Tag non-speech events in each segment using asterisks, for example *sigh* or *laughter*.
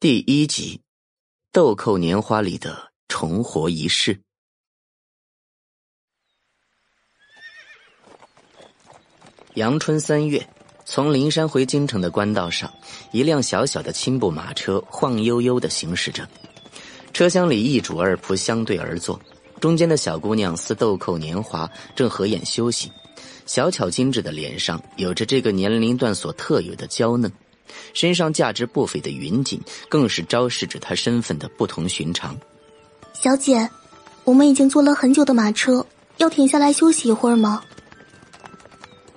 第一集，《豆蔻年华》里的重活仪式。阳春三月，从灵山回京城的官道上，一辆小小的青布马车晃悠悠的行驶着。车厢里一主二仆相对而坐，中间的小姑娘似豆蔻年华，正合眼休息。小巧精致的脸上，有着这个年龄段所特有的娇嫩。身上价值不菲的云锦，更是昭示着她身份的不同寻常。小姐，我们已经坐了很久的马车，要停下来休息一会儿吗？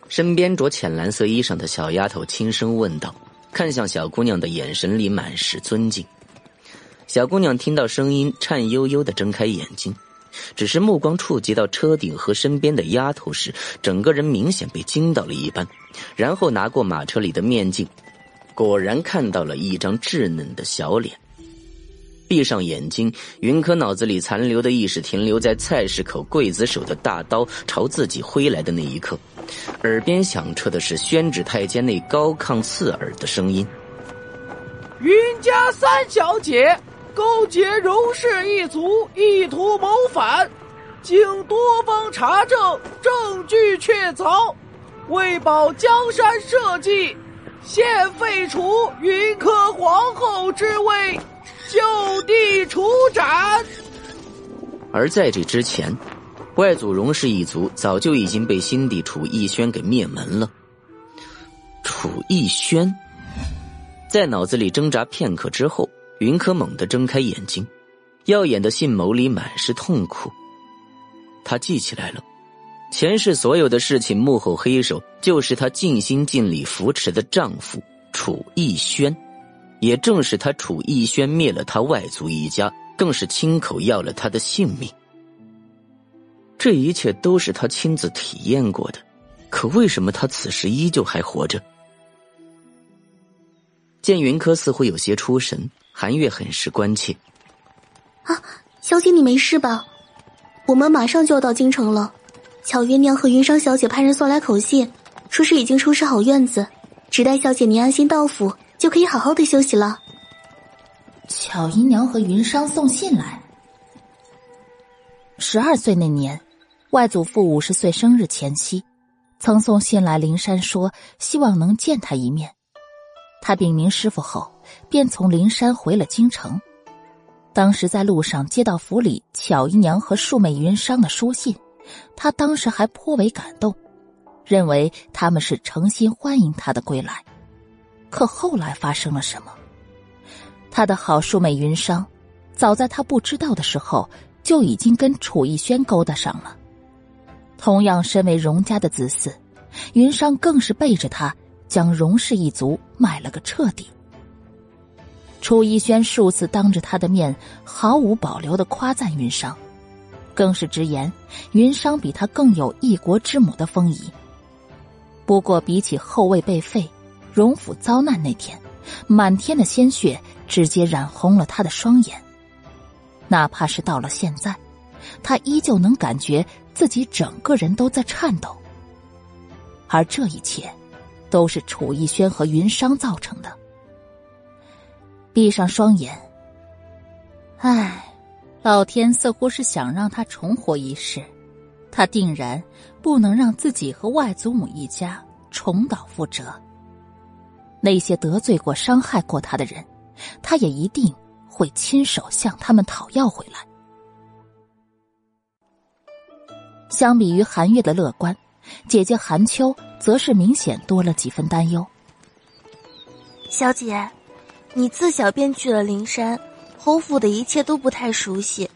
身边着浅蓝色衣裳的小丫头轻声问道，看向小姑娘的眼神里满是尊敬。小姑娘听到声音，颤悠悠的睁开眼睛，只是目光触及到车顶和身边的丫头时，整个人明显被惊到了一般，然后拿过马车里的面镜。果然看到了一张稚嫩的小脸。闭上眼睛，云柯脑子里残留的意识停留在菜市口刽子手的大刀朝自己挥来的那一刻，耳边响彻的是宣旨太监那高亢刺耳的声音：“云家三小姐勾结荣氏一族，意图谋反，经多方查证，证据确凿，为保江山社稷。”现废除云柯皇后之位，就地处斩。而在这之前，外祖荣氏一族早就已经被新帝楚逸轩给灭门了。楚逸轩，在脑子里挣扎片刻之后，云柯猛地睁开眼睛，耀眼的杏眸里满是痛苦。他记起来了。前世所有的事情，幕后黑手就是她尽心尽力扶持的丈夫楚逸轩，也正是他楚逸轩灭了他外族一家，更是亲口要了他的性命。这一切都是他亲自体验过的，可为什么他此时依旧还活着？见云柯似乎有些出神，韩月很是关切：“啊，小姐，你没事吧？我们马上就要到京城了。”巧云娘和云裳小姐派人送来口信，说是已经收拾好院子，只待小姐您安心到府，就可以好好的休息了。巧姨娘和云裳送信来。十二岁那年，外祖父五十岁生日前夕，曾送信来灵山，说希望能见他一面。他禀明师傅后，便从灵山回了京城。当时在路上接到府里巧姨娘和庶妹云裳的书信。他当时还颇为感动，认为他们是诚心欢迎他的归来。可后来发生了什么？他的好叔妹云裳，早在他不知道的时候，就已经跟楚逸轩勾搭上了。同样身为荣家的子嗣，云裳更是背着他，将荣氏一族卖了个彻底。楚逸轩数次当着他的面，毫无保留的夸赞云裳。更是直言，云商比他更有一国之母的风仪。不过，比起后位被废、荣府遭难那天，满天的鲜血直接染红了他的双眼。哪怕是到了现在，他依旧能感觉自己整个人都在颤抖。而这一切，都是楚逸轩和云商造成的。闭上双眼，唉。老天似乎是想让他重活一世，他定然不能让自己和外祖母一家重蹈覆辙。那些得罪过、伤害过他的人，他也一定会亲手向他们讨要回来。相比于韩月的乐观，姐姐韩秋则是明显多了几分担忧。小姐，你自小便去了灵山。侯府的一切都不太熟悉，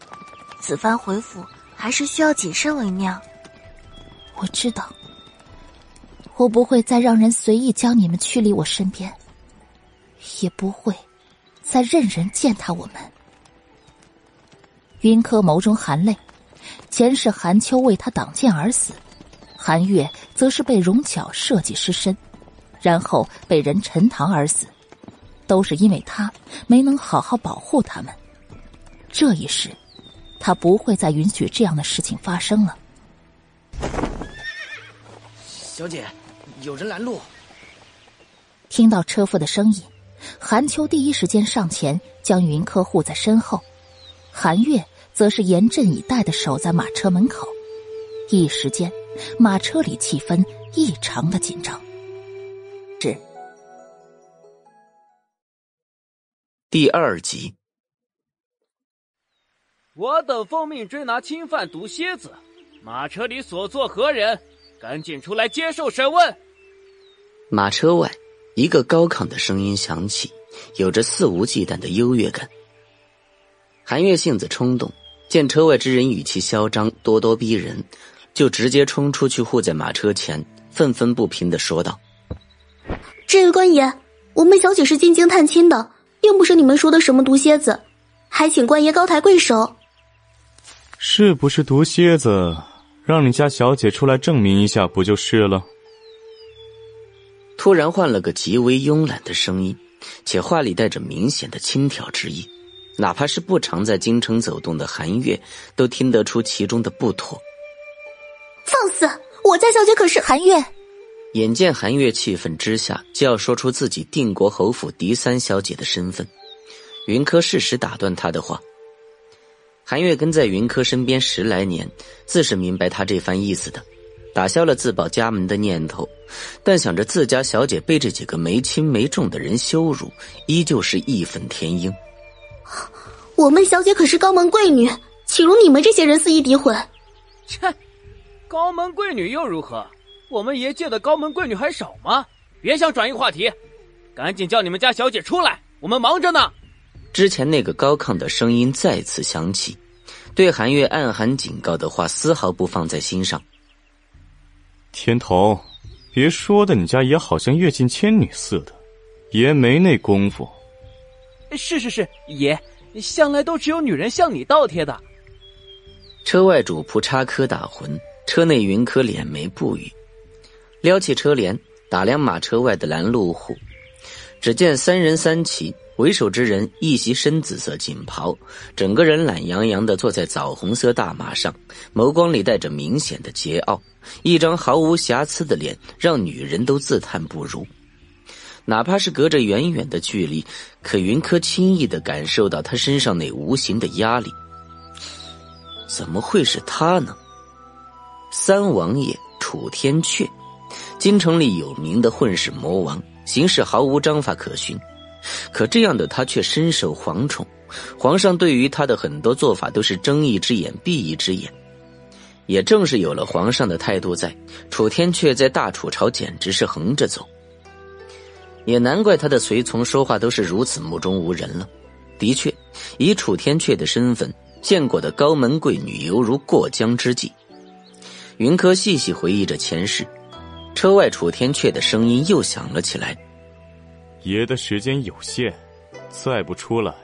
此番回府还是需要谨慎为妙。我知道，我不会再让人随意将你们驱离我身边，也不会再任人践踏我们。云柯眸中含泪，前世韩秋为他挡剑而死，韩月则是被荣巧设计失身，然后被人沉塘而死。都是因为他没能好好保护他们，这一世，他不会再允许这样的事情发生了。小姐，有人拦路。听到车夫的声音，韩秋第一时间上前将云柯护在身后，韩月则是严阵以待的守在马车门口。一时间，马车里气氛异常的紧张。第二集，我等奉命追拿侵犯毒蝎子，马车里所坐何人？赶紧出来接受审问！马车外，一个高亢的声音响起，有着肆无忌惮的优越感。韩月性子冲动，见车外之人语气嚣张、咄咄逼人。就直接冲出去护在马车前，愤愤不平的说道：“这位官爷，我们小姐是进京探亲的，并不是你们说的什么毒蝎子，还请官爷高抬贵手。是不是毒蝎子？让你家小姐出来证明一下，不就是了？”突然换了个极为慵懒的声音，且话里带着明显的轻佻之意，哪怕是不常在京城走动的韩月，都听得出其中的不妥。放肆！我家小姐可是韩月。眼见韩月气愤之下就要说出自己定国侯府嫡三小姐的身份，云柯适时打断他的话。韩月跟在云柯身边十来年，自是明白他这番意思的，打消了自报家门的念头，但想着自家小姐被这几个没轻没重的人羞辱，依旧是义愤填膺。我们小姐可是高门贵女，岂容你们这些人肆意诋毁？切！高门贵女又如何？我们爷界的高门贵女还少吗？别想转移话题，赶紧叫你们家小姐出来，我们忙着呢。之前那个高亢的声音再次响起，对韩月暗含警告的话丝毫不放在心上。天童，别说的你家爷好像阅尽千女似的，爷没那功夫。是是是，爷向来都只有女人向你倒贴的。车外主仆插科打诨。车内云柯敛眉不语，撩起车帘打量马车外的拦路虎，只见三人三骑，为首之人一袭深紫色锦袍，整个人懒洋洋的坐在枣红色大马上，眸光里带着明显的桀骜，一张毫无瑕疵的脸让女人都自叹不如。哪怕是隔着远远的距离，可云柯轻易的感受到他身上那无形的压力。怎么会是他呢？三王爷楚天阙，京城里有名的混世魔王，行事毫无章法可循。可这样的他却深受皇宠，皇上对于他的很多做法都是睁一只眼闭一只眼。也正是有了皇上的态度在，楚天阙在大楚朝简直是横着走。也难怪他的随从说话都是如此目中无人了。的确，以楚天阙的身份，见过的高门贵女犹如过江之鲫。云柯细细回忆着前世，车外楚天阙的声音又响了起来：“爷的时间有限，再不出来，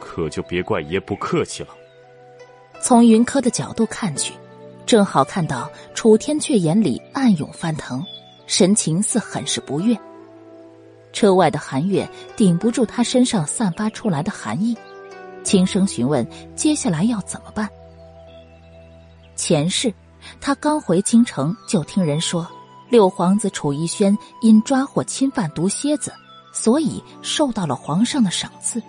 可就别怪爷不客气了。”从云柯的角度看去，正好看到楚天阙眼里暗涌翻腾，神情似很是不悦。车外的寒月顶不住他身上散发出来的寒意，轻声询问：“接下来要怎么办？”前世。他刚回京城，就听人说，六皇子楚逸轩因抓获侵犯毒蝎子，所以受到了皇上的赏赐。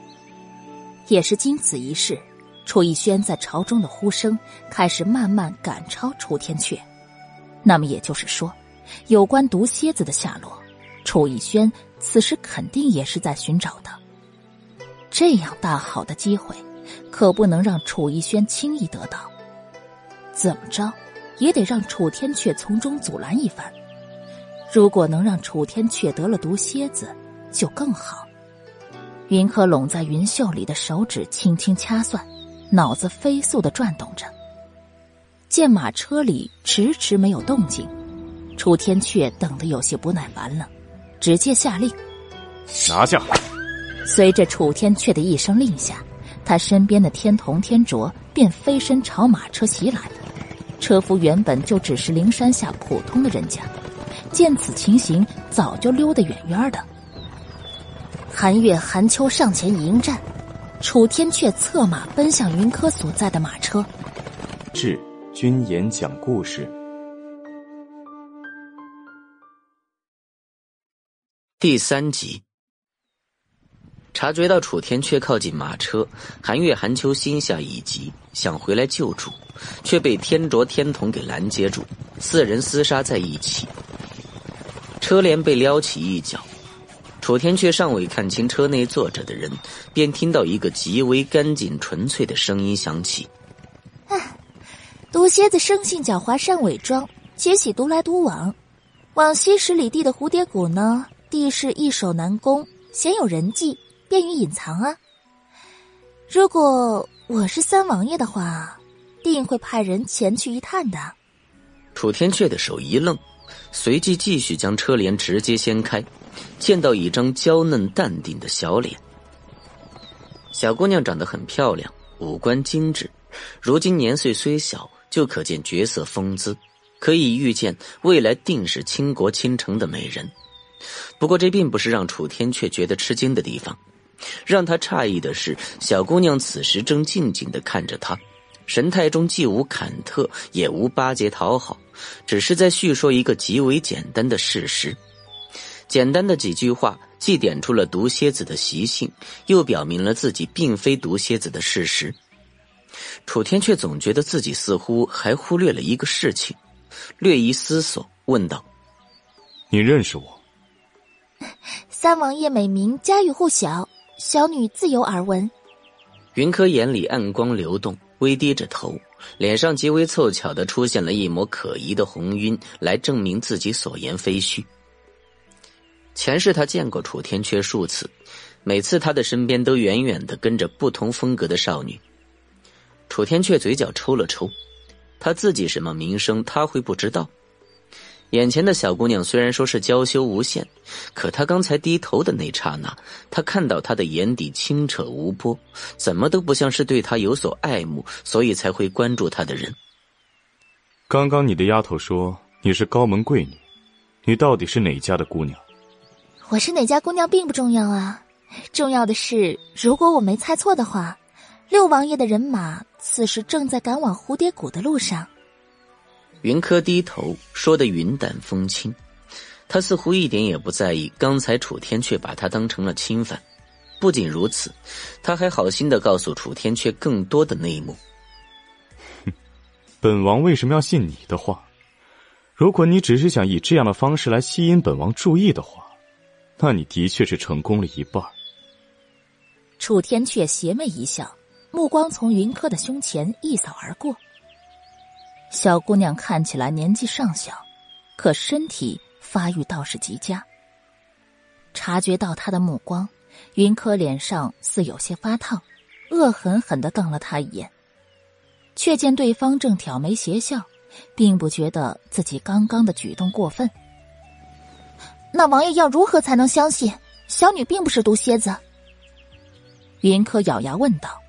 也是经此一事，楚逸轩在朝中的呼声开始慢慢赶超楚天阙。那么也就是说，有关毒蝎子的下落，楚逸轩此时肯定也是在寻找的。这样大好的机会，可不能让楚逸轩轻易得到。怎么着？也得让楚天阙从中阻拦一番。如果能让楚天阙得了毒蝎子，就更好。云柯拢在云袖里的手指轻轻掐算，脑子飞速的转动着。见马车里迟迟没有动静，楚天阙等得有些不耐烦了，直接下令：“拿下！”随着楚天阙的一声令下，他身边的天童、天卓便飞身朝马车袭来。车夫原本就只是灵山下普通的人家，见此情形，早就溜得远远的。韩月、韩秋上前迎战，楚天却策马奔向云柯所在的马车。至君言讲故事第三集。察觉到楚天阙靠近马车，韩月、韩秋心下一急，想回来救主，却被天卓、天童给拦截住，四人厮杀在一起。车帘被撩起一角，楚天却尚未看清车内坐着的人，便听到一个极为干净纯粹的声音响起：“毒蝎子生性狡猾，善伪装，且喜独来独往。往昔十里地的蝴蝶谷呢，地势易守难攻，鲜有人迹。”便于隐藏啊！如果我是三王爷的话，定会派人前去一探的。楚天阙的手一愣，随即继续将车帘直接掀开，见到一张娇嫩淡定的小脸。小姑娘长得很漂亮，五官精致，如今年岁虽小，就可见绝色风姿，可以预见未来定是倾国倾城的美人。不过这并不是让楚天阙觉得吃惊的地方。让他诧异的是，小姑娘此时正静静的看着他，神态中既无忐忑，也无巴结讨好，只是在叙说一个极为简单的事实。简单的几句话，既点出了毒蝎子的习性，又表明了自己并非毒蝎子的事实。楚天却总觉得自己似乎还忽略了一个事情，略一思索，问道：“你认识我？”三王爷美名家喻户晓。小女自有耳闻，云柯眼里暗光流动，微低着头，脸上极为凑巧的出现了一抹可疑的红晕，来证明自己所言非虚。前世他见过楚天阙数次，每次他的身边都远远的跟着不同风格的少女。楚天阙嘴角抽了抽，他自己什么名声他会不知道？眼前的小姑娘虽然说是娇羞无限，可她刚才低头的那刹那，他看到她的眼底清澈无波，怎么都不像是对她有所爱慕，所以才会关注她的人。刚刚你的丫头说你是高门贵女，你到底是哪家的姑娘？我是哪家姑娘并不重要啊，重要的是，如果我没猜错的话，六王爷的人马此时正在赶往蝴蝶谷的路上。云柯低头说的云淡风轻，他似乎一点也不在意刚才楚天却把他当成了侵犯。不仅如此，他还好心的告诉楚天阙更多的内幕。哼，*laughs* 本王为什么要信你的话？如果你只是想以这样的方式来吸引本王注意的话，那你的确是成功了一半。楚天阙邪魅一笑，目光从云柯的胸前一扫而过。小姑娘看起来年纪尚小，可身体发育倒是极佳。察觉到他的目光，云柯脸上似有些发烫，恶狠狠的瞪了他一眼，却见对方正挑眉邪笑，并不觉得自己刚刚的举动过分。那王爷要如何才能相信小女并不是毒蝎子？云柯咬牙问道：“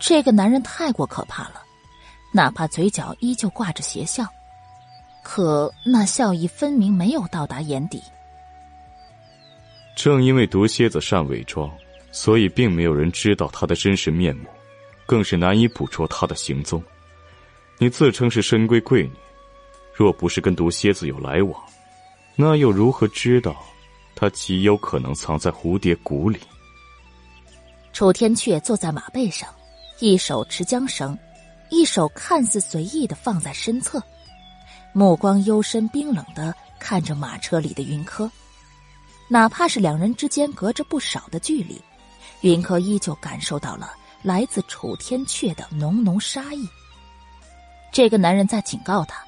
这个男人太过可怕了。”哪怕嘴角依旧挂着邪笑，可那笑意分明没有到达眼底。正因为毒蝎子善伪装，所以并没有人知道他的真实面目，更是难以捕捉他的行踪。你自称是深闺贵女，若不是跟毒蝎子有来往，那又如何知道他极有可能藏在蝴蝶谷里？楚天阙坐在马背上，一手持缰绳。一手看似随意的放在身侧，目光幽深冰冷的看着马车里的云柯，哪怕是两人之间隔着不少的距离，云柯依旧感受到了来自楚天阙的浓浓杀意。这个男人在警告他，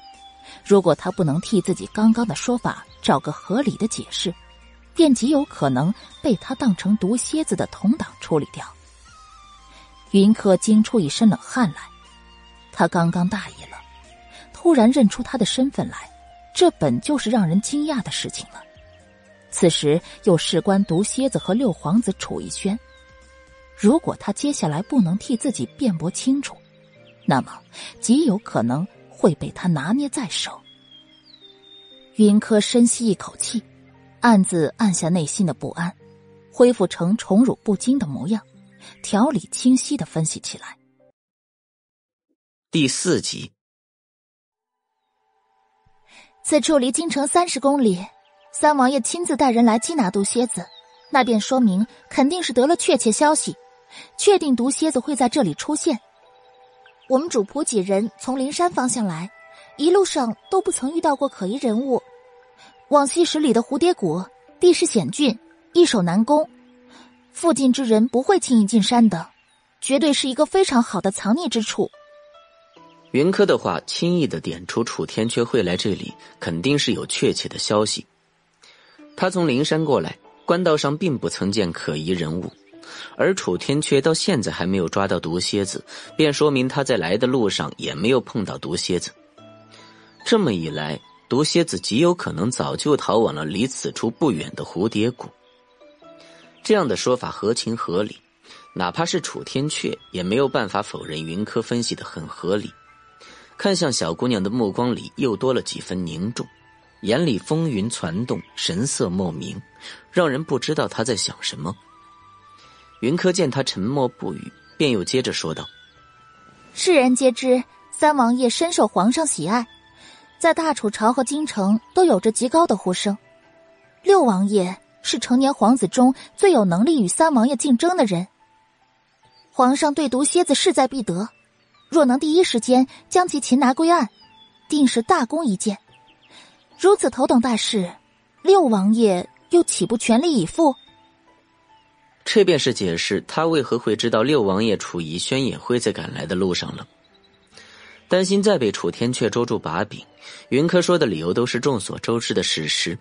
如果他不能替自己刚刚的说法找个合理的解释，便极有可能被他当成毒蝎子的同党处理掉。云柯惊出一身冷汗来。他刚刚大意了，突然认出他的身份来，这本就是让人惊讶的事情了。此时又事关毒蝎子和六皇子楚逸轩，如果他接下来不能替自己辩驳清楚，那么极有可能会被他拿捏在手。云柯深吸一口气，暗自按下内心的不安，恢复成宠辱不惊的模样，条理清晰的分析起来。第四集，此处离京城三十公里，三王爷亲自带人来缉拿毒蝎子，那便说明肯定是得了确切消息，确定毒蝎子会在这里出现。我们主仆几人从灵山方向来，一路上都不曾遇到过可疑人物。往昔十里的蝴蝶谷地势险峻，易守难攻，附近之人不会轻易进山的，绝对是一个非常好的藏匿之处。云柯的话轻易的点出楚天阙会来这里，肯定是有确切的消息。他从灵山过来，官道上并不曾见可疑人物，而楚天阙到现在还没有抓到毒蝎子，便说明他在来的路上也没有碰到毒蝎子。这么一来，毒蝎子极有可能早就逃往了离此处不远的蝴蝶谷。这样的说法合情合理，哪怕是楚天阙也没有办法否认云柯分析的很合理。看向小姑娘的目光里又多了几分凝重，眼里风云攒动，神色莫名，让人不知道她在想什么。云柯见他沉默不语，便又接着说道：“世人皆知，三王爷深受皇上喜爱，在大楚朝和京城都有着极高的呼声。六王爷是成年皇子中最有能力与三王爷竞争的人，皇上对毒蝎子势在必得。”若能第一时间将其擒拿归案，定是大功一件。如此头等大事，六王爷又岂不全力以赴？这便是解释他为何会知道六王爷楚怡轩也会在赶来的路上了。担心再被楚天阙捉住把柄，云柯说的理由都是众所周知的事实。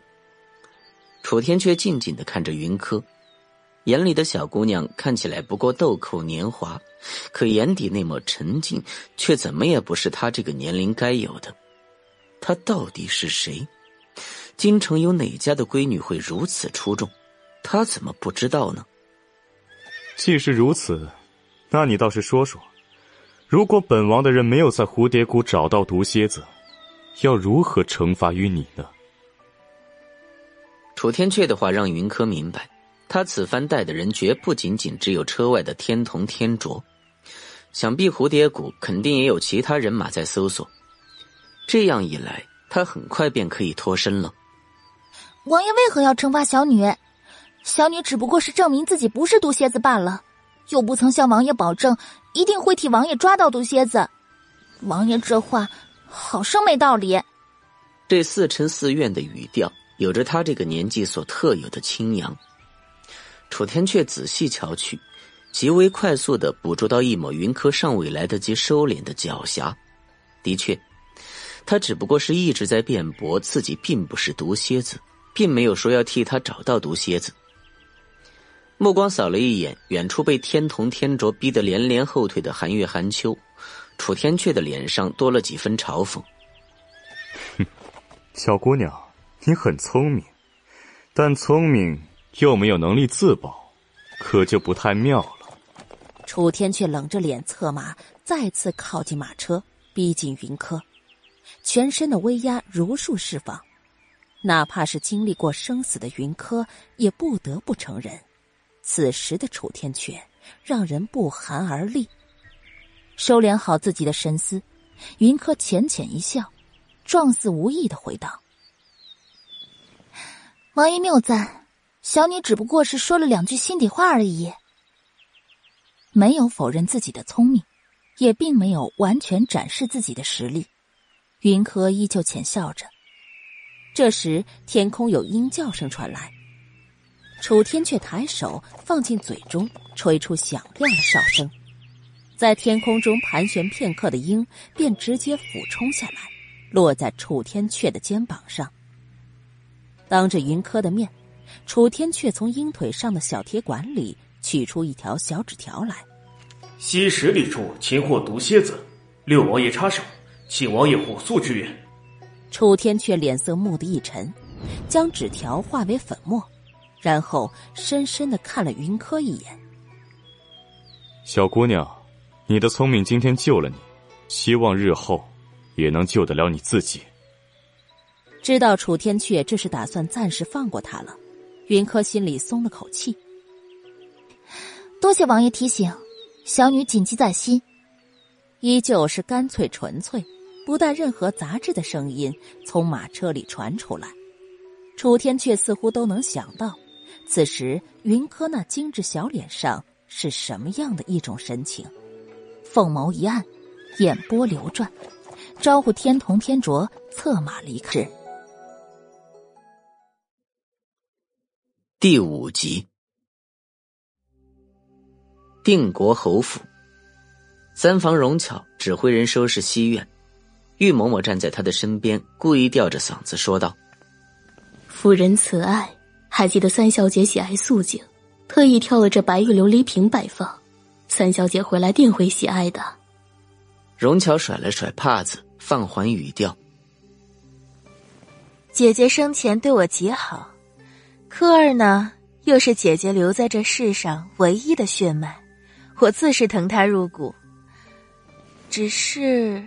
楚天阙静静的看着云柯。眼里的小姑娘看起来不过豆蔻年华，可眼底那抹沉静，却怎么也不是她这个年龄该有的。她到底是谁？京城有哪家的闺女会如此出众？她怎么不知道呢？既是如此，那你倒是说说，如果本王的人没有在蝴蝶谷找到毒蝎子，要如何惩罚于你呢？楚天阙的话让云柯明白。他此番带的人绝不仅仅只有车外的天童天卓，想必蝴蝶谷肯定也有其他人马在搜索。这样一来，他很快便可以脱身了。王爷为何要惩罚小女？小女只不过是证明自己不是毒蝎子罢了，又不曾向王爷保证一定会替王爷抓到毒蝎子。王爷这话好生没道理。这似嗔似怨的语调，有着他这个年纪所特有的清扬。楚天却仔细瞧去，极为快速的捕捉到一抹云柯尚未来得及收敛的狡黠。的确，他只不过是一直在辩驳自己并不是毒蝎子，并没有说要替他找到毒蝎子。目光扫了一眼远处被天童天卓逼得连连后退的寒月寒秋，楚天阙的脸上多了几分嘲讽：“哼，小姑娘，你很聪明，但聪明……”又没有能力自保，可就不太妙了。楚天却冷着脸策马，再次靠近马车，逼近云柯，全身的威压如数释放。哪怕是经历过生死的云柯，也不得不承认，此时的楚天阙让人不寒而栗。收敛好自己的神思，云柯浅浅一笑，状似无意的回道：“王爷谬赞。”小女只不过是说了两句心底话而已，没有否认自己的聪明，也并没有完全展示自己的实力。云柯依旧浅笑着。这时，天空有鹰叫声传来，楚天却抬手放进嘴中，吹出响亮的哨声，在天空中盘旋片刻的鹰便直接俯冲下来，落在楚天阙的肩膀上，当着云柯的面。楚天却从鹰腿上的小铁管里取出一条小纸条来。西十里处擒获毒蝎子，六王爷插手，请王爷火速支援。楚天却脸色蓦地一沉，将纸条化为粉末，然后深深的看了云柯一眼。小姑娘，你的聪明今天救了你，希望日后也能救得了你自己。知道楚天阙这是打算暂时放过他了。云柯心里松了口气，多谢王爷提醒，小女谨记在心。依旧是干脆纯粹，不带任何杂质的声音从马车里传出来。楚天却似乎都能想到此时云柯那精致小脸上是什么样的一种神情？凤眸一暗，眼波流转，招呼天童、天卓策马离开。第五集，定国侯府，三房荣巧指挥人收拾西院，玉嬷嬷站在他的身边，故意吊着嗓子说道：“夫人慈爱。”还记得三小姐喜爱素净，特意挑了这白玉琉璃瓶摆放。三小姐回来定会喜爱的。荣巧甩了甩帕子，放缓语调：“姐姐生前对我极好，科儿呢，又是姐姐留在这世上唯一的血脉，我自是疼她入骨。只是，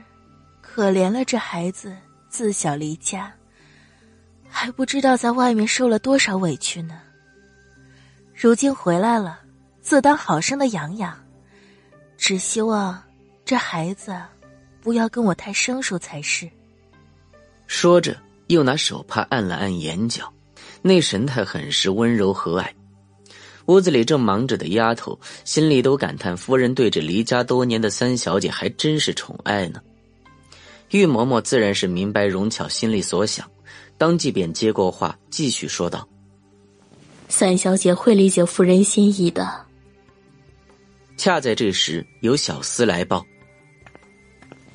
可怜了这孩子，自小离家。”还不知道在外面受了多少委屈呢。如今回来了，自当好生的养养。只希望这孩子不要跟我太生疏才是。说着，又拿手帕按了按眼角，那神态很是温柔和蔼。屋子里正忙着的丫头心里都感叹：夫人对这离家多年的三小姐还真是宠爱呢。玉嬷嬷自然是明白荣巧心里所想。当即便接过话，继续说道：“三小姐会理解夫人心意的。”恰在这时，有小厮来报：“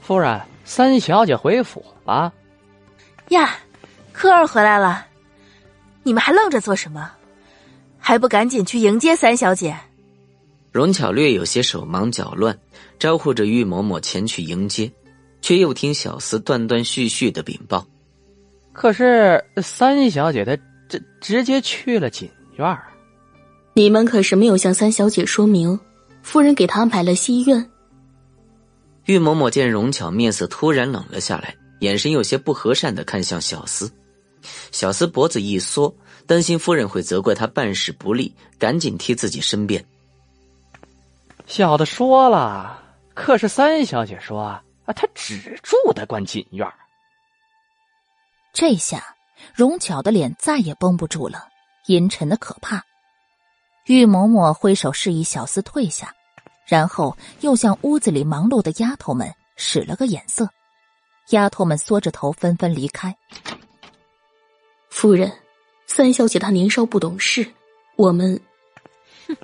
夫人，三小姐回府了。”呀，科儿回来了！你们还愣着做什么？还不赶紧去迎接三小姐？荣巧略有些手忙脚乱，招呼着玉嬷嬷前去迎接，却又听小厮断断续续的禀报。可是三小姐她这直接去了锦院儿，你们可是没有向三小姐说明，夫人给她安排了西院。玉嬷嬷见荣巧面色突然冷了下来，眼神有些不和善的看向小厮，小厮脖子一缩，担心夫人会责怪他办事不力，赶紧替自己申辩。小的说了，可是三小姐说啊，她只住得惯锦院儿。这下，荣巧的脸再也绷不住了，阴沉的可怕。玉嬷嬷挥手示意小厮退下，然后又向屋子里忙碌的丫头们使了个眼色，丫头们缩着头纷纷离开。夫人，三小姐她年少不懂事，我们，哼，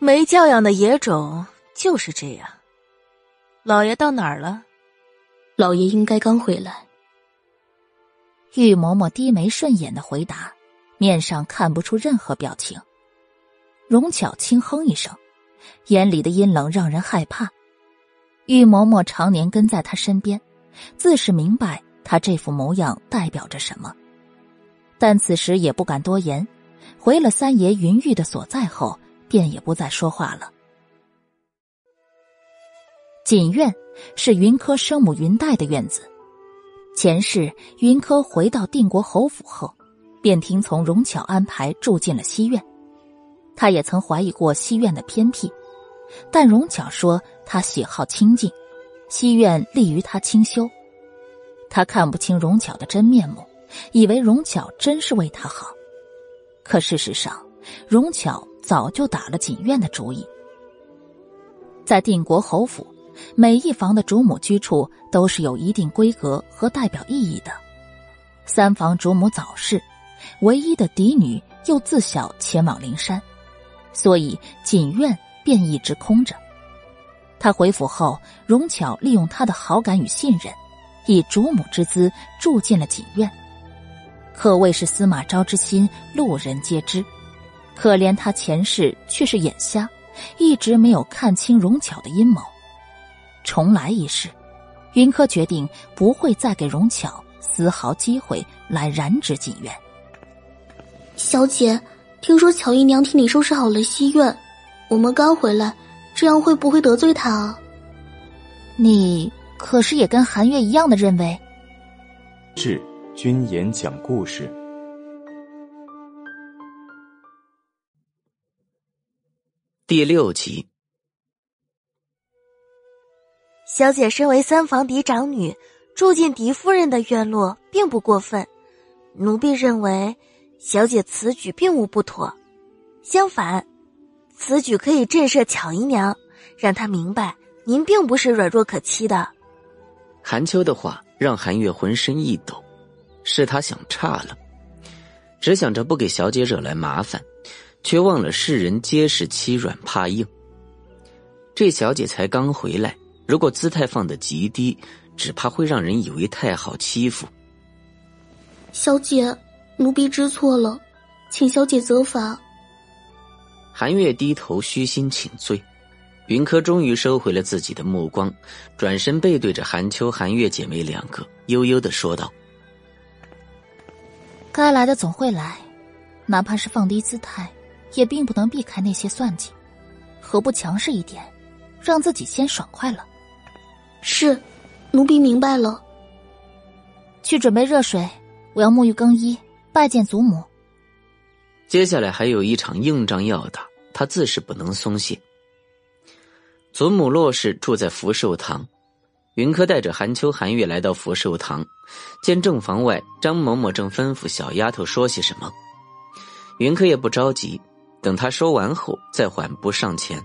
没教养的野种就是这样。老爷到哪儿了？老爷应该刚回来。玉嬷嬷低眉顺眼的回答，面上看不出任何表情。荣巧轻哼一声，眼里的阴冷让人害怕。玉嬷嬷常年跟在他身边，自是明白他这副模样代表着什么，但此时也不敢多言。回了三爷云玉的所在后，便也不再说话了。锦院是云柯生母云黛的院子。前世云柯回到定国侯府后，便听从荣巧安排住进了西院。他也曾怀疑过西院的偏僻，但荣巧说他喜好清静，西院利于他清修。他看不清荣巧的真面目，以为荣巧真是为他好。可事实上，荣巧早就打了锦院的主意。在定国侯府。每一房的主母居处都是有一定规格和代表意义的。三房主母早逝，唯一的嫡女又自小前往灵山，所以锦院便一直空着。他回府后，荣巧利用他的好感与信任，以主母之姿住进了锦院，可谓是司马昭之心，路人皆知。可怜他前世却是眼瞎，一直没有看清荣巧的阴谋。重来一世，云柯决定不会再给荣巧丝毫机会来染指锦院。小姐，听说巧姨娘替你收拾好了西院，我们刚回来，这样会不会得罪她啊？你可是也跟韩月一样的认为？是君言讲故事第六集。小姐身为三房嫡长女，住进嫡夫人的院落并不过分。奴婢认为，小姐此举并无不妥，相反，此举可以震慑巧姨娘，让她明白您并不是软弱可欺的。韩秋的话让韩月浑身一抖，是他想差了，只想着不给小姐惹来麻烦，却忘了世人皆是欺软怕硬。这小姐才刚回来，如果姿态放得极低，只怕会让人以为太好欺负。小姐，奴婢知错了，请小姐责罚。韩月低头虚心请罪。云柯终于收回了自己的目光，转身背对着韩秋、韩月姐妹两个，悠悠的说道：“该来的总会来，哪怕是放低姿态，也并不能避开那些算计。何不强势一点，让自己先爽快了？”“是，奴婢明白了。”“去准备热水，我要沐浴更衣，拜见祖母。”接下来还有一场硬仗要打，他自是不能松懈。祖母骆氏住在福寿堂，云柯带着韩秋、韩月来到福寿堂，见正房外张嬷嬷正吩咐小丫头说些什么。云柯也不着急，等他说完后再缓步上前。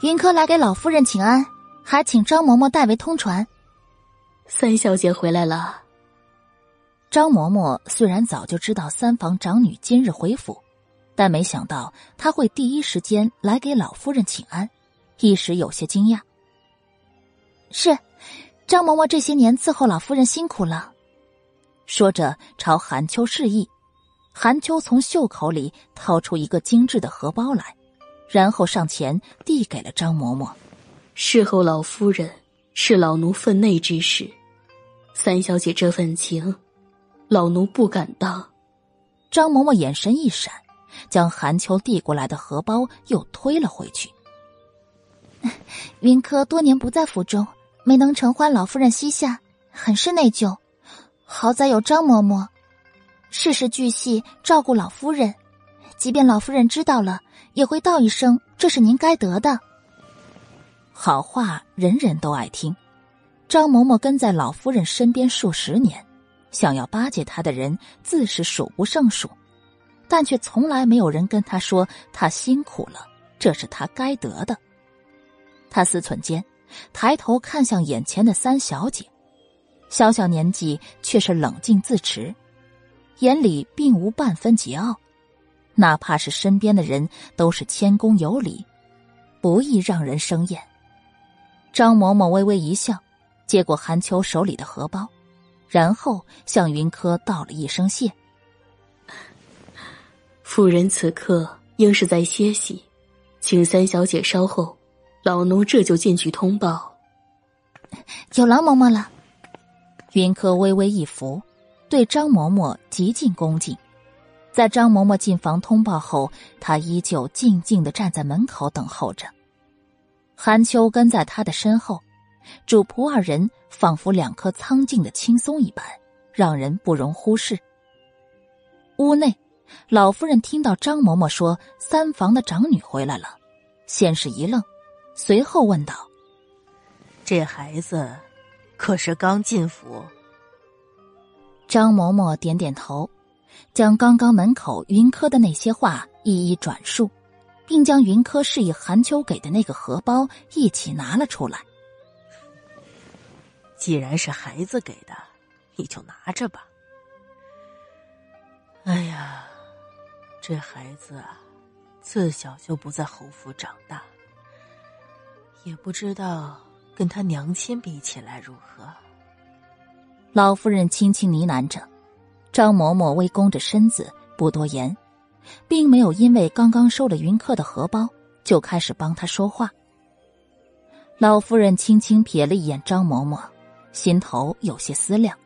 云柯来给老夫人请安，还请张嬷嬷代为通传。三小姐回来了。张嬷嬷虽然早就知道三房长女今日回府。但没想到她会第一时间来给老夫人请安，一时有些惊讶。是，张嬷嬷这些年伺候老夫人辛苦了。说着，朝韩秋示意。韩秋从袖口里掏出一个精致的荷包来，然后上前递给了张嬷嬷。侍候老夫人是老奴分内之事，三小姐这份情，老奴不敢当。张嬷嬷眼神一闪。将韩秋递过来的荷包又推了回去。*laughs* 云柯多年不在府中，没能承欢老夫人膝下，很是内疚。好在有张嬷嬷，事事俱细照顾老夫人，即便老夫人知道了，也会道一声这是您该得的。好话人人都爱听。张嬷嬷跟在老夫人身边数十年，想要巴结她的人自是数不胜数。但却从来没有人跟他说他辛苦了，这是他该得的。他思忖间，抬头看向眼前的三小姐，小小年纪却是冷静自持，眼里并无半分桀骜，哪怕是身边的人都是谦恭有礼，不易让人生厌。张嬷嬷微微一笑，接过韩秋手里的荷包，然后向云柯道了一声谢。夫人此刻应是在歇息，请三小姐稍后，老奴这就进去通报。有劳嬷嬷了。云柯微微一伏，对张嬷嬷极尽恭敬。在张嬷嬷进房通报后，他依旧静静的站在门口等候着。韩秋跟在他的身后，主仆二人仿佛两颗苍劲的青松一般，让人不容忽视。屋内。老夫人听到张嬷嬷说三房的长女回来了，先是一愣，随后问道：“这孩子可是刚进府？”张嬷嬷点点头，将刚刚门口云柯的那些话一一转述，并将云柯示意韩秋给的那个荷包一起拿了出来。既然是孩子给的，你就拿着吧。哎呀！这孩子啊，自小就不在侯府长大，也不知道跟他娘亲比起来如何。老夫人轻轻呢喃着，张嬷嬷微弓着身子，不多言，并没有因为刚刚收了云客的荷包就开始帮他说话。老夫人轻轻瞥了一眼张嬷嬷，心头有些思量，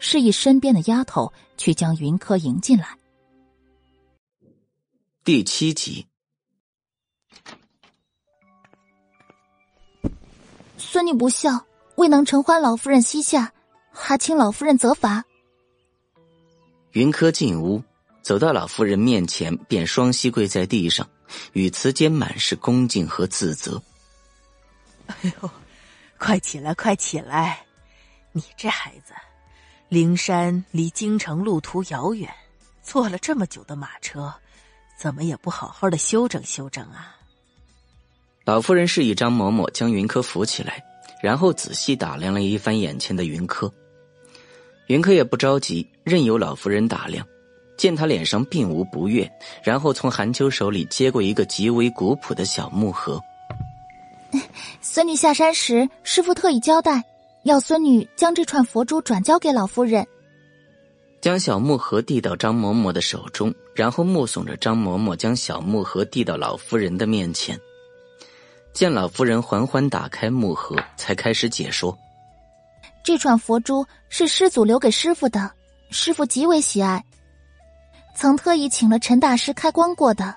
示意身边的丫头去将云柯迎进来。第七集，孙女不孝，未能承欢老夫人膝下，还请老夫人责罚。云柯进屋，走到老夫人面前，便双膝跪在地上，语词间满是恭敬和自责。哎呦，快起来，快起来！你这孩子，灵山离京城路途遥远，坐了这么久的马车，怎么也不好好的休整休整啊？老夫人示意张嬷嬷将云柯扶起来，然后仔细打量了一番眼前的云柯。云柯也不着急，任由老夫人打量。见他脸上并无不悦，然后从韩秋手里接过一个极为古朴的小木盒。孙女下山时，师傅特意交代，要孙女将这串佛珠转交给老夫人。将小木盒递到张嬷嬷的手中，然后目送着张嬷嬷将小木盒递到老夫人的面前。见老夫人缓缓打开木盒，才开始解说：这串佛珠是师祖留给师傅的，师傅极为喜爱。曾特意请了陈大师开光过的，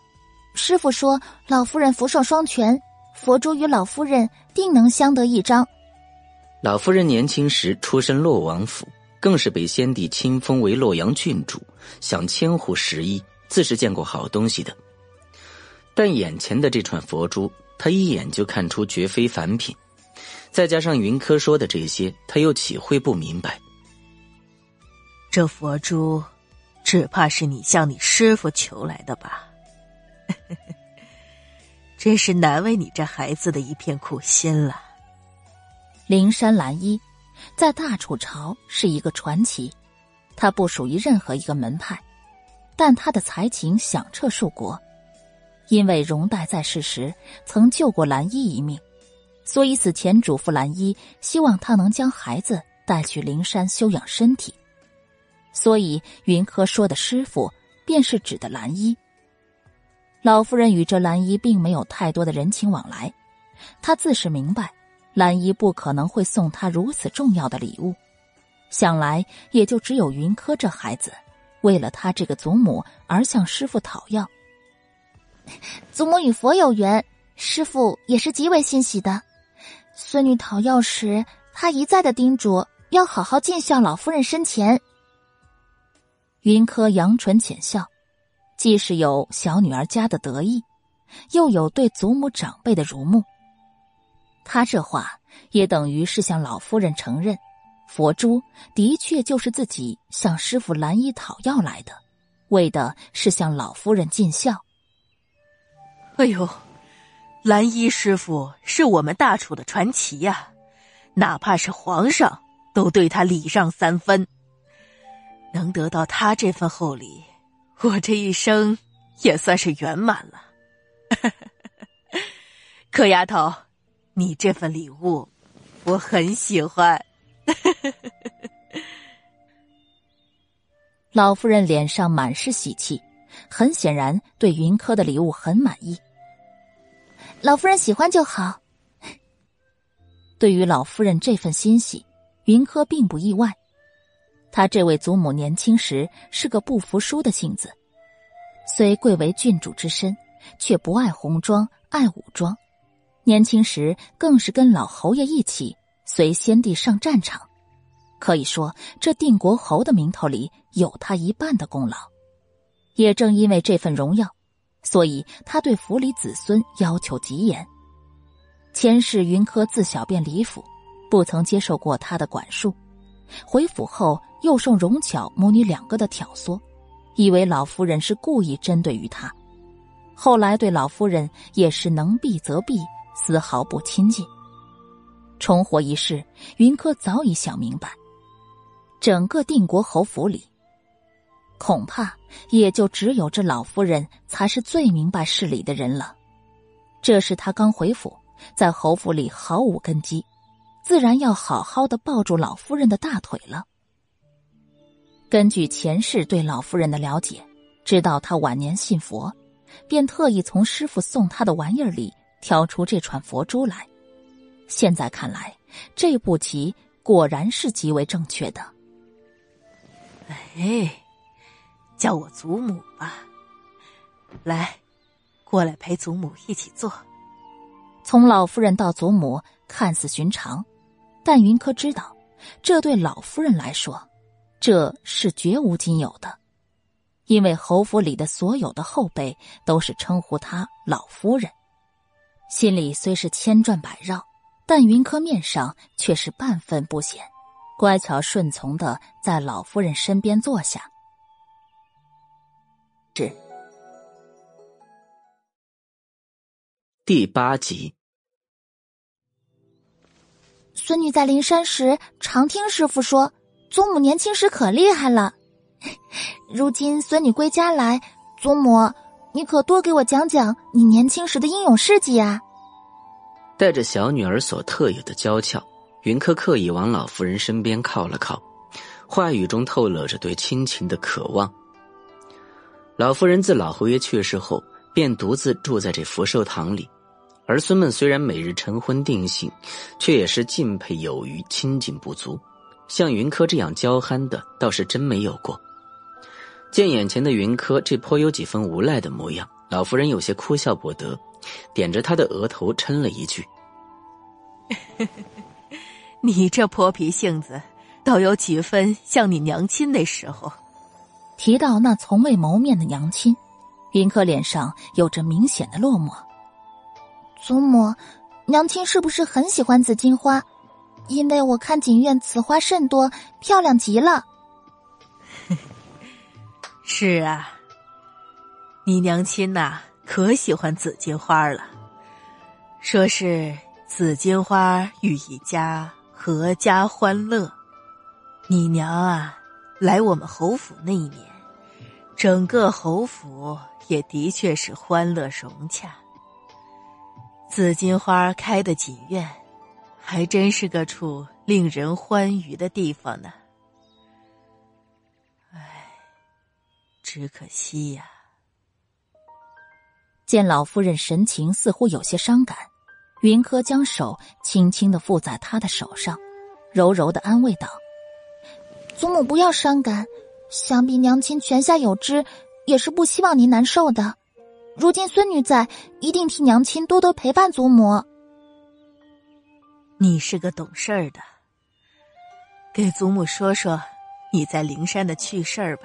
师傅说老夫人福寿双全，佛珠与老夫人定能相得益彰。老夫人年轻时出身洛王府，更是被先帝亲封为洛阳郡主，享千户十一，自是见过好东西的。但眼前的这串佛珠，他一眼就看出绝非凡品，再加上云柯说的这些，他又岂会不明白？这佛珠。只怕是你向你师傅求来的吧？*laughs* 真是难为你这孩子的一片苦心了。灵山蓝衣在大楚朝是一个传奇，他不属于任何一个门派，但他的才情响彻数国。因为容代在世时曾救过蓝衣一命，所以死前嘱咐蓝衣，希望他能将孩子带去灵山休养身体。所以，云柯说的师傅便是指的蓝衣。老夫人与这蓝衣并没有太多的人情往来，她自是明白，蓝衣不可能会送她如此重要的礼物。想来，也就只有云柯这孩子，为了他这个祖母而向师傅讨要。祖母与佛有缘，师傅也是极为欣喜的。孙女讨药时，他一再的叮嘱要好好尽孝老夫人身前。云柯扬唇浅笑，既是有小女儿家的得意，又有对祖母长辈的如沐。他这话也等于是向老夫人承认，佛珠的确就是自己向师傅蓝衣讨要来的，为的是向老夫人尽孝。哎呦，蓝衣师傅是我们大楚的传奇呀，哪怕是皇上都对他礼让三分。能得到他这份厚礼，我这一生也算是圆满了。*laughs* 可丫头，你这份礼物我很喜欢。*laughs* 老夫人脸上满是喜气，很显然对云柯的礼物很满意。老夫人喜欢就好。对于老夫人这份欣喜，云柯并不意外。他这位祖母年轻时是个不服输的性子，虽贵为郡主之身，却不爱红妆，爱武装。年轻时更是跟老侯爷一起随先帝上战场，可以说这定国侯的名头里有他一半的功劳。也正因为这份荣耀，所以他对府里子孙要求极严。前世云柯自小便离府，不曾接受过他的管束。回府后，又受荣巧母女两个的挑唆，以为老夫人是故意针对于他。后来对老夫人也是能避则避，丝毫不亲近。重活一世，云柯早已想明白，整个定国侯府里，恐怕也就只有这老夫人才是最明白事理的人了。这是他刚回府，在侯府里毫无根基。自然要好好的抱住老夫人的大腿了。根据前世对老夫人的了解，知道她晚年信佛，便特意从师傅送他的玩意儿里挑出这串佛珠来。现在看来，这步棋果然是极为正确的。哎，叫我祖母吧。来，过来陪祖母一起坐。从老夫人到祖母，看似寻常。但云柯知道，这对老夫人来说，这是绝无仅有的，因为侯府里的所有的后辈都是称呼她老夫人。心里虽是千转百绕，但云柯面上却是半分不显。乖巧顺从的在老夫人身边坐下。是第八集。孙女在灵山时，常听师傅说，祖母年轻时可厉害了。*laughs* 如今孙女归家来，祖母，你可多给我讲讲你年轻时的英勇事迹啊！带着小女儿所特有的娇俏，云柯刻意往老夫人身边靠了靠，话语中透露着对亲情的渴望。老夫人自老侯爷去世后，便独自住在这福寿堂里，儿孙们虽然每日晨昏定省，却也是敬佩有余，亲近不足。像云柯这样娇憨的，倒是真没有过。见眼前的云柯这颇有几分无赖的模样，老夫人有些哭笑不得，点着他的额头嗔了一句：*laughs* “你这泼皮性子，倒有几分像你娘亲那时候。”提到那从未谋面的娘亲，云柯脸上有着明显的落寞。祖母，娘亲是不是很喜欢紫荆花？因为我看景院此花甚多，漂亮极了。*laughs* 是啊，你娘亲呐，可喜欢紫荆花了。说是紫荆花寓一家阖家欢乐。你娘啊，来我们侯府那一年，整个侯府也的确是欢乐融洽。紫荆花开的锦院。还真是个处令人欢愉的地方呢。唉，只可惜呀。见老夫人神情似乎有些伤感，云柯将手轻轻的附在她的手上，柔柔的安慰道：“祖母不要伤感，想必娘亲泉下有知，也是不希望您难受的。如今孙女在，一定替娘亲多多陪伴祖母。”你是个懂事儿的，给祖母说说你在灵山的趣事儿吧。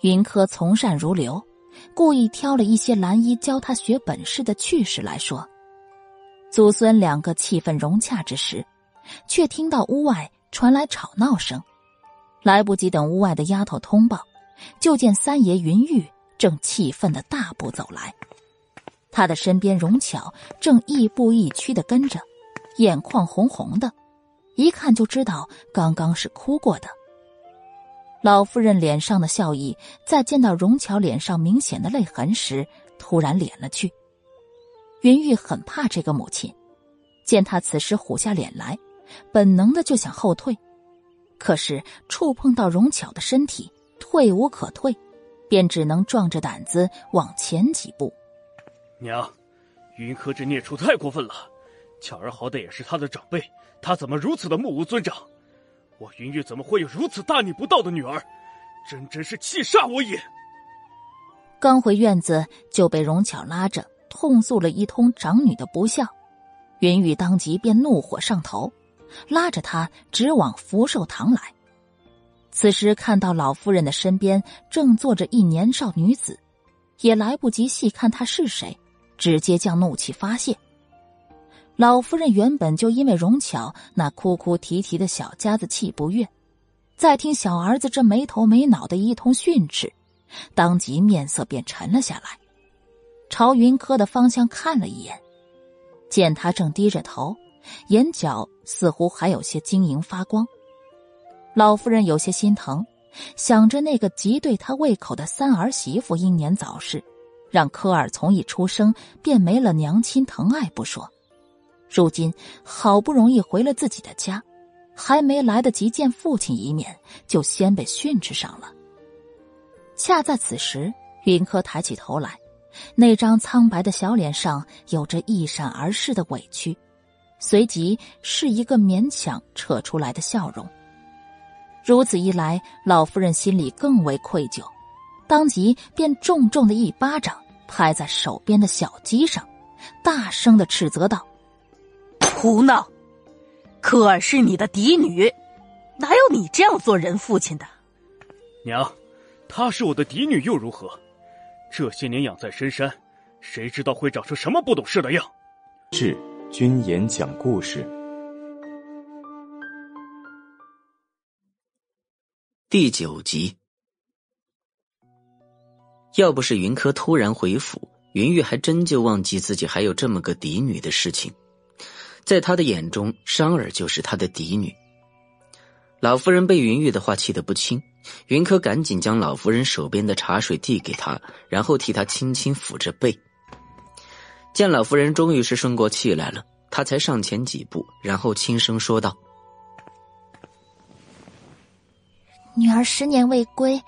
云柯从善如流，故意挑了一些蓝衣教他学本事的趣事来说。祖孙两个气氛融洽之时，却听到屋外传来吵闹声，来不及等屋外的丫头通报，就见三爷云玉正气愤的大步走来，他的身边荣巧正亦步亦趋的跟着。眼眶红红的，一看就知道刚刚是哭过的。老夫人脸上的笑意，在见到荣巧脸上明显的泪痕时，突然敛了去。云玉很怕这个母亲，见她此时虎下脸来，本能的就想后退，可是触碰到荣巧的身体，退无可退，便只能壮着胆子往前几步。娘，云柯这孽畜太过分了。巧儿好歹也是他的长辈，他怎么如此的目无尊长？我云玉怎么会有如此大逆不道的女儿？真真是气煞我也！刚回院子就被荣巧拉着痛诉了一通长女的不孝，云玉当即便怒火上头，拉着他直往福寿堂来。此时看到老夫人的身边正坐着一年少女子，也来不及细看她是谁，直接将怒气发泄。老夫人原本就因为荣巧那哭哭啼啼的小家子气不悦，再听小儿子这没头没脑的一通训斥，当即面色便沉了下来，朝云柯的方向看了一眼，见他正低着头，眼角似乎还有些晶莹发光。老夫人有些心疼，想着那个极对她胃口的三儿媳妇英年早逝，让科尔从一出生便没了娘亲疼爱不说。如今好不容易回了自己的家，还没来得及见父亲一面，就先被训斥上了。恰在此时，云柯抬起头来，那张苍白的小脸上有着一闪而逝的委屈，随即是一个勉强扯出来的笑容。如此一来，老夫人心里更为愧疚，当即便重重的一巴掌拍在手边的小鸡上，大声的斥责道。胡闹！可儿是你的嫡女，哪有你这样做人父亲的？娘，她是我的嫡女又如何？这些年养在深山，谁知道会长成什么不懂事的样？是君言讲故事。第九集，要不是云柯突然回府，云玉还真就忘记自己还有这么个嫡女的事情。在他的眼中，商儿就是他的嫡女。老夫人被云玉的话气得不轻，云柯赶紧将老夫人手边的茶水递给她，然后替她轻轻抚着背。见老夫人终于是顺过气来了，他才上前几步，然后轻声说道。女儿十年未归，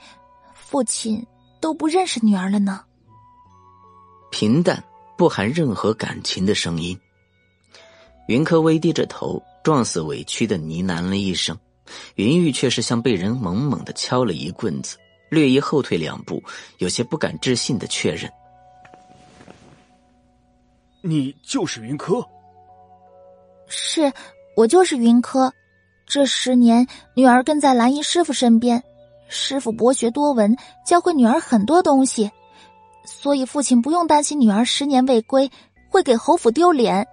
父亲都不认识女儿了呢。平淡不含任何感情的声音。云柯微低着头，状似委屈的呢喃了一声。云玉却是像被人猛猛的敲了一棍子，略一后退两步，有些不敢置信的确认：“你就是云柯？是，我就是云柯。”这十年，女儿跟在蓝衣师傅身边，师傅博学多闻，教会女儿很多东西，所以父亲不用担心女儿十年未归会给侯府丢脸。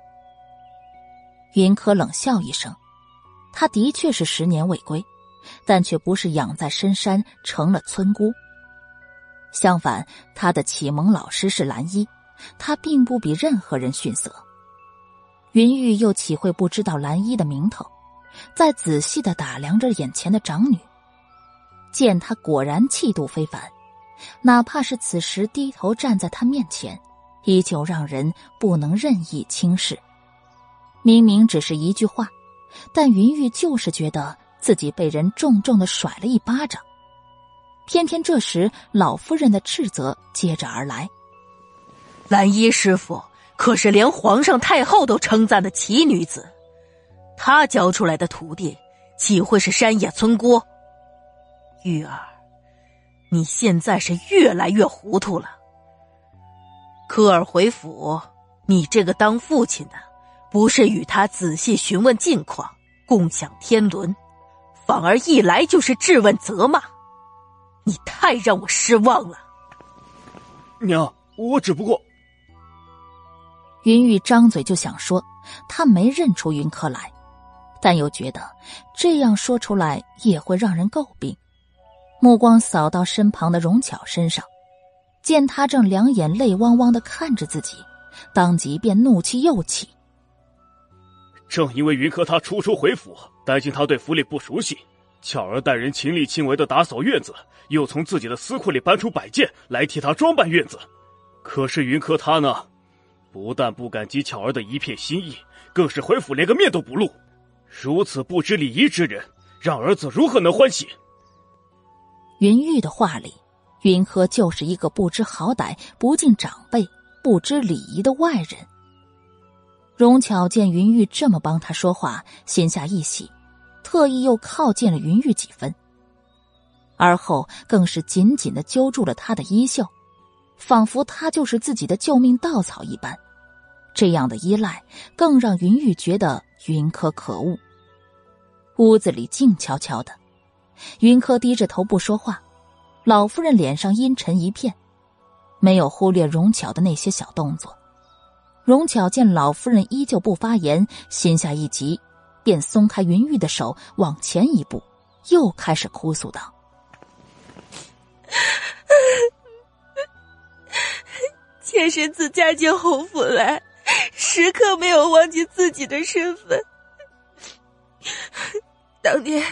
云柯冷笑一声，他的确是十年未归，但却不是养在深山成了村姑。相反，他的启蒙老师是蓝衣，他并不比任何人逊色。云玉又岂会不知道蓝衣的名头？再仔细的打量着眼前的长女，见她果然气度非凡，哪怕是此时低头站在她面前，依旧让人不能任意轻视。明明只是一句话，但云玉就是觉得自己被人重重的甩了一巴掌。偏偏这时老夫人的斥责接着而来：“蓝衣师傅可是连皇上太后都称赞的奇女子。”她教出来的徒弟，岂会是山野村姑？玉儿，你现在是越来越糊涂了。科尔回府，你这个当父亲的，不是与他仔细询问近况，共享天伦，反而一来就是质问责骂，你太让我失望了。娘，我只不过……云玉张嘴就想说，他没认出云柯来。但又觉得这样说出来也会让人诟病，目光扫到身旁的荣巧身上，见他正两眼泪汪汪的看着自己，当即便怒气又起。正因为云柯他初出回府，担心他对府里不熟悉，巧儿带人亲力亲为的打扫院子，又从自己的私库里搬出摆件来替他装扮院子。可是云柯他呢，不但不感激巧儿的一片心意，更是回府连个面都不露。如此不知礼仪之人，让儿子如何能欢喜？云玉的话里，云柯就是一个不知好歹、不敬长辈、不知礼仪的外人。荣巧见云玉这么帮他说话，心下一喜，特意又靠近了云玉几分，而后更是紧紧的揪住了他的衣袖，仿佛他就是自己的救命稻草一般。这样的依赖，更让云玉觉得。云柯可恶。屋子里静悄悄的，云柯低着头不说话。老夫人脸上阴沉一片，没有忽略荣巧的那些小动作。荣巧见老夫人依旧不发言，心下一急，便松开云玉的手，往前一步，又开始哭诉道：“妾身自嫁进侯府来。”时刻没有忘记自己的身份。当年，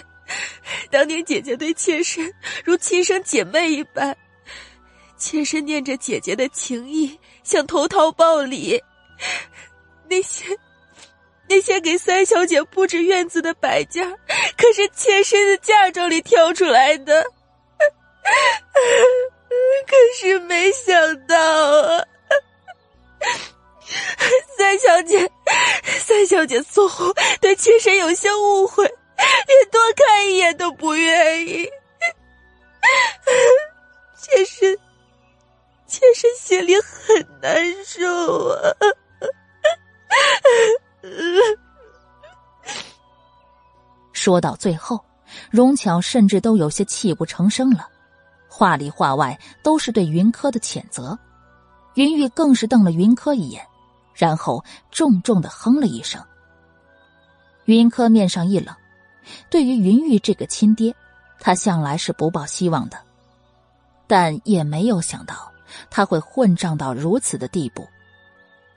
当年姐姐对妾身如亲生姐妹一般，妾身念着姐姐的情谊，想投桃报李。那些那些给三小姐布置院子的摆件，可是妾身的嫁妆里挑出来的。可是没想到啊！三小姐，三小姐似乎对妾身有些误会，连多看一眼都不愿意。妾身，妾身心里很难受啊！说到最后，荣巧甚至都有些泣不成声了，话里话外都是对云柯的谴责。云玉更是瞪了云柯一眼。然后重重的哼了一声。云柯面上一冷，对于云玉这个亲爹，他向来是不抱希望的，但也没有想到他会混账到如此的地步。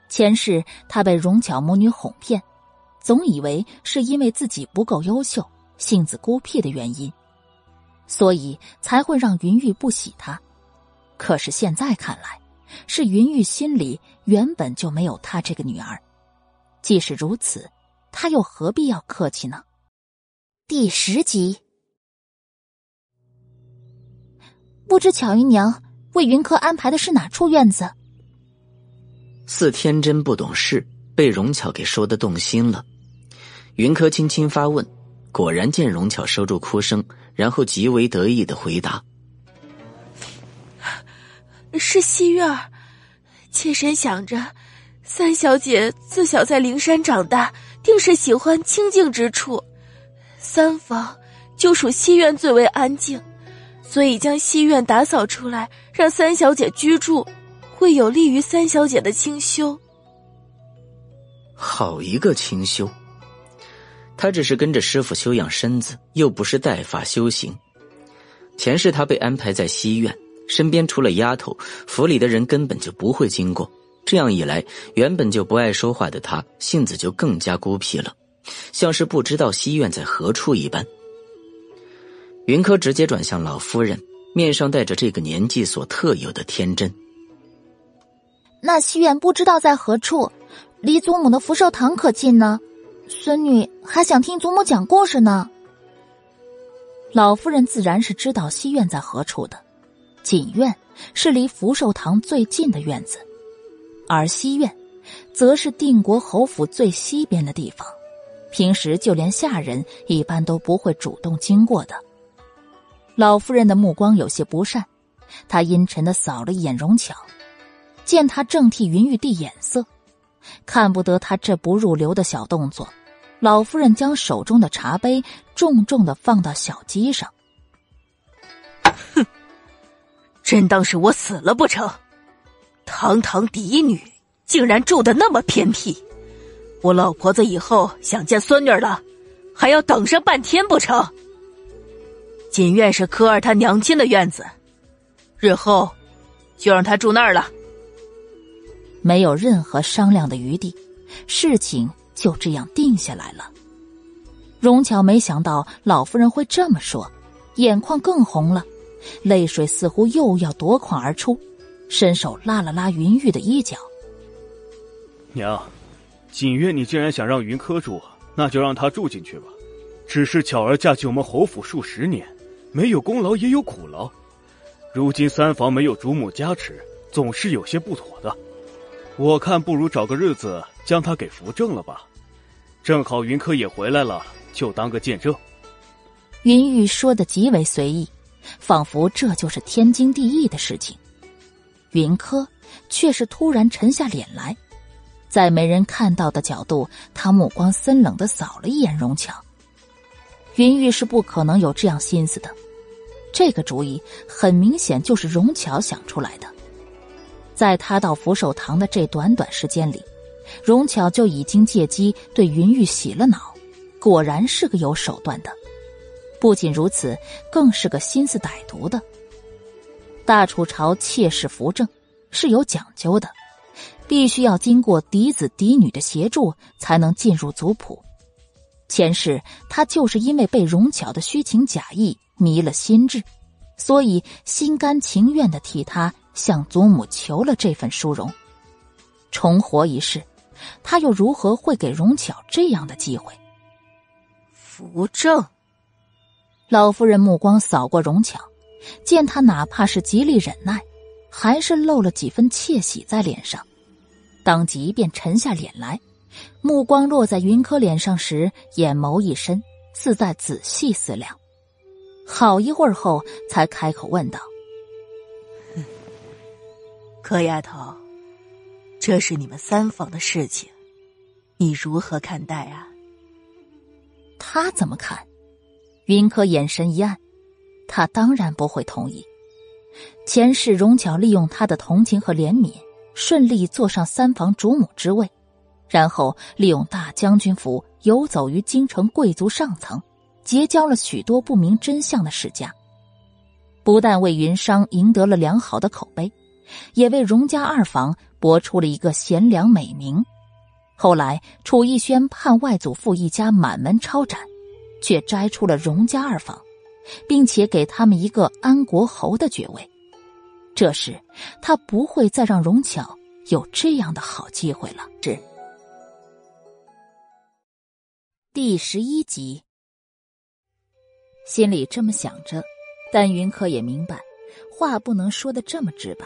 前世他被荣巧母女哄骗，总以为是因为自己不够优秀、性子孤僻的原因，所以才会让云玉不喜他。可是现在看来，是云玉心里原本就没有他这个女儿。即使如此，他又何必要客气呢？第十集。不知巧姨娘为云柯安排的是哪处院子？似天真不懂事，被荣巧给说的动心了。云柯轻轻发问，果然见荣巧收住哭声，然后极为得意的回答：“是西院妾身想着，三小姐自小在灵山长大，定是喜欢清静之处。三房就属西院最为安静。”所以将西院打扫出来，让三小姐居住，会有利于三小姐的清修。好一个清修！他只是跟着师傅修养身子，又不是带法修行。前世他被安排在西院，身边除了丫头，府里的人根本就不会经过。这样一来，原本就不爱说话的他，性子就更加孤僻了，像是不知道西院在何处一般。云柯直接转向老夫人，面上带着这个年纪所特有的天真。那西院不知道在何处，离祖母的福寿堂可近呢？孙女还想听祖母讲故事呢。老夫人自然是知道西院在何处的，锦院是离福寿堂最近的院子，而西院，则是定国侯府最西边的地方，平时就连下人一般都不会主动经过的。老夫人的目光有些不善，她阴沉的扫了一眼荣巧，见他正替云玉递眼色，看不得他这不入流的小动作，老夫人将手中的茶杯重重的放到小鸡上。哼，真当是我死了不成？堂堂嫡女，竟然住的那么偏僻，我老婆子以后想见孙女了，还要等上半天不成？锦院是柯儿他娘亲的院子，日后就让他住那儿了。没有任何商量的余地，事情就这样定下来了。荣巧没想到老夫人会这么说，眼眶更红了，泪水似乎又要夺眶而出，伸手拉了拉云玉的衣角。娘，锦月你既然想让云柯住，那就让他住进去吧。只是巧儿嫁进我们侯府数十年。没有功劳也有苦劳，如今三房没有主母加持，总是有些不妥的。我看不如找个日子将他给扶正了吧，正好云柯也回来了，就当个见证。云玉说的极为随意，仿佛这就是天经地义的事情。云柯却是突然沉下脸来，在没人看到的角度，他目光森冷的扫了一眼荣巧。云玉是不可能有这样心思的。这个主意很明显就是荣巧想出来的。在他到福寿堂的这短短时间里，荣巧就已经借机对云玉洗了脑，果然是个有手段的。不仅如此，更是个心思歹毒的。大楚朝妾室扶正是有讲究的，必须要经过嫡子嫡女的协助才能进入族谱。前世他就是因为被荣巧的虚情假意。迷了心智，所以心甘情愿的替他向祖母求了这份殊荣。重活一世，他又如何会给荣巧这样的机会？扶正，老夫人目光扫过荣巧，见他哪怕是极力忍耐，还是露了几分窃喜在脸上，当即便沉下脸来，目光落在云柯脸上时，眼眸一深，似在仔细思量。好一会儿后，才开口问道：“柯丫头，这是你们三房的事情，你如何看待啊？”他怎么看？云柯眼神一暗，他当然不会同意。前世荣巧利用他的同情和怜悯，顺利坐上三房主母之位，然后利用大将军府游走于京城贵族上层。结交了许多不明真相的世家，不但为云商赢得了良好的口碑，也为荣家二房博出了一个贤良美名。后来，楚逸轩盼外祖父一家满门抄斩，却摘出了荣家二房，并且给他们一个安国侯的爵位。这时，他不会再让荣巧有这样的好机会了。是第十一集，心里这么想着，但云柯也明白，话不能说的这么直白。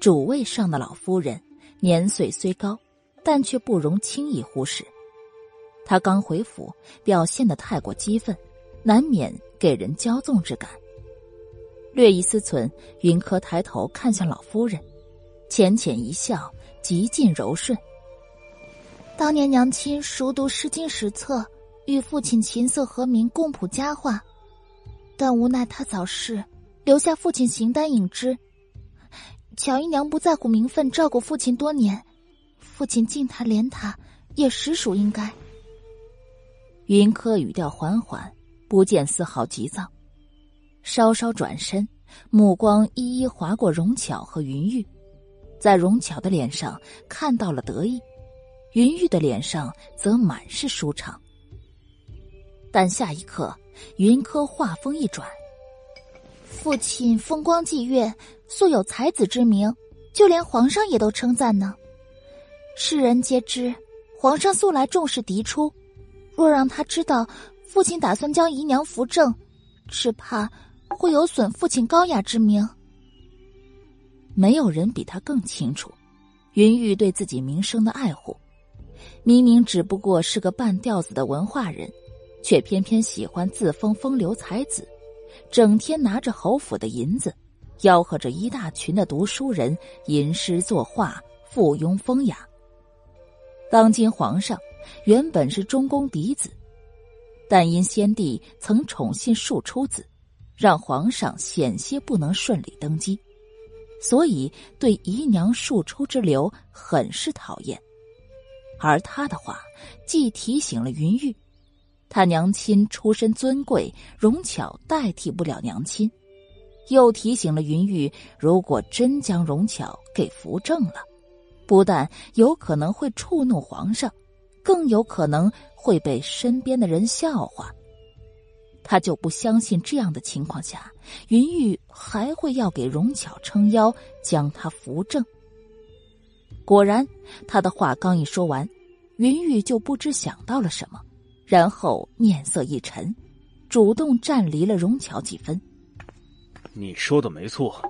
主位上的老夫人年岁虽高，但却不容轻易忽视。她刚回府，表现的太过激愤，难免给人骄纵之感。略一思忖，云柯抬头看向老夫人，浅浅一笑，极尽柔顺。当年娘亲熟读诗经史册，与父亲琴瑟和鸣，共谱佳话，但无奈他早逝，留下父亲形单影只。巧姨娘不在乎名分，照顾父亲多年，父亲敬她怜她，也实属应该。云柯语调缓缓，不见丝毫急躁。稍稍转身，目光一一划过荣巧和云玉，在荣巧的脸上看到了得意，云玉的脸上则满是舒畅。但下一刻，云柯话锋一转：“父亲风光霁月，素有才子之名，就连皇上也都称赞呢。世人皆知，皇上素来重视嫡出，若让他知道父亲打算将姨娘扶正，只怕……”会有损父亲高雅之名。没有人比他更清楚，云玉对自己名声的爱护。明明只不过是个半吊子的文化人，却偏偏喜欢自封风流才子，整天拿着侯府的银子，吆喝着一大群的读书人吟诗作画，附庸风雅。当今皇上原本是中宫嫡子，但因先帝曾宠信庶出子。让皇上险些不能顺利登基，所以对姨娘庶出之流很是讨厌。而他的话既提醒了云玉，他娘亲出身尊贵，容巧代替不了娘亲；又提醒了云玉，如果真将容巧给扶正了，不但有可能会触怒皇上，更有可能会被身边的人笑话。他就不相信这样的情况下，云玉还会要给荣巧撑腰，将他扶正。果然，他的话刚一说完，云玉就不知想到了什么，然后面色一沉，主动站离了荣巧几分。你说的没错，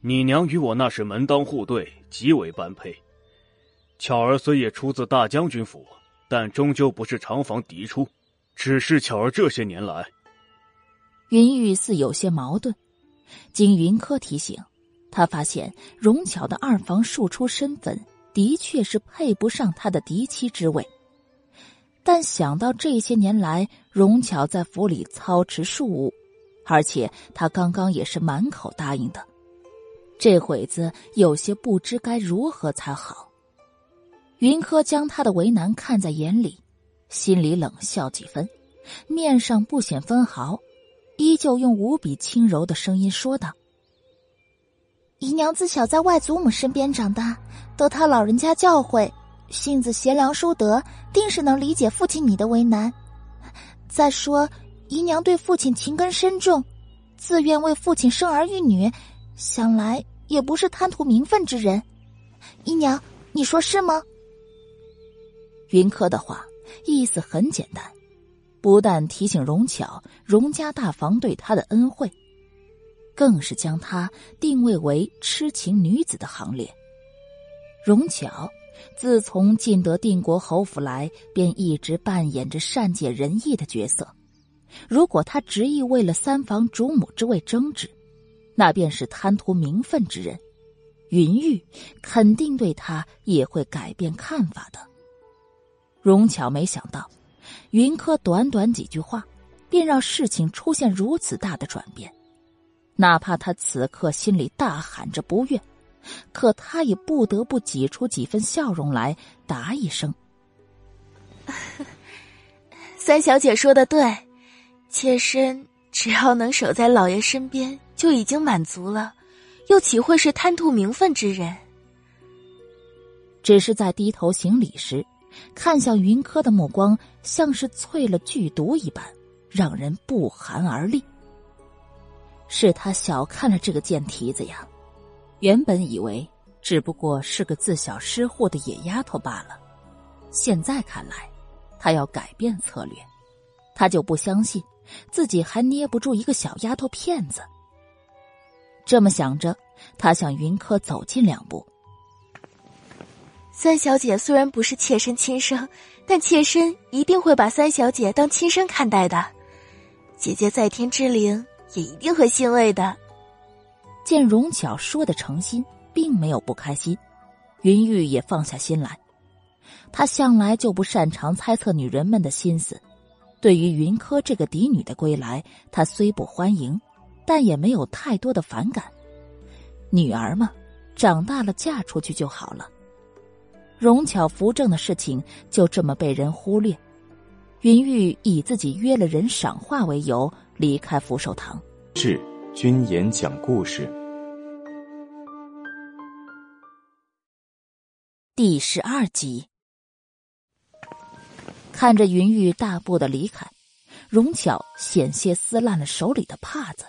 你娘与我那是门当户对，极为般配。巧儿虽也出自大将军府，但终究不是长房嫡出，只是巧儿这些年来。云玉似有些矛盾，经云柯提醒，他发现荣巧的二房庶出身份的确是配不上他的嫡妻之位。但想到这些年来荣巧在府里操持庶务，而且他刚刚也是满口答应的，这会子有些不知该如何才好。云柯将他的为难看在眼里，心里冷笑几分，面上不显分毫。依旧用无比轻柔的声音说道：“姨娘自小在外祖母身边长大，得他老人家教诲，性子贤良淑德，定是能理解父亲你的为难。再说，姨娘对父亲情根深重，自愿为父亲生儿育女，想来也不是贪图名分之人。姨娘，你说是吗？”云柯的话意思很简单。不但提醒荣巧荣家大房对她的恩惠，更是将她定位为痴情女子的行列。荣巧自从进得定国侯府来，便一直扮演着善解人意的角色。如果他执意为了三房主母之位争执，那便是贪图名分之人。云玉肯定对他也会改变看法的。荣巧没想到。云柯短短几句话，便让事情出现如此大的转变。哪怕他此刻心里大喊着不悦，可他也不得不挤出几分笑容来，答一声：“ *laughs* 三小姐说的对，妾身只要能守在老爷身边，就已经满足了，又岂会是贪图名分之人？只是在低头行礼时，看向云柯的目光像是淬了剧毒一般，让人不寒而栗。是他小看了这个贱蹄子呀！原本以为只不过是个自小失户的野丫头罢了，现在看来，他要改变策略。他就不相信自己还捏不住一个小丫头片子。这么想着，他向云柯走近两步。三小姐虽然不是妾身亲生，但妾身一定会把三小姐当亲生看待的。姐姐在天之灵也一定会欣慰的。见容巧说的诚心，并没有不开心，云玉也放下心来。他向来就不擅长猜测女人们的心思，对于云柯这个嫡女的归来，他虽不欢迎，但也没有太多的反感。女儿嘛，长大了嫁出去就好了。荣巧扶正的事情就这么被人忽略，云玉以自己约了人赏画为由离开福寿堂。是君言讲故事第十二集。看着云玉大步的离开，荣巧险些撕烂了手里的帕子，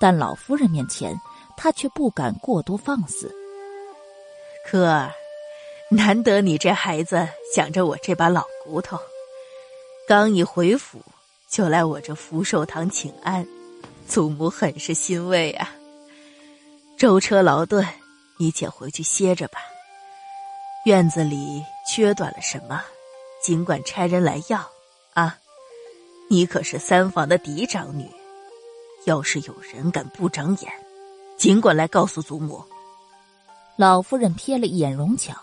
但老夫人面前，她却不敢过多放肆。科儿。难得你这孩子想着我这把老骨头，刚一回府就来我这福寿堂请安，祖母很是欣慰啊。舟车劳顿，你且回去歇着吧。院子里缺短了什么，尽管差人来要啊。你可是三房的嫡长女，要是有人敢不长眼，尽管来告诉祖母。老夫人瞥了一眼荣巧。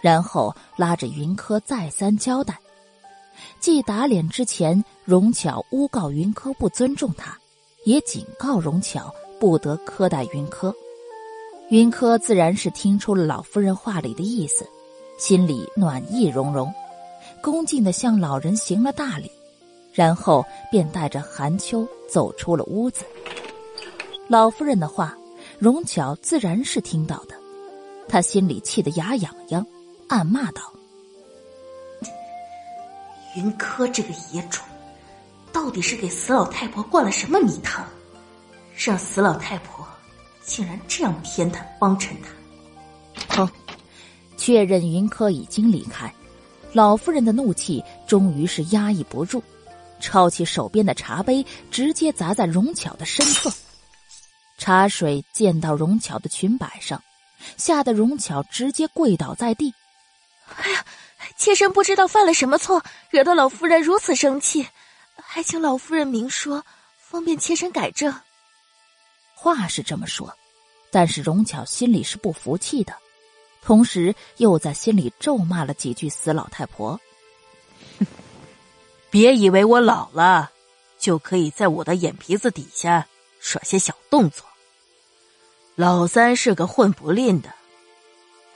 然后拉着云柯再三交代，既打脸之前荣巧诬告云柯不尊重他，也警告荣巧不得苛待云柯。云柯自然是听出了老夫人话里的意思，心里暖意融融，恭敬的向老人行了大礼，然后便带着韩秋走出了屋子。老夫人的话，荣巧自然是听到的，他心里气得牙痒痒。暗骂道：“云柯这个野种，到底是给死老太婆灌了什么迷汤，让死老太婆竟然这样偏袒帮衬他？”哼！确认云柯已经离开，老夫人的怒气终于是压抑不住，抄起手边的茶杯，直接砸在荣巧的身侧，茶水溅到荣巧的裙摆上，吓得荣巧直接跪倒在地。哎呀，妾身不知道犯了什么错，惹得老夫人如此生气，还请老夫人明说，方便妾身改正。话是这么说，但是荣巧心里是不服气的，同时又在心里咒骂了几句死老太婆。哼，*laughs* 别以为我老了，就可以在我的眼皮子底下耍些小动作。老三是个混不吝的，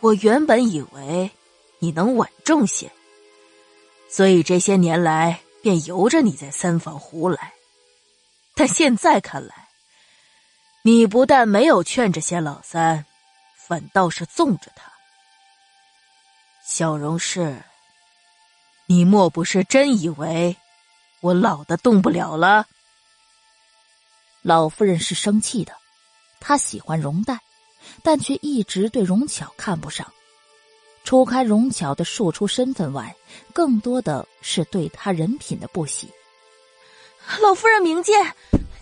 我原本以为。你能稳重些，所以这些年来便由着你在三房胡来。但现在看来，你不但没有劝着些老三，反倒是纵着他。小荣氏，你莫不是真以为我老的动不了了？老夫人是生气的，她喜欢容黛，但却一直对荣巧看不上。除开荣巧的庶出身份外，更多的是对他人品的不喜。老夫人明鉴，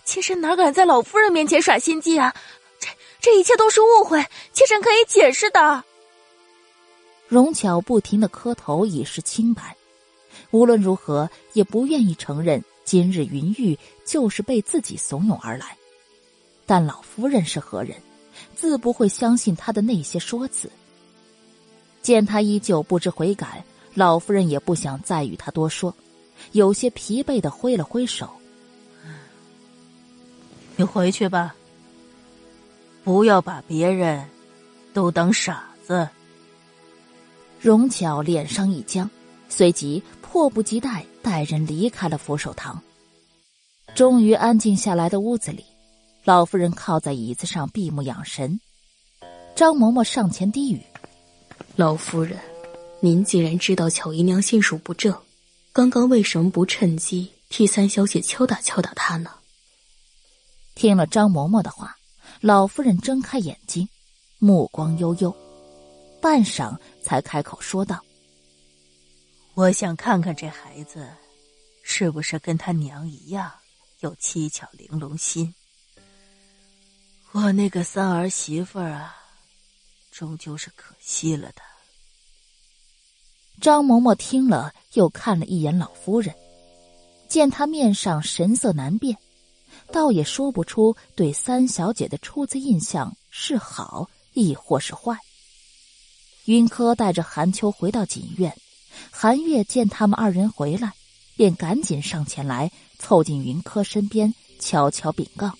妾身哪敢在老夫人面前耍心计啊！这这一切都是误会，妾身可以解释的。荣巧不停的磕头以示清白，无论如何也不愿意承认今日云玉就是被自己怂恿而来。但老夫人是何人，自不会相信他的那些说辞。见他依旧不知悔改，老夫人也不想再与他多说，有些疲惫的挥了挥手：“你回去吧，不要把别人都当傻子。”荣巧脸上一僵，随即迫不及待带人离开了佛手堂。终于安静下来的屋子里，老夫人靠在椅子上闭目养神。张嬷嬷上前低语：“老夫人，您既然知道巧姨娘心术不正，刚刚为什么不趁机替三小姐敲打敲打她呢？”听了张嬷嬷的话，老夫人睁开眼睛，目光悠悠，半晌才开口说道：“我想看看这孩子，是不是跟他娘一样。”有七巧玲珑心，我那个三儿媳妇儿啊，终究是可惜了的。张嬷嬷听了，又看了一眼老夫人，见她面上神色难辨，倒也说不出对三小姐的初次印象是好亦或是坏。云柯带着韩秋回到锦院，韩月见他们二人回来。便赶紧上前来，凑近云柯身边，悄悄禀告：“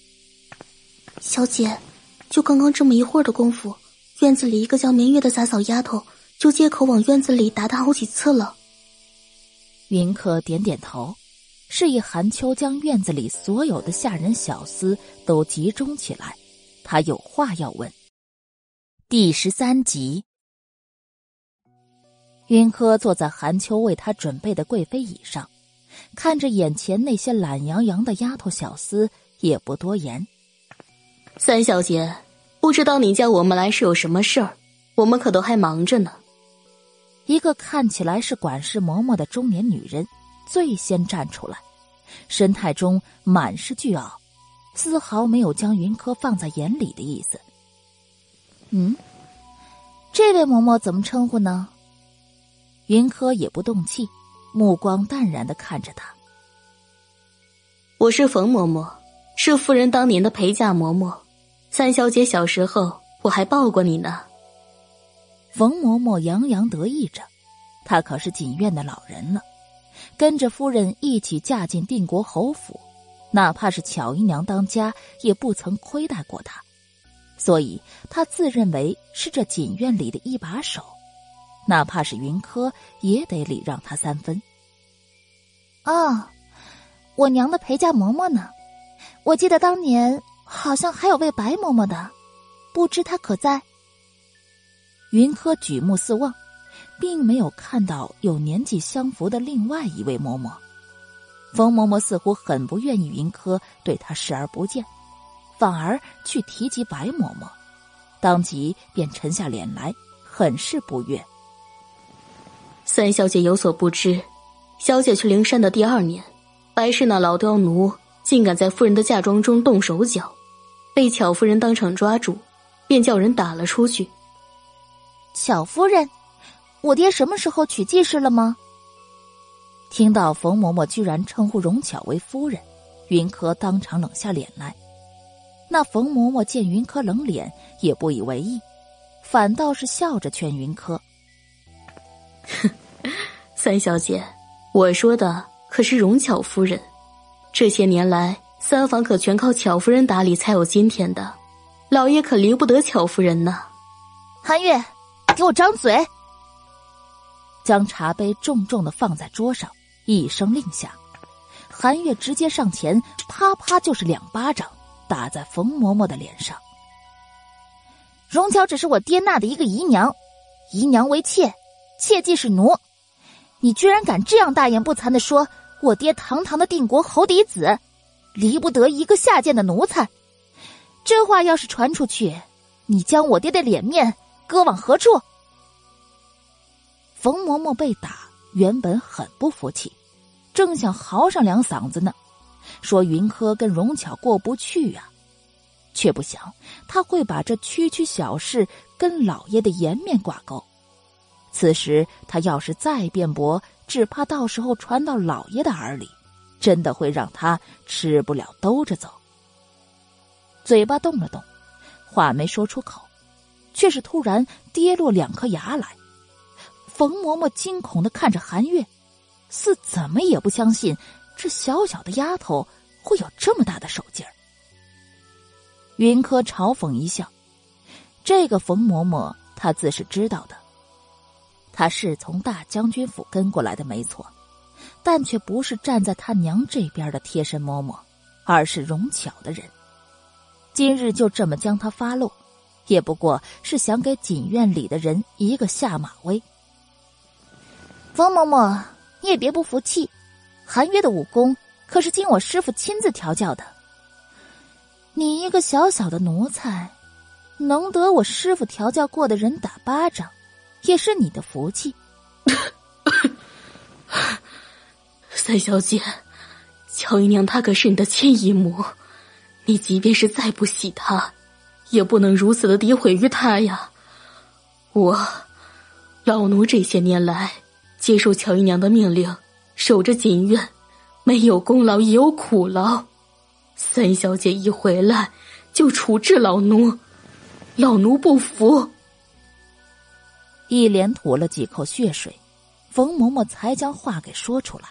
小姐，就刚刚这么一会儿的功夫，院子里一个叫明月的杂草丫头就借口往院子里打他好几次了。”云柯点点头，示意韩秋将院子里所有的下人小厮都集中起来，他有话要问。第十三集。云柯坐在韩秋为他准备的贵妃椅上。看着眼前那些懒洋洋的丫头小厮，也不多言。三小姐，不知道你叫我们来是有什么事儿？我们可都还忙着呢。一个看起来是管事嬷嬷的中年女人，最先站出来，神态中满是倨傲，丝毫没有将云柯放在眼里的意思。嗯，这位嬷嬷怎么称呼呢？云柯也不动气。目光淡然的看着他。我是冯嬷嬷，是夫人当年的陪嫁嬷嬷。三小姐小时候我还抱过你呢。冯嬷嬷洋洋得意着，她可是锦院的老人了，跟着夫人一起嫁进定国侯府，哪怕是巧姨娘当家，也不曾亏待过她，所以她自认为是这锦院里的一把手。哪怕是云柯，也得礼让他三分。哦，我娘的陪嫁嬷嬷呢？我记得当年好像还有位白嬷嬷的，不知她可在？云柯举目四望，并没有看到有年纪相符的另外一位嬷嬷。冯嬷嬷似乎很不愿意云柯对她视而不见，反而去提及白嬷嬷，当即便沉下脸来，很是不悦。三小姐有所不知，小姐去灵山的第二年，白氏那老刁奴竟敢在夫人的嫁妆中动手脚，被巧夫人当场抓住，便叫人打了出去。巧夫人，我爹什么时候娶继室了吗？听到冯嬷嬷居然称呼荣巧为夫人，云柯当场冷下脸来。那冯嬷嬷见云柯冷脸，也不以为意，反倒是笑着劝云柯。*laughs* 哼，*laughs* 三小姐，我说的可是荣巧夫人。这些年来，三房可全靠巧夫人打理才有今天的，老爷可离不得巧夫人呢。韩月，给我张嘴！将茶杯重重的放在桌上，一声令下，韩月直接上前，啪啪就是两巴掌，打在冯嬷嬷的脸上。荣巧只是我爹纳的一个姨娘，姨娘为妾。妾即是奴，你居然敢这样大言不惭的说我爹堂堂的定国侯嫡子，离不得一个下贱的奴才。这话要是传出去，你将我爹的脸面搁往何处？冯嬷嬷被打，原本很不服气，正想嚎上两嗓子呢，说云柯跟荣巧过不去呀，却不想他会把这区区小事跟老爷的颜面挂钩。此时他要是再辩驳，只怕到时候传到老爷的耳里，真的会让他吃不了兜着走。嘴巴动了动，话没说出口，却是突然跌落两颗牙来。冯嬷嬷惊恐的看着韩月，似怎么也不相信这小小的丫头会有这么大的手劲儿。云柯嘲讽一笑，这个冯嬷嬷他自是知道的。他是从大将军府跟过来的，没错，但却不是站在他娘这边的贴身嬷嬷，而是容巧的人。今日就这么将他发落，也不过是想给锦院里的人一个下马威。冯嬷嬷，你也别不服气，韩月的武功可是经我师傅亲自调教的。你一个小小的奴才，能得我师傅调教过的人打巴掌，也是你的福气。*laughs* 三小姐，乔姨娘她可是你的亲姨母，你即便是再不喜她，也不能如此的诋毁于她呀。我，老奴这些年来接受乔姨娘的命令，守着锦院，没有功劳也有苦劳。三小姐一回来就处置老奴，老奴不服。一连吐了几口血水，冯嬷嬷才将话给说出来。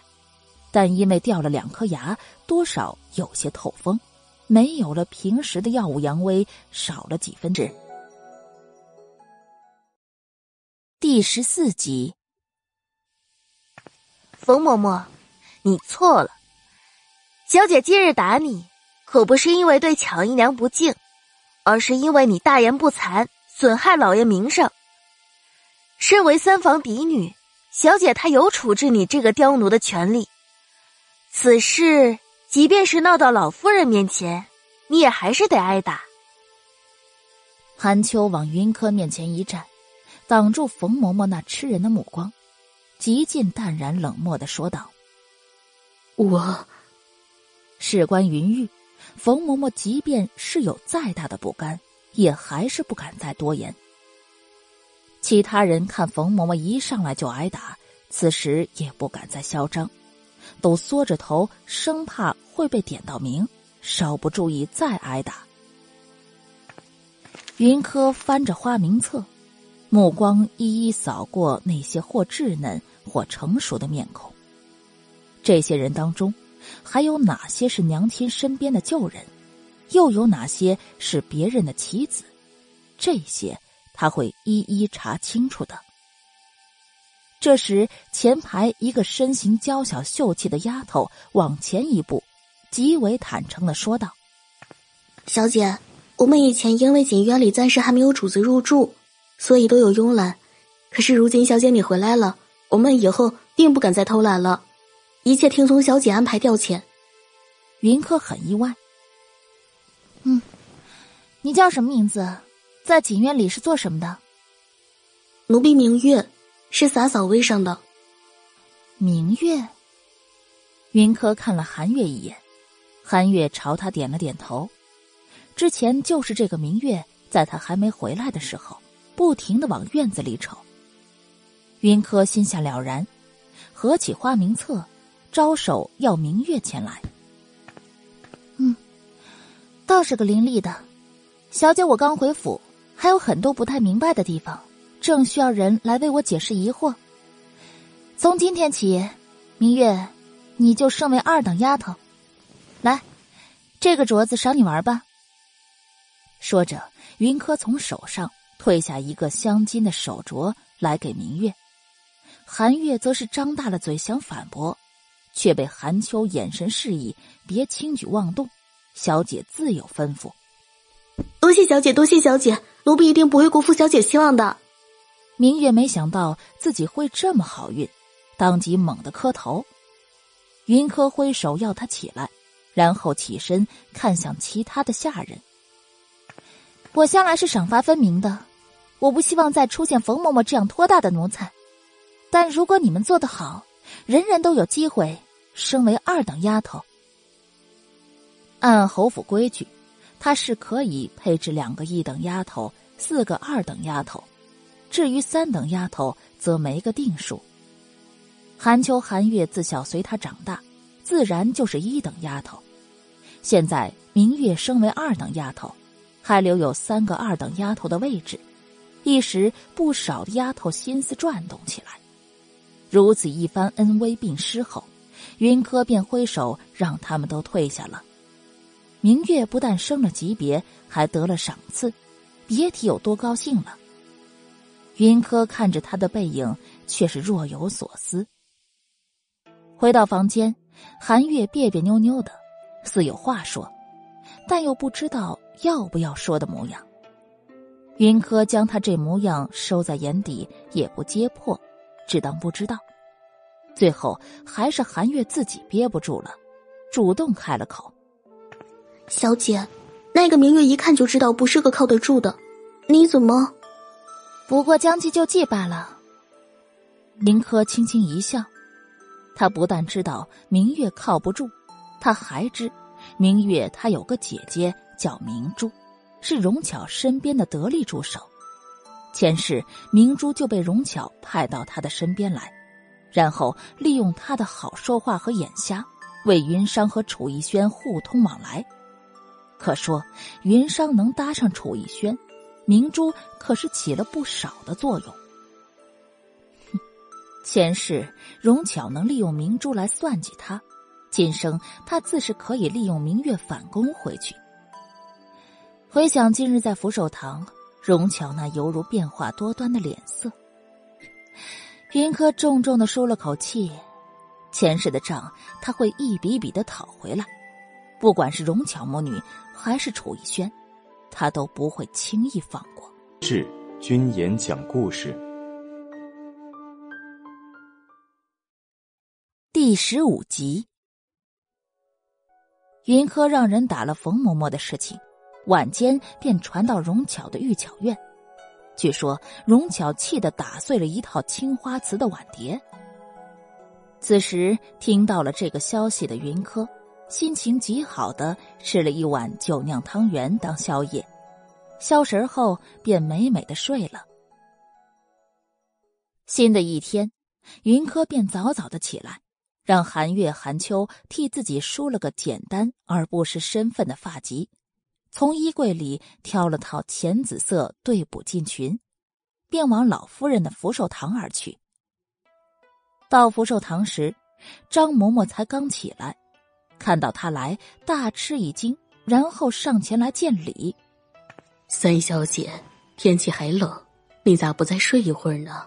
但因为掉了两颗牙，多少有些透风，没有了平时的耀武扬威，少了几分质。第十四集，冯嬷嬷，你错了。小姐今日打你，可不是因为对巧姨娘不敬，而是因为你大言不惭，损害老爷名声。身为三房嫡女，小姐她有处置你这个刁奴的权利。此事即便是闹到老夫人面前，你也还是得挨打。韩秋往云柯面前一站，挡住冯嬷嬷那吃人的目光，极尽淡然冷漠的说道：“我事关云玉，冯嬷嬷即便是有再大的不甘，也还是不敢再多言。其他人看冯嬷嬷一上来就挨打，此时也不敢再嚣张。”都缩着头，生怕会被点到名，稍不注意再挨打。云柯翻着花名册，目光一一扫过那些或稚嫩或成熟的面孔。这些人当中，还有哪些是娘亲身边的旧人？又有哪些是别人的棋子？这些他会一一查清楚的。这时，前排一个身形娇小、秀气的丫头往前一步，极为坦诚的说道：“小姐，我们以前因为锦院里暂时还没有主子入住，所以都有慵懒。可是如今小姐你回来了，我们以后定不敢再偷懒了，一切听从小姐安排调遣。”云柯很意外。嗯，你叫什么名字？在锦院里是做什么的？奴婢明月。是洒扫卫生的，明月。云柯看了韩月一眼，韩月朝他点了点头。之前就是这个明月，在他还没回来的时候，不停的往院子里瞅。云柯心下了然，合起花名册，招手要明月前来。嗯，倒是个伶俐的小姐。我刚回府，还有很多不太明白的地方。正需要人来为我解释疑惑。从今天起，明月，你就升为二等丫头。来，这个镯子赏你玩吧。说着，云柯从手上退下一个镶金的手镯来给明月。韩月则是张大了嘴想反驳，却被韩秋眼神示意别轻举妄动，小姐自有吩咐。多谢小姐，多谢小姐，奴婢一定不会辜负小姐希望的。明月没想到自己会这么好运，当即猛地磕头。云柯挥手要他起来，然后起身看向其他的下人。我向来是赏罚分明的，我不希望再出现冯嬷嬷这样托大的奴才。但如果你们做得好，人人都有机会升为二等丫头。按侯府规矩，他是可以配置两个一等丫头，四个二等丫头。至于三等丫头，则没个定数。韩秋、韩月自小随他长大，自然就是一等丫头。现在明月升为二等丫头，还留有三个二等丫头的位置，一时不少的丫头心思转动起来。如此一番恩威并施后，云柯便挥手让他们都退下了。明月不但升了级别，还得了赏赐，别提有多高兴了。云柯看着他的背影，却是若有所思。回到房间，韩月别别扭扭的，似有话说，但又不知道要不要说的模样。云柯将他这模样收在眼底，也不揭破，只当不知道。最后还是韩月自己憋不住了，主动开了口：“小姐，那个明月一看就知道不是个靠得住的，你怎么？不过将计就计罢了。”林柯轻轻一笑，他不但知道明月靠不住，他还知明月他有个姐姐叫明珠，是荣巧身边的得力助手。前世明珠就被荣巧派到他的身边来。然后利用他的好说话和眼瞎，为云商和楚逸轩互通往来。可说云商能搭上楚逸轩，明珠可是起了不少的作用。前世荣巧能利用明珠来算计他，今生他自是可以利用明月反攻回去。回想今日在福寿堂，荣巧那犹如变化多端的脸色。云柯重重的舒了口气，前世的账他会一笔笔的讨回来，不管是荣巧母女还是楚逸轩，他都不会轻易放过。是君言讲故事第十五集，云柯让人打了冯嬷嬷的事情，晚间便传到荣巧的玉巧院。据说荣巧气得打碎了一套青花瓷的碗碟。此时听到了这个消息的云柯，心情极好的吃了一碗酒酿汤圆当宵夜，消食后便美美的睡了。新的一天，云柯便早早的起来，让韩月、韩秋替自己梳了个简单而不失身份的发髻。从衣柜里挑了套浅紫色对补进裙，便往老夫人的福寿堂而去。到福寿堂时，张嬷嬷才刚起来，看到他来，大吃一惊，然后上前来见礼：“三小姐，天气还冷，你咋不再睡一会儿呢？”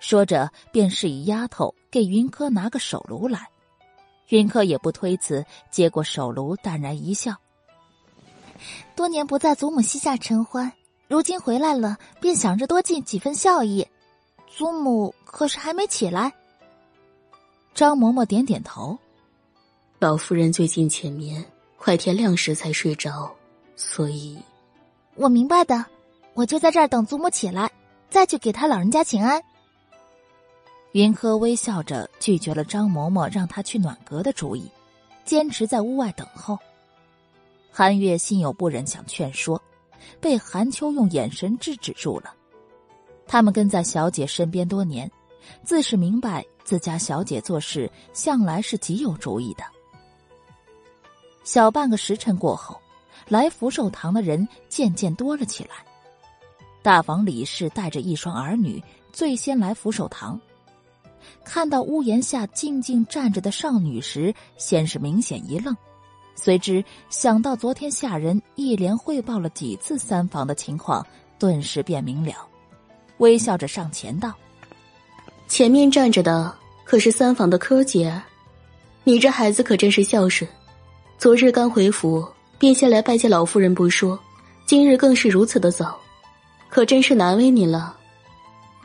说着，便示意丫头给云柯拿个手炉来。云柯也不推辞，接过手炉，淡然一笑。多年不在祖母膝下承欢，如今回来了，便想着多尽几分孝义。祖母可是还没起来？张嬷嬷点点头。老夫人最近浅眠，快天亮时才睡着，所以，我明白的。我就在这儿等祖母起来，再去给他老人家请安。云柯微笑着拒绝了张嬷嬷让他去暖阁的主意，坚持在屋外等候。韩月心有不忍，想劝说，被韩秋用眼神制止住了。他们跟在小姐身边多年，自是明白自家小姐做事向来是极有主意的。小半个时辰过后，来福寿堂的人渐渐多了起来。大房李氏带着一双儿女最先来福寿堂，看到屋檐下静静站着的少女时，先是明显一愣。随之想到昨天下人一连汇报了几次三房的情况，顿时便明了，微笑着上前道：“前面站着的可是三房的柯姐儿，你这孩子可真是孝顺，昨日刚回府便先来拜见老夫人不说，今日更是如此的早，可真是难为你了。”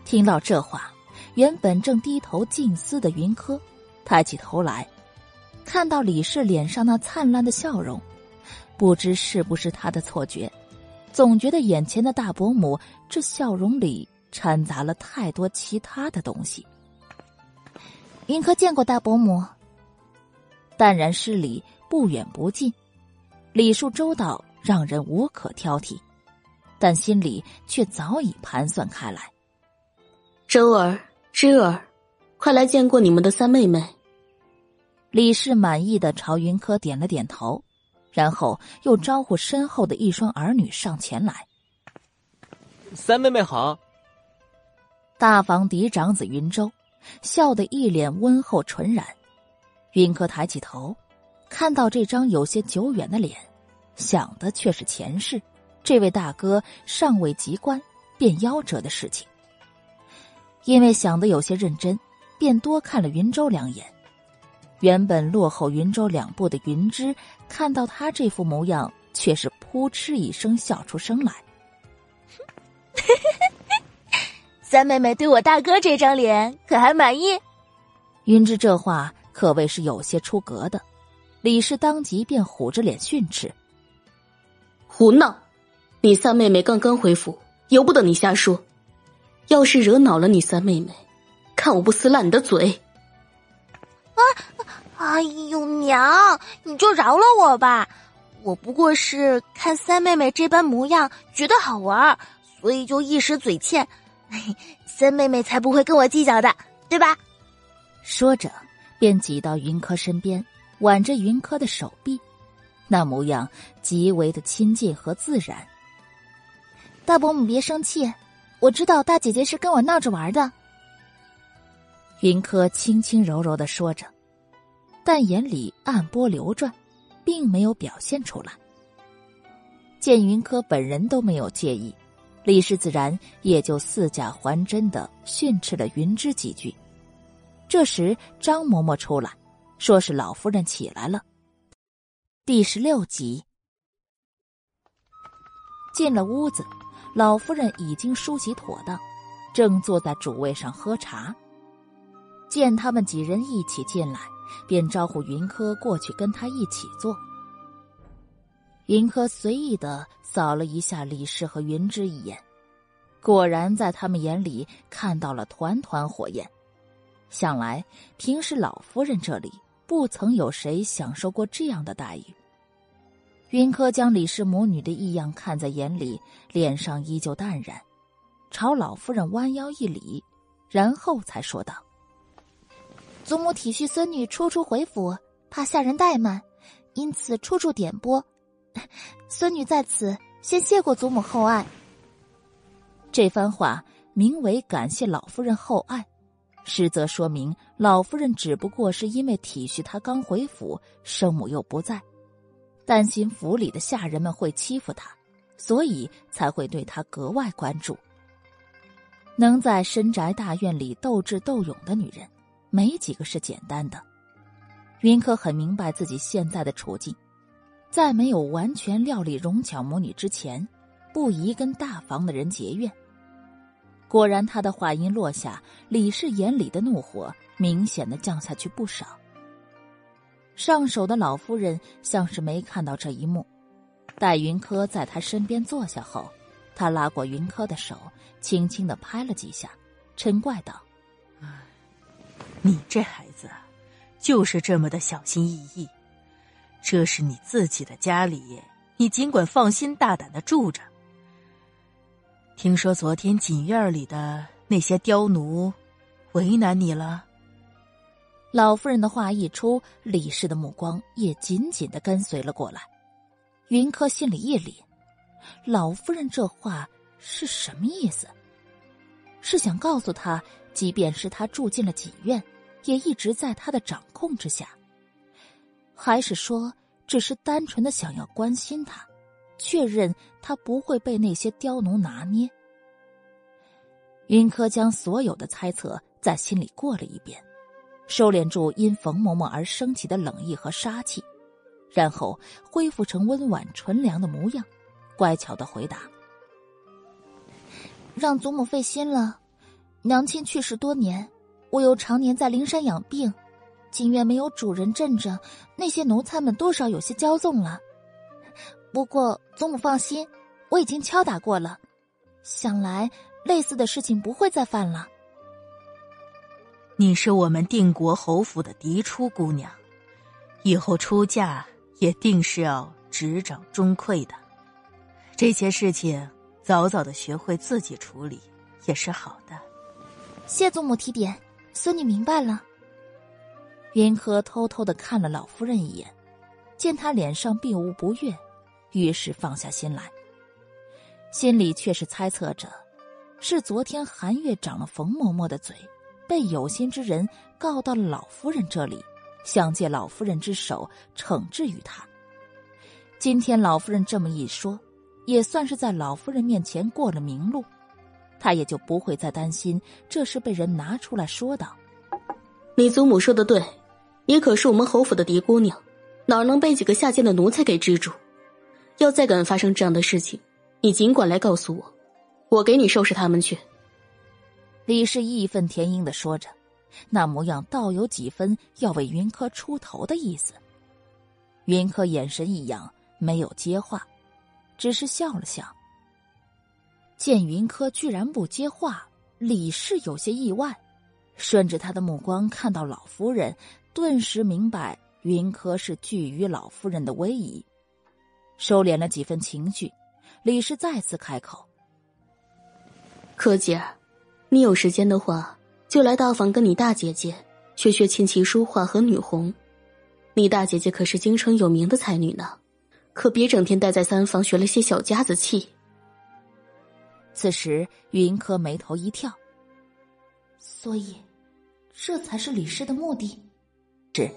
听到这话，原本正低头静思的云柯，抬起头来。看到李氏脸上那灿烂的笑容，不知是不是他的错觉，总觉得眼前的大伯母这笑容里掺杂了太多其他的东西。云柯见过大伯母，淡然施礼，不远不近，礼数周到，让人无可挑剔，但心里却早已盘算开来。周儿、芝儿，快来见过你们的三妹妹。李氏满意的朝云柯点了点头，然后又招呼身后的一双儿女上前来。三妹妹好。大房嫡长子云州笑得一脸温厚纯然。云柯抬起头，看到这张有些久远的脸，想的却是前世这位大哥尚未及冠便夭折的事情。因为想的有些认真，便多看了云州两眼。原本落后云州两步的云芝，看到他这副模样，却是扑哧一声笑出声来。*laughs* 三妹妹对我大哥这张脸可还满意？云芝这话可谓是有些出格的，李氏当即便虎着脸训斥：“胡闹！你三妹妹刚刚回府，由不得你瞎说。要是惹恼了你三妹妹，看我不撕烂你的嘴！”啊！哎呦，娘，你就饶了我吧！我不过是看三妹妹这般模样，觉得好玩，所以就一时嘴欠。三妹妹才不会跟我计较的，对吧？说着，便挤到云柯身边，挽着云柯的手臂，那模样极为的亲近和自然。大伯母别生气，我知道大姐姐是跟我闹着玩的。云柯轻轻柔柔的说着，但眼里暗波流转，并没有表现出来。见云柯本人都没有介意。李氏自然也就似假还真的训斥了云芝几句。这时，张嬷嬷出来，说是老夫人起来了。第十六集，进了屋子，老夫人已经梳洗妥当，正坐在主位上喝茶。见他们几人一起进来，便招呼云柯过去跟他一起坐。云柯随意的扫了一下李氏和云芝一眼，果然在他们眼里看到了团团火焰。想来平时老夫人这里不曾有谁享受过这样的待遇。云柯将李氏母女的异样看在眼里，脸上依旧淡然，朝老夫人弯腰一礼，然后才说道：“祖母体恤孙女初初回府，怕下人怠慢，因此处处点拨。” *laughs* 孙女在此先谢过祖母厚爱。这番话名为感谢老夫人厚爱，实则说明老夫人只不过是因为体恤她刚回府，生母又不在，担心府里的下人们会欺负她，所以才会对她格外关注。能在深宅大院里斗智斗勇的女人，没几个是简单的。云柯很明白自己现在的处境。在没有完全料理荣巧母女之前，不宜跟大房的人结怨。果然，他的话音落下，李氏眼里的怒火明显的降下去不少。上手的老夫人像是没看到这一幕，待云柯在他身边坐下后，他拉过云柯的手，轻轻的拍了几下，嗔怪道：“你这孩子，就是这么的小心翼翼。”这是你自己的家里，你尽管放心大胆的住着。听说昨天锦院里的那些刁奴为难你了。老夫人的话一出，李氏的目光也紧紧的跟随了过来。云柯心里一凛，老夫人这话是什么意思？是想告诉他，即便是他住进了锦院，也一直在他的掌控之下。还是说，只是单纯的想要关心他，确认他不会被那些刁奴拿捏。云柯将所有的猜测在心里过了一遍，收敛住因冯嬷嬷而升起的冷意和杀气，然后恢复成温婉纯良的模样，乖巧的回答：“让祖母费心了。娘亲去世多年，我又常年在灵山养病。”景院没有主人镇着，那些奴才们多少有些骄纵了。不过祖母放心，我已经敲打过了，想来类似的事情不会再犯了。你是我们定国侯府的嫡出姑娘，以后出嫁也定是要执掌中馈的。这些事情早早的学会自己处理也是好的。谢祖母提点，孙女明白了。云柯偷偷的看了老夫人一眼，见她脸上并无不悦，于是放下心来。心里却是猜测着，是昨天韩月长了冯嬷嬷的嘴，被有心之人告到了老夫人这里，想借老夫人之手惩治于他。今天老夫人这么一说，也算是在老夫人面前过了明路，他也就不会再担心这事被人拿出来说道。你祖母说的对。你可是我们侯府的嫡姑娘，哪能被几个下贱的奴才给制住？要再敢发生这样的事情，你尽管来告诉我，我给你收拾他们去。”李氏义愤填膺的说着，那模样倒有几分要为云柯出头的意思。云柯眼神一扬，没有接话，只是笑了笑。见云柯居然不接话，李氏有些意外，顺着他的目光看到老夫人，顿时明白云柯是惧于老夫人的威仪，收敛了几分情绪。李氏再次开口：“柯姐，你有时间的话，就来大房跟你大姐姐学学琴棋书画和女红。你大姐姐可是京城有名的才女呢，可别整天待在三房学了些小家子气。”此时，云柯眉头一跳。所以，这才是李氏的目的。是。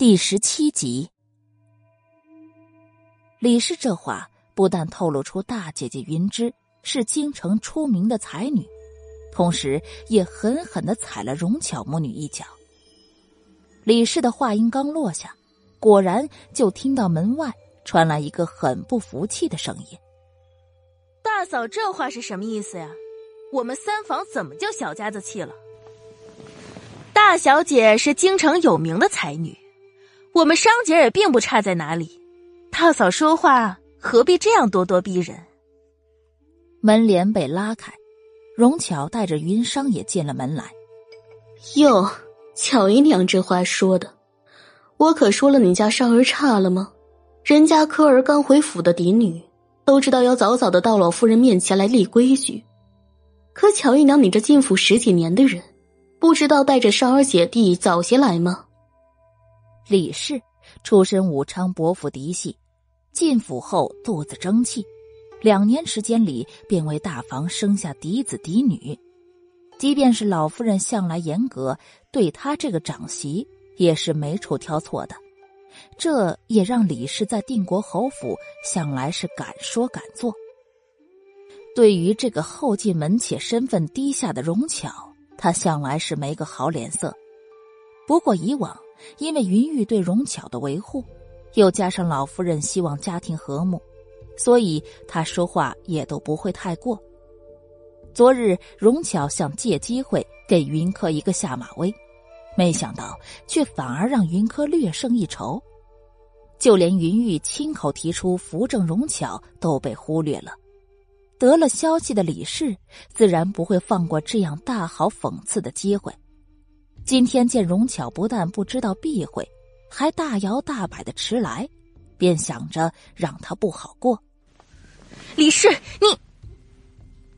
第十七集，李氏这话不但透露出大姐姐云芝是京城出名的才女，同时也狠狠的踩了荣巧母女一脚。李氏的话音刚落下，果然就听到门外。传来一个很不服气的声音：“大嫂，这话是什么意思呀？我们三房怎么就小家子气了？大小姐是京城有名的才女，我们商姐也并不差在哪里。大嫂说话何必这样咄咄逼人？”门帘被拉开，荣巧带着云商也进了门来。哟，巧姨娘这话说的，我可说了你家少儿差了吗？人家科儿刚回府的嫡女，都知道要早早的到老夫人面前来立规矩。可巧姨娘，你这进府十几年的人，不知道带着少儿姐弟早些来吗？李氏出身武昌伯府嫡系，进府后肚子争气，两年时间里便为大房生下嫡子嫡女。即便是老夫人向来严格，对她这个长媳也是没处挑错的。这也让李氏在定国侯府向来是敢说敢做。对于这个后进门且身份低下的荣巧，他向来是没个好脸色。不过以往因为云玉对荣巧的维护，又加上老夫人希望家庭和睦，所以他说话也都不会太过。昨日荣巧想借机会给云柯一个下马威。没想到，却反而让云柯略胜一筹，就连云玉亲口提出扶正荣巧都被忽略了。得了消息的李氏自然不会放过这样大好讽刺的机会。今天见荣巧不但不知道避讳，还大摇大摆的迟来，便想着让他不好过。李氏，你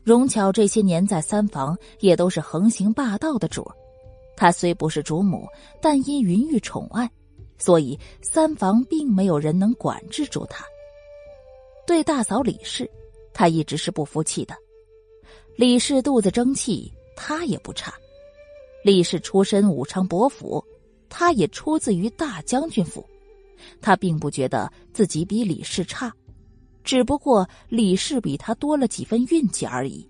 荣巧这些年在三房也都是横行霸道的主儿。她虽不是主母，但因云玉宠爱，所以三房并没有人能管制住她。对大嫂李氏，她一直是不服气的。李氏肚子争气，她也不差。李氏出身武昌伯府，她也出自于大将军府，她并不觉得自己比李氏差，只不过李氏比她多了几分运气而已。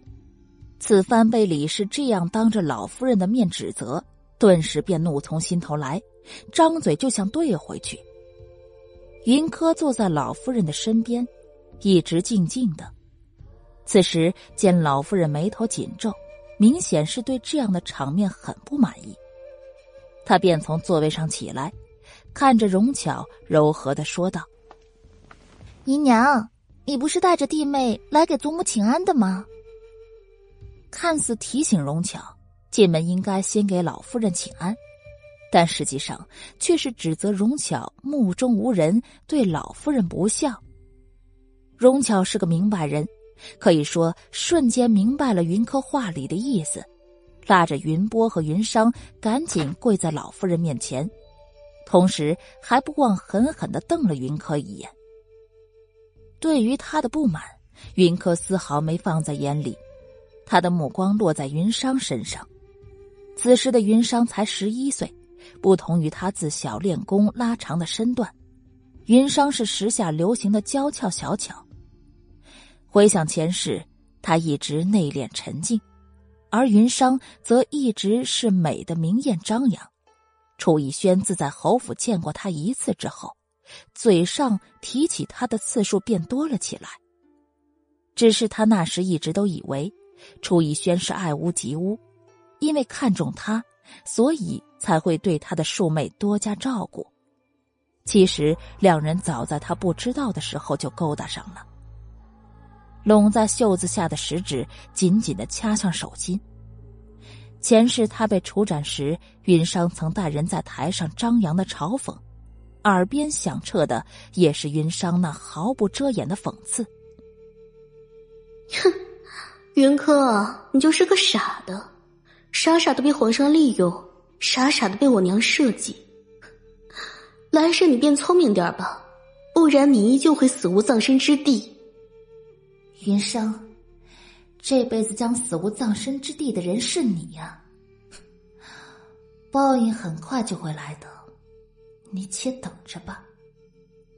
此番被李氏这样当着老夫人的面指责。顿时便怒从心头来，张嘴就想怼回去。云柯坐在老夫人的身边，一直静静的。此时见老夫人眉头紧皱，明显是对这样的场面很不满意。他便从座位上起来，看着荣巧，柔和的说道：“姨娘，你不是带着弟妹来给祖母请安的吗？”看似提醒荣巧。进门应该先给老夫人请安，但实际上却是指责荣巧目中无人，对老夫人不孝。荣巧是个明白人，可以说瞬间明白了云柯话里的意思，拉着云波和云商赶紧跪在老夫人面前，同时还不忘狠狠的瞪了云柯一眼。对于他的不满，云柯丝毫没放在眼里，他的目光落在云商身上。此时的云商才十一岁，不同于他自小练功拉长的身段，云商是时下流行的娇俏小巧。回想前世，他一直内敛沉静，而云裳则一直是美的明艳张扬。楚逸轩自在侯府见过他一次之后，嘴上提起他的次数便多了起来。只是他那时一直都以为，楚逸轩是爱屋及乌，因为看中他，所以才会对他的庶妹多加照顾。其实两人早在他不知道的时候就勾搭上了。拢在袖子下的食指紧紧的掐向手心。前世他被处斩时，云商曾带人在台上张扬的嘲讽，耳边响彻的也是云商那毫不遮掩的讽刺。哼，云柯，你就是个傻的，傻傻的被皇上利用，傻傻的被我娘设计。来世你变聪明点吧，不然你依旧会死无葬身之地。云生，这辈子将死无葬身之地的人是你呀！报应很快就会来的，你且等着吧。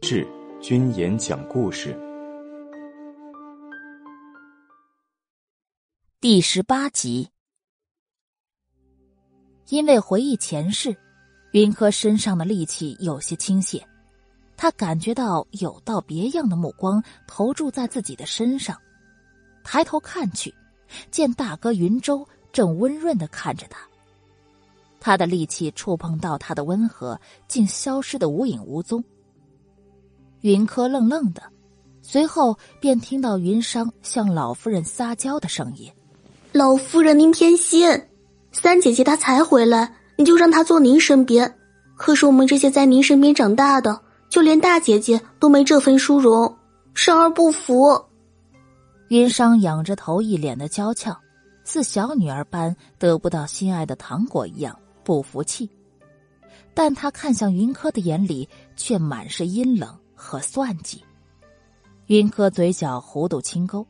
是君言讲故事第十八集。因为回忆前世，云柯身上的戾气有些倾泻。他感觉到有道别样的目光投注在自己的身上，抬头看去，见大哥云舟正温润的看着他。他的力气触碰到他的温和，竟消失的无影无踪。云柯愣愣的，随后便听到云商向老夫人撒娇的声音：“老夫人，您偏心，三姐姐她才回来，你就让她坐您身边。可是我们这些在您身边长大的。”就连大姐姐都没这份殊荣，生而不服。云裳仰着头，一脸的娇俏，似小女儿般得不到心爱的糖果一样不服气。但他看向云柯的眼里却满是阴冷和算计。云柯嘴角弧度轻勾，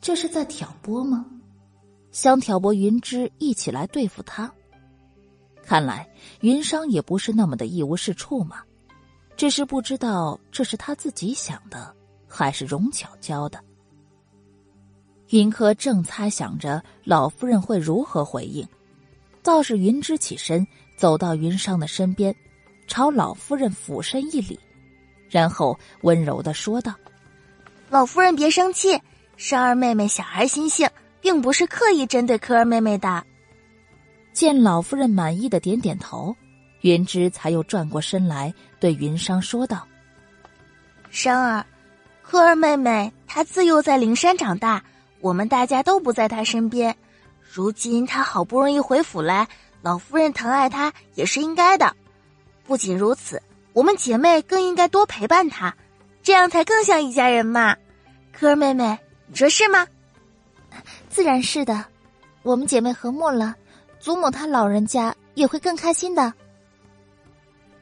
这是在挑拨吗？想挑拨云芝一起来对付他？看来云商也不是那么的一无是处嘛。只是不知道这是他自己想的，还是荣巧教的。云柯正猜想着老夫人会如何回应，倒是云芝起身走到云裳的身边，朝老夫人俯身一礼，然后温柔的说道：“老夫人别生气，珊儿妹妹小孩心性，并不是刻意针对柯儿妹妹的。”见老夫人满意的点点头。云芝才又转过身来，对云裳说道：“裳儿，柯儿妹妹她自幼在灵山长大，我们大家都不在她身边。如今她好不容易回府来，老夫人疼爱她也是应该的。不仅如此，我们姐妹更应该多陪伴她，这样才更像一家人嘛。柯儿妹妹，你说是吗？*laughs* 自然是的，我们姐妹和睦了，祖母她老人家也会更开心的。”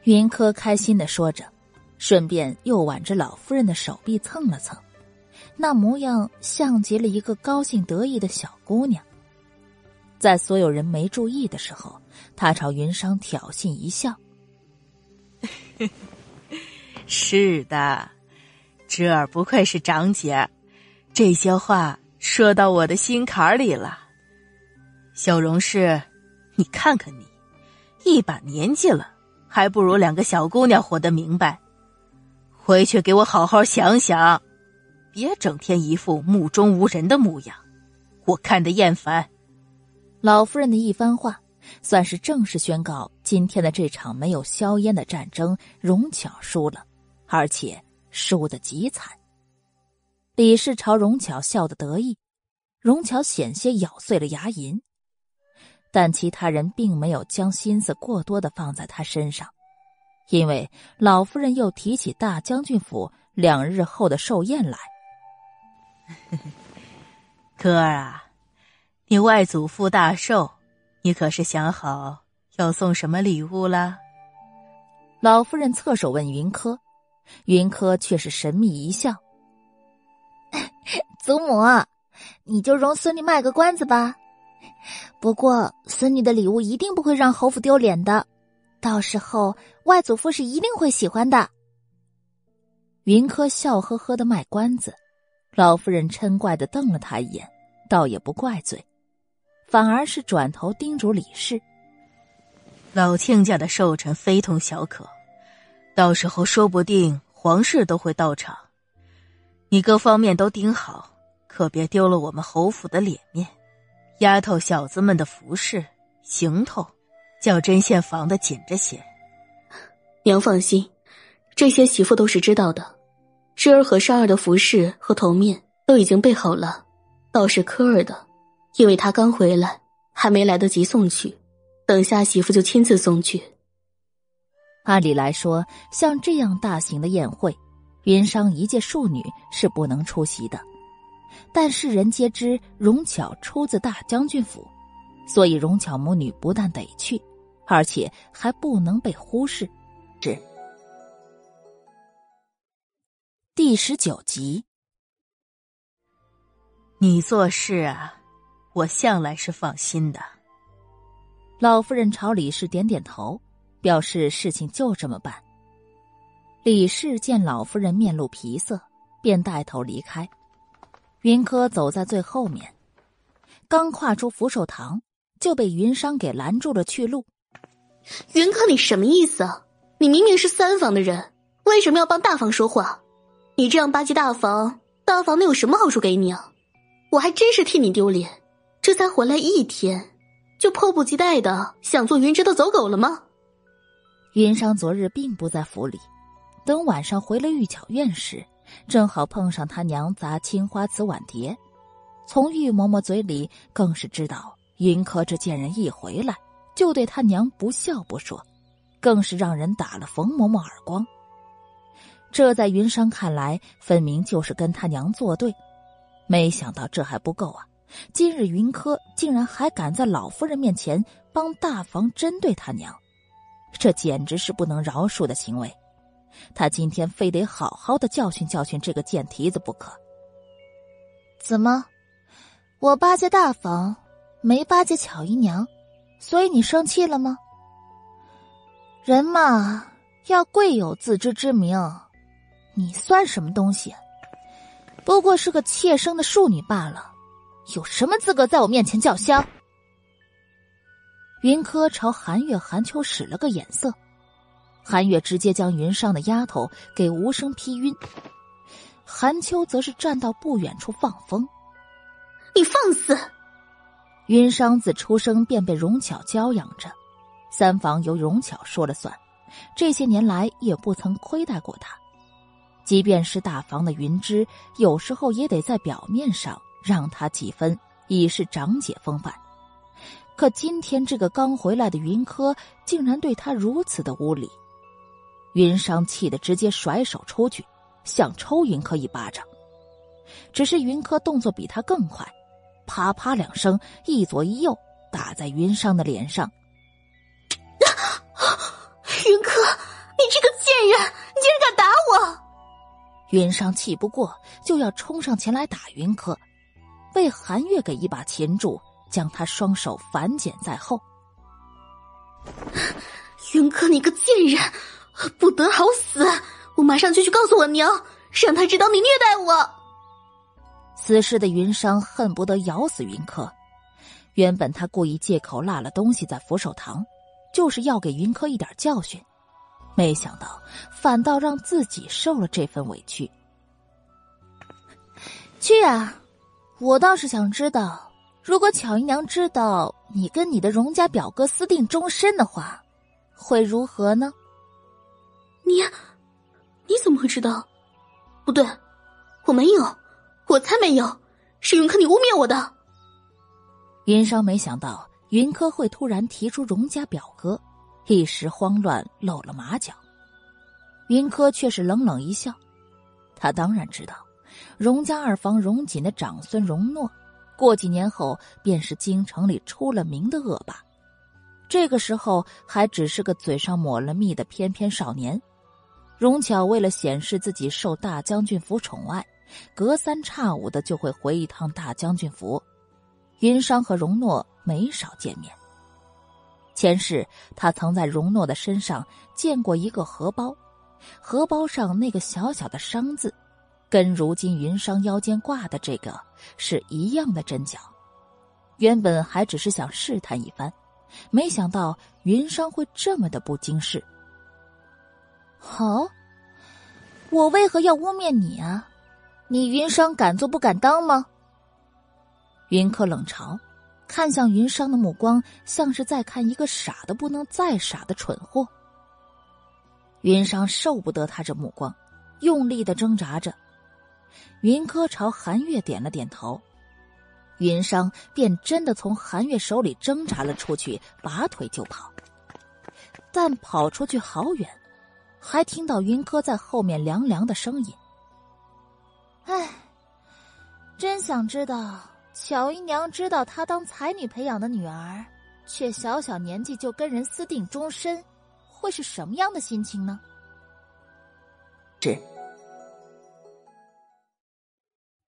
云柯开心的说着，顺便又挽着老夫人的手臂蹭了蹭，那模样像极了一个高兴得意的小姑娘。在所有人没注意的时候，他朝云裳挑衅一笑：“是的，侄儿不愧是长姐，这些话说到我的心坎里了。小荣氏，你看看你，一把年纪了。”还不如两个小姑娘活得明白。回去给我好好想想，别整天一副目中无人的模样，我看得厌烦。老夫人的一番话，算是正式宣告今天的这场没有硝烟的战争，荣巧输了，而且输得极惨。李氏朝荣巧笑得得意，荣巧险些咬碎了牙龈。但其他人并没有将心思过多的放在他身上，因为老夫人又提起大将军府两日后的寿宴来。*laughs* 哥儿啊，你外祖父大寿，你可是想好要送什么礼物了？老夫人侧手问云柯，云柯却是神秘一笑：“祖母，你就容孙女卖个关子吧。”不过，孙女的礼物一定不会让侯府丢脸的，到时候外祖父是一定会喜欢的。云柯笑呵呵的卖关子，老夫人嗔怪的瞪了他一眼，倒也不怪罪，反而是转头叮嘱李氏：“老亲家的寿辰非同小可，到时候说不定皇室都会到场。你各方面都盯好，可别丢了我们侯府的脸面。丫头小子们的服饰、行头，叫针线防的紧着些。*laughs* 娘放心，这些媳妇都是知道的。芝儿和沙儿的服饰和头面都已经备好了，倒是科儿的。”因为他刚回来，还没来得及送去，等下媳妇就亲自送去。按理来说，像这样大型的宴会，云商一介庶女是不能出席的。但世人皆知荣巧出自大将军府，所以荣巧母女不但得去，而且还不能被忽视。是第十九集，你做事啊。我向来是放心的。老夫人朝李氏点点头，表示事情就这么办。李氏见老夫人面露疲色，便带头离开。云柯走在最后面，刚跨出福寿堂，就被云商给拦住了去路。云柯，你什么意思？你明明是三房的人，为什么要帮大房说话？你这样巴结大房，大房能有什么好处给你啊？我还真是替你丢脸。这才回来一天，就迫不及待的想做云芝的走狗了吗？云商昨日并不在府里，等晚上回了玉巧院时，正好碰上他娘砸青花瓷碗碟。从玉嬷嬷嘴里更是知道，云柯这贱人一回来就对他娘不孝不说，更是让人打了冯嬷嬷耳光。这在云商看来，分明就是跟他娘作对。没想到这还不够啊！今日云柯竟然还敢在老夫人面前帮大房针对他娘，这简直是不能饶恕的行为。他今天非得好好的教训教训这个贱蹄子不可。怎么，我巴结大房，没巴结巧姨娘，所以你生气了吗？人嘛，要贵有自知之明。你算什么东西？不过是个妾生的庶女罢了。有什么资格在我面前叫嚣？云柯朝韩月、韩秋使了个眼色，韩月直接将云上的丫头给无声劈晕，韩秋则是站到不远处放风。你放肆！云商自出生便被荣巧娇养着，三房由荣巧说了算，这些年来也不曾亏待过他。即便是大房的云芝，有时候也得在表面上。让他几分以示长姐风范，可今天这个刚回来的云柯竟然对他如此的无礼，云商气得直接甩手出去，想抽云柯一巴掌。只是云柯动作比他更快，啪啪两声，一左一右打在云商的脸上。云柯，你这个贱人，你竟然敢打我！云商气不过，就要冲上前来打云柯。被韩月给一把擒住，将他双手反剪在后。云柯，你个贱人，不得好死！我马上就去告诉我娘，让她知道你虐待我。此时的云商恨不得咬死云柯。原本他故意借口落了东西在扶手堂，就是要给云柯一点教训，没想到反倒让自己受了这份委屈。去啊！我倒是想知道，如果巧姨娘知道你跟你的荣家表哥私定终身的话，会如何呢？你，你怎么会知道？不对，我没有，我才没有，是云柯你污蔑我的。云商没想到云柯会突然提出荣家表哥，一时慌乱露了马脚。云柯却是冷冷一笑，他当然知道。荣家二房荣锦的长孙荣诺，过几年后便是京城里出了名的恶霸。这个时候还只是个嘴上抹了蜜的翩翩少年。荣巧为了显示自己受大将军府宠爱，隔三差五的就会回一趟大将军府。云商和荣诺没少见面。前世他曾在荣诺的身上见过一个荷包，荷包上那个小小的伤字。跟如今云商腰间挂的这个是一样的针脚，原本还只是想试探一番，没想到云商会这么的不经事。好，我为何要污蔑你啊？你云商敢做不敢当吗？云柯冷嘲，看向云商的目光像是在看一个傻的不能再傻的蠢货。云商受不得他这目光，用力的挣扎着。云柯朝韩月点了点头，云商便真的从韩月手里挣扎了出去，拔腿就跑。但跑出去好远，还听到云柯在后面凉凉的声音：“唉，真想知道巧姨娘知道她当才女培养的女儿，却小小年纪就跟人私定终身，会是什么样的心情呢？”这。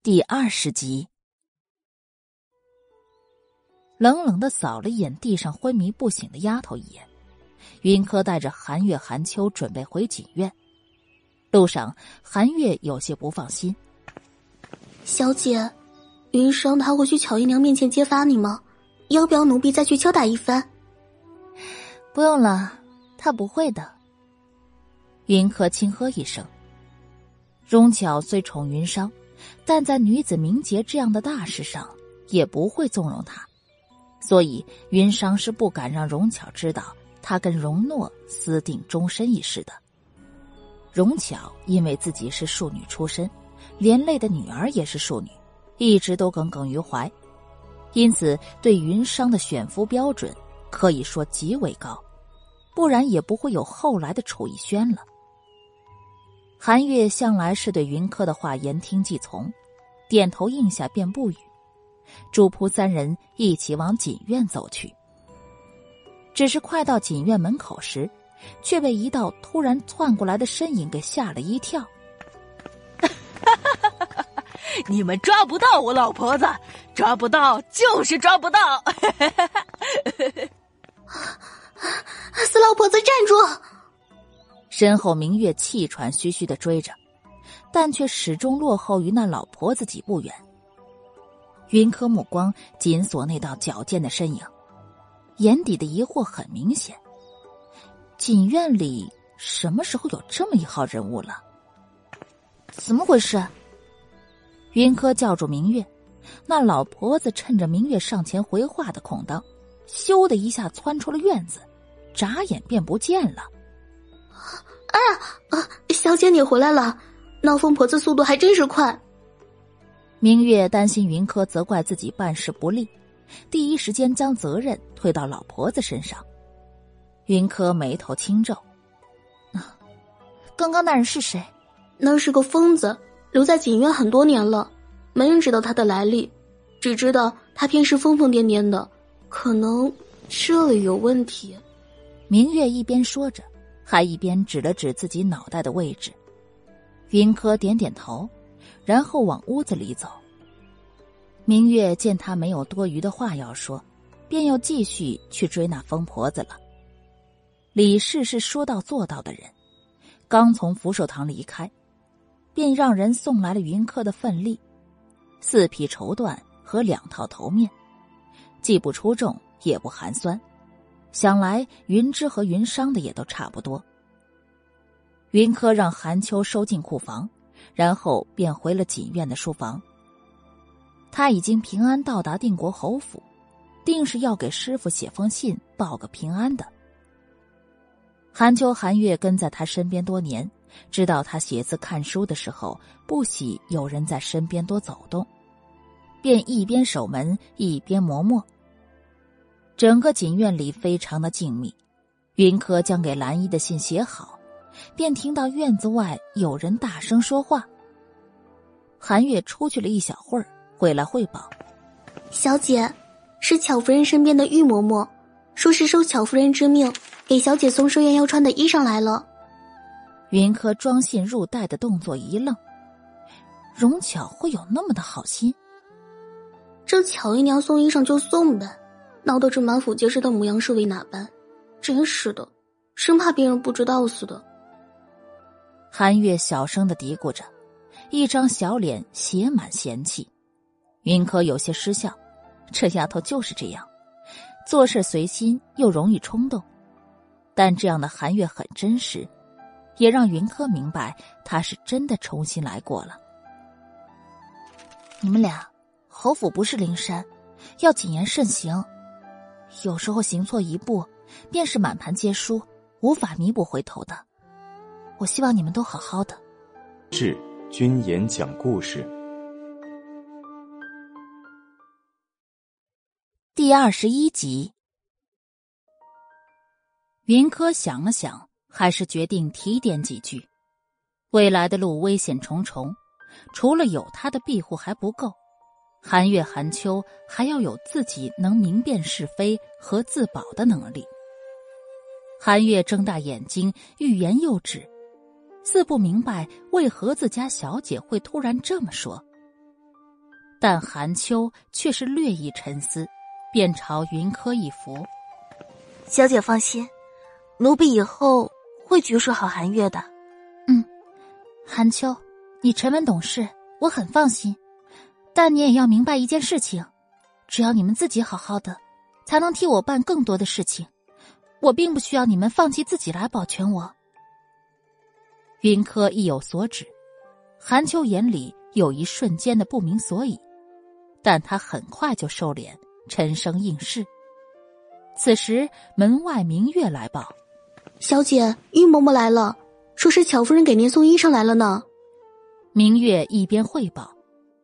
第二十集，冷冷的扫了一眼地上昏迷不醒的丫头一眼，云柯带着韩月、韩秋准备回锦院。路上，韩月有些不放心：“小姐，云生他会去巧姨娘面前揭发你吗？要不要奴婢再去敲打一番？”“不用了，他不会的。”云柯轻呵一声。荣巧虽宠云商。但在女子名节这样的大事上，也不会纵容他，所以云商是不敢让荣巧知道他跟荣诺私定终身一事的。荣巧因为自己是庶女出身，连累的女儿也是庶女，一直都耿耿于怀，因此对云商的选夫标准可以说极为高，不然也不会有后来的楚逸轩了。韩月向来是对云柯的话言听计从，点头应下便不语。主仆三人一起往锦院走去。只是快到锦院门口时，却被一道突然窜过来的身影给吓了一跳。*laughs* 你们抓不到我老婆子，抓不到就是抓不到！死老婆子，站住！身后，明月气喘吁吁的追着，但却始终落后于那老婆子几步远。云柯目光紧锁那道矫健的身影，眼底的疑惑很明显：锦院里什么时候有这么一号人物了？怎么回事？云柯叫住明月，那老婆子趁着明月上前回话的空当，咻的一下窜出了院子，眨眼便不见了。啊啊！小姐，你回来了！闹疯婆子速度还真是快。明月担心云柯责怪自己办事不力，第一时间将责任推到老婆子身上。云柯眉头轻皱：“啊，刚刚那人是谁？那是个疯子，留在锦院很多年了，没人知道他的来历，只知道他平时疯疯癫癫的，可能这里有问题。”明月一边说着。还一边指了指自己脑袋的位置，云柯点点头，然后往屋子里走。明月见他没有多余的话要说，便又继续去追那疯婆子了。李氏是说到做到的人，刚从福寿堂离开，便让人送来了云柯的份例：四匹绸缎和两套头面，既不出众，也不寒酸。想来云芝和云商的也都差不多。云柯让韩秋收进库房，然后便回了锦院的书房。他已经平安到达定国侯府，定是要给师傅写封信报个平安的。韩秋、韩月跟在他身边多年，知道他写字看书的时候不喜有人在身边多走动，便一边守门一边磨墨。整个锦院里非常的静谧，云柯将给蓝衣的信写好，便听到院子外有人大声说话。韩月出去了一小会儿，回来汇报：“小姐，是巧夫人身边的玉嬷嬷，说是受巧夫人之命，给小姐送寿宴要穿的衣裳来了。”云柯装信入袋的动作一愣，荣巧会有那么的好心？这巧姨娘送衣裳就送呗。闹得这满府皆知的模样是为哪般？真是的，生怕别人不知道似的。韩月小声的嘀咕着，一张小脸写满嫌弃。云柯有些失笑，这丫头就是这样，做事随心又容易冲动。但这样的韩月很真实，也让云柯明白他是真的重新来过了。你们俩，侯府不是灵山，要谨言慎行。有时候行错一步，便是满盘皆输，无法弥补回头的。我希望你们都好好的。是君言讲故事第二十一集。云柯想了想，还是决定提点几句。未来的路危险重重，除了有他的庇护还不够，寒月寒秋还要有自己能明辨是非和自保的能力。寒月睁大眼睛，欲言又止，似不明白为何自家小姐会突然这么说。但寒秋却是略一沉思，便朝云柯一扶：“小姐放心。”奴婢以后会举守好寒月的。嗯，韩秋，你沉稳懂事，我很放心。但你也要明白一件事情：只要你们自己好好的，才能替我办更多的事情。我并不需要你们放弃自己来保全我。云柯意有所指，韩秋眼里有一瞬间的不明所以，但他很快就收敛，沉声应是。此时门外明月来报。小姐，玉嬷嬷来了，说是巧夫人给您送衣裳来了呢。明月一边汇报，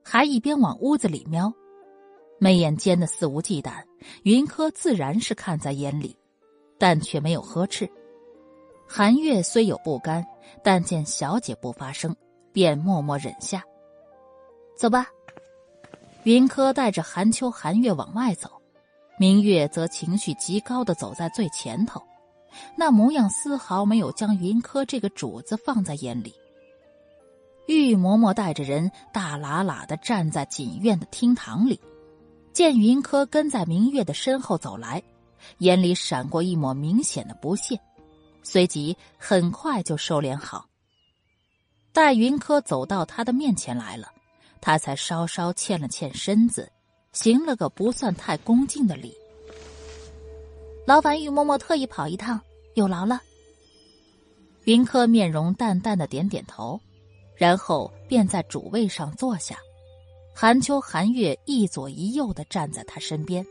还一边往屋子里瞄，眉眼间的肆无忌惮，云柯自然是看在眼里，但却没有呵斥。韩月虽有不甘，但见小姐不发声，便默默忍下。走吧。云柯带着韩秋、韩月往外走，明月则情绪极高的走在最前头。那模样丝毫没有将云柯这个主子放在眼里。玉嬷嬷带着人大喇喇的站在锦院的厅堂里，见云柯跟在明月的身后走来，眼里闪过一抹明显的不屑，随即很快就收敛好。待云柯走到他的面前来了，他才稍稍欠了欠身子，行了个不算太恭敬的礼。劳烦玉嬷嬷特意跑一趟，有劳了。云柯面容淡淡的点点头，然后便在主位上坐下。韩秋、韩月一左一右的站在他身边。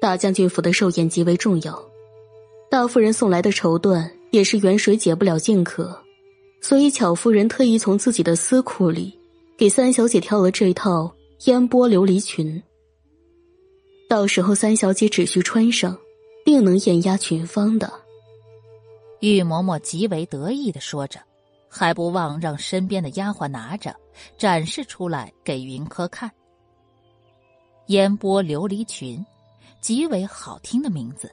大将军府的寿宴极为重要，大夫人送来的绸缎也是远水解不了近渴，所以巧夫人特意从自己的私库里给三小姐挑了这套烟波琉璃裙。到时候三小姐只需穿上，定能艳压群芳的。玉嬷嬷极为得意的说着，还不忘让身边的丫鬟拿着，展示出来给云柯看。烟波琉璃裙，极为好听的名字，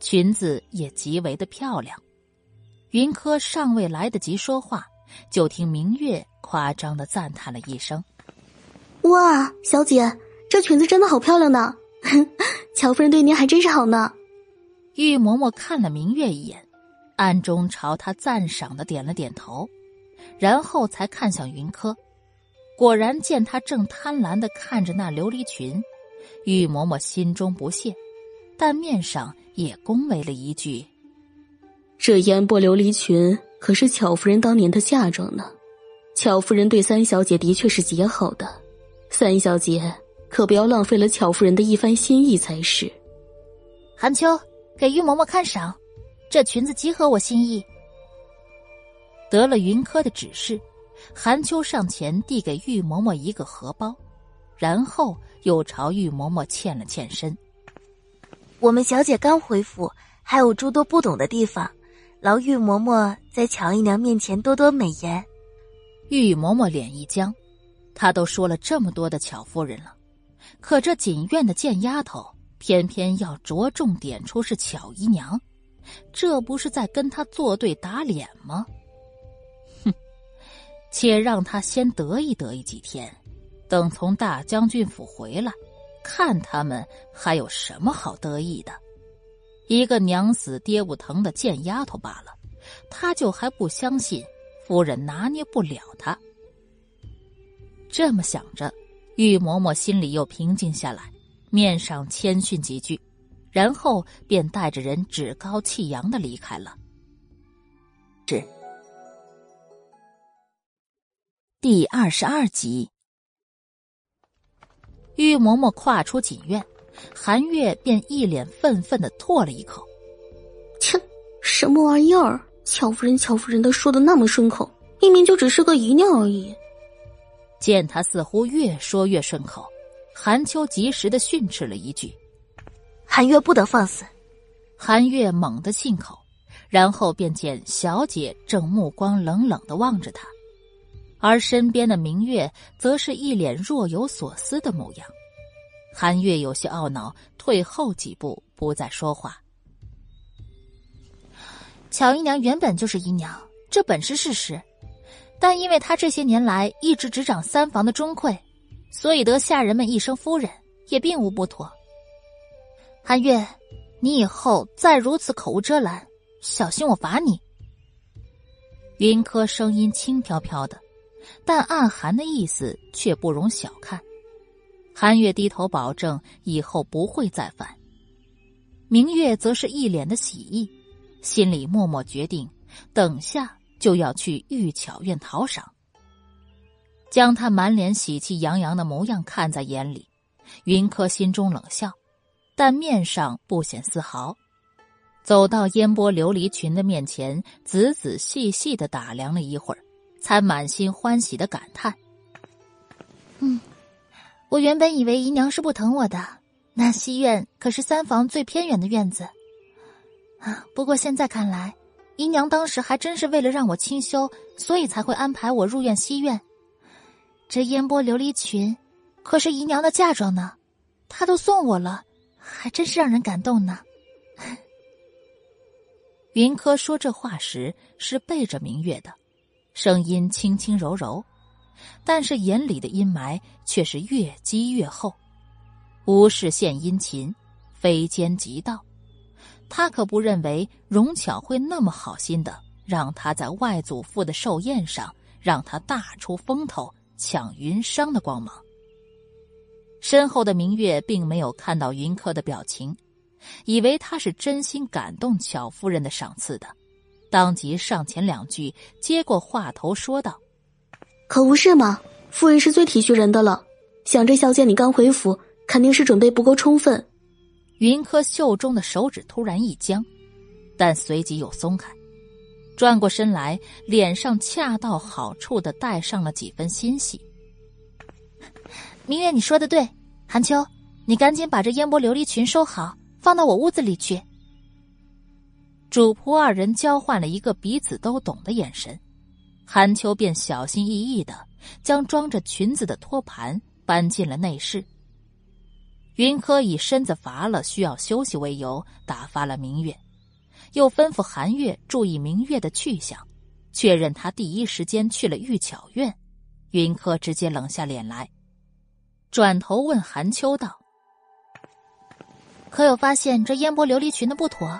裙子也极为的漂亮。云柯尚未来得及说话，就听明月夸张的赞叹了一声：“哇，小姐，这裙子真的好漂亮呢！” *laughs* 乔夫人对您还真是好呢。玉嬷嬷看了明月一眼，暗中朝她赞赏的点了点头，然后才看向云柯。果然见他正贪婪的看着那琉璃裙，玉嬷嬷心中不屑，但面上也恭维了一句：“这烟波琉璃裙可是巧夫人当年的嫁妆呢。巧夫人对三小姐的确是极好的，三小姐。”可不要浪费了巧夫人的一番心意才是。韩秋，给玉嬷嬷看赏，这裙子极合我心意。得了云柯的指示，韩秋上前递给玉嬷嬷一个荷包，然后又朝玉嬷嬷欠了欠身。我们小姐刚回府，还有诸多不懂的地方，劳玉嬷嬷在巧姨娘面前多多美言。玉嬷嬷脸一僵，她都说了这么多的巧夫人了。可这锦院的贱丫头，偏偏要着重点出是巧姨娘，这不是在跟她作对打脸吗？哼，且让她先得意得意几天，等从大将军府回来，看他们还有什么好得意的。一个娘死爹不疼的贱丫头罢了，他就还不相信夫人拿捏不了他。这么想着。玉嬷嬷心里又平静下来，面上谦逊几句，然后便带着人趾高气扬的离开了。是第二十二集，玉嬷嬷跨出锦院，韩月便一脸愤愤的唾了一口：“切，什么玩意儿？乔夫人，乔夫人的说的那么顺口，明明就只是个姨娘而已。”见他似乎越说越顺口，韩秋及时的训斥了一句：“韩月不得放肆！”韩月猛地信口，然后便见小姐正目光冷冷的望着他，而身边的明月则是一脸若有所思的模样。韩月有些懊恼，退后几步，不再说话。乔姨娘原本就是姨娘，这本是事实。但因为她这些年来一直执掌三房的钟馗，所以得下人们一声夫人，也并无不妥。韩月，你以后再如此口无遮拦，小心我罚你。云柯声音轻飘飘的，但暗含的意思却不容小看。韩月低头保证以后不会再犯。明月则是一脸的喜意，心里默默决定，等下。就要去玉巧院讨赏，将他满脸喜气洋洋的模样看在眼里，云柯心中冷笑，但面上不显丝毫。走到烟波琉璃裙的面前，仔仔细细的打量了一会儿，才满心欢喜的感叹：“嗯，我原本以为姨娘是不疼我的，那西院可是三房最偏远的院子啊。不过现在看来。”姨娘当时还真是为了让我清修，所以才会安排我入院西院。这烟波琉璃裙，可是姨娘的嫁妆呢，她都送我了，还真是让人感动呢。云柯说这话时是背着明月的，声音轻轻柔柔，但是眼里的阴霾却是越积越厚。无事献殷勤，非奸即盗。他可不认为荣巧会那么好心的让他在外祖父的寿宴上让他大出风头抢云商的光芒。身后的明月并没有看到云柯的表情，以为他是真心感动巧夫人的赏赐的，当即上前两句接过话头说道：“可不是嘛，夫人是最体恤人的了。想着小姐你刚回府，肯定是准备不够充分。”云柯袖中的手指突然一僵，但随即又松开，转过身来，脸上恰到好处的带上了几分欣喜。明月，你说的对，韩秋，你赶紧把这烟波琉璃裙收好，放到我屋子里去。主仆二人交换了一个彼此都懂的眼神，韩秋便小心翼翼的将装着裙子的托盘搬进了内室。云柯以身子乏了，需要休息为由，打发了明月，又吩咐韩月注意明月的去向，确认他第一时间去了玉巧院。云柯直接冷下脸来，转头问韩秋道：“可有发现这烟波琉璃裙的不妥？”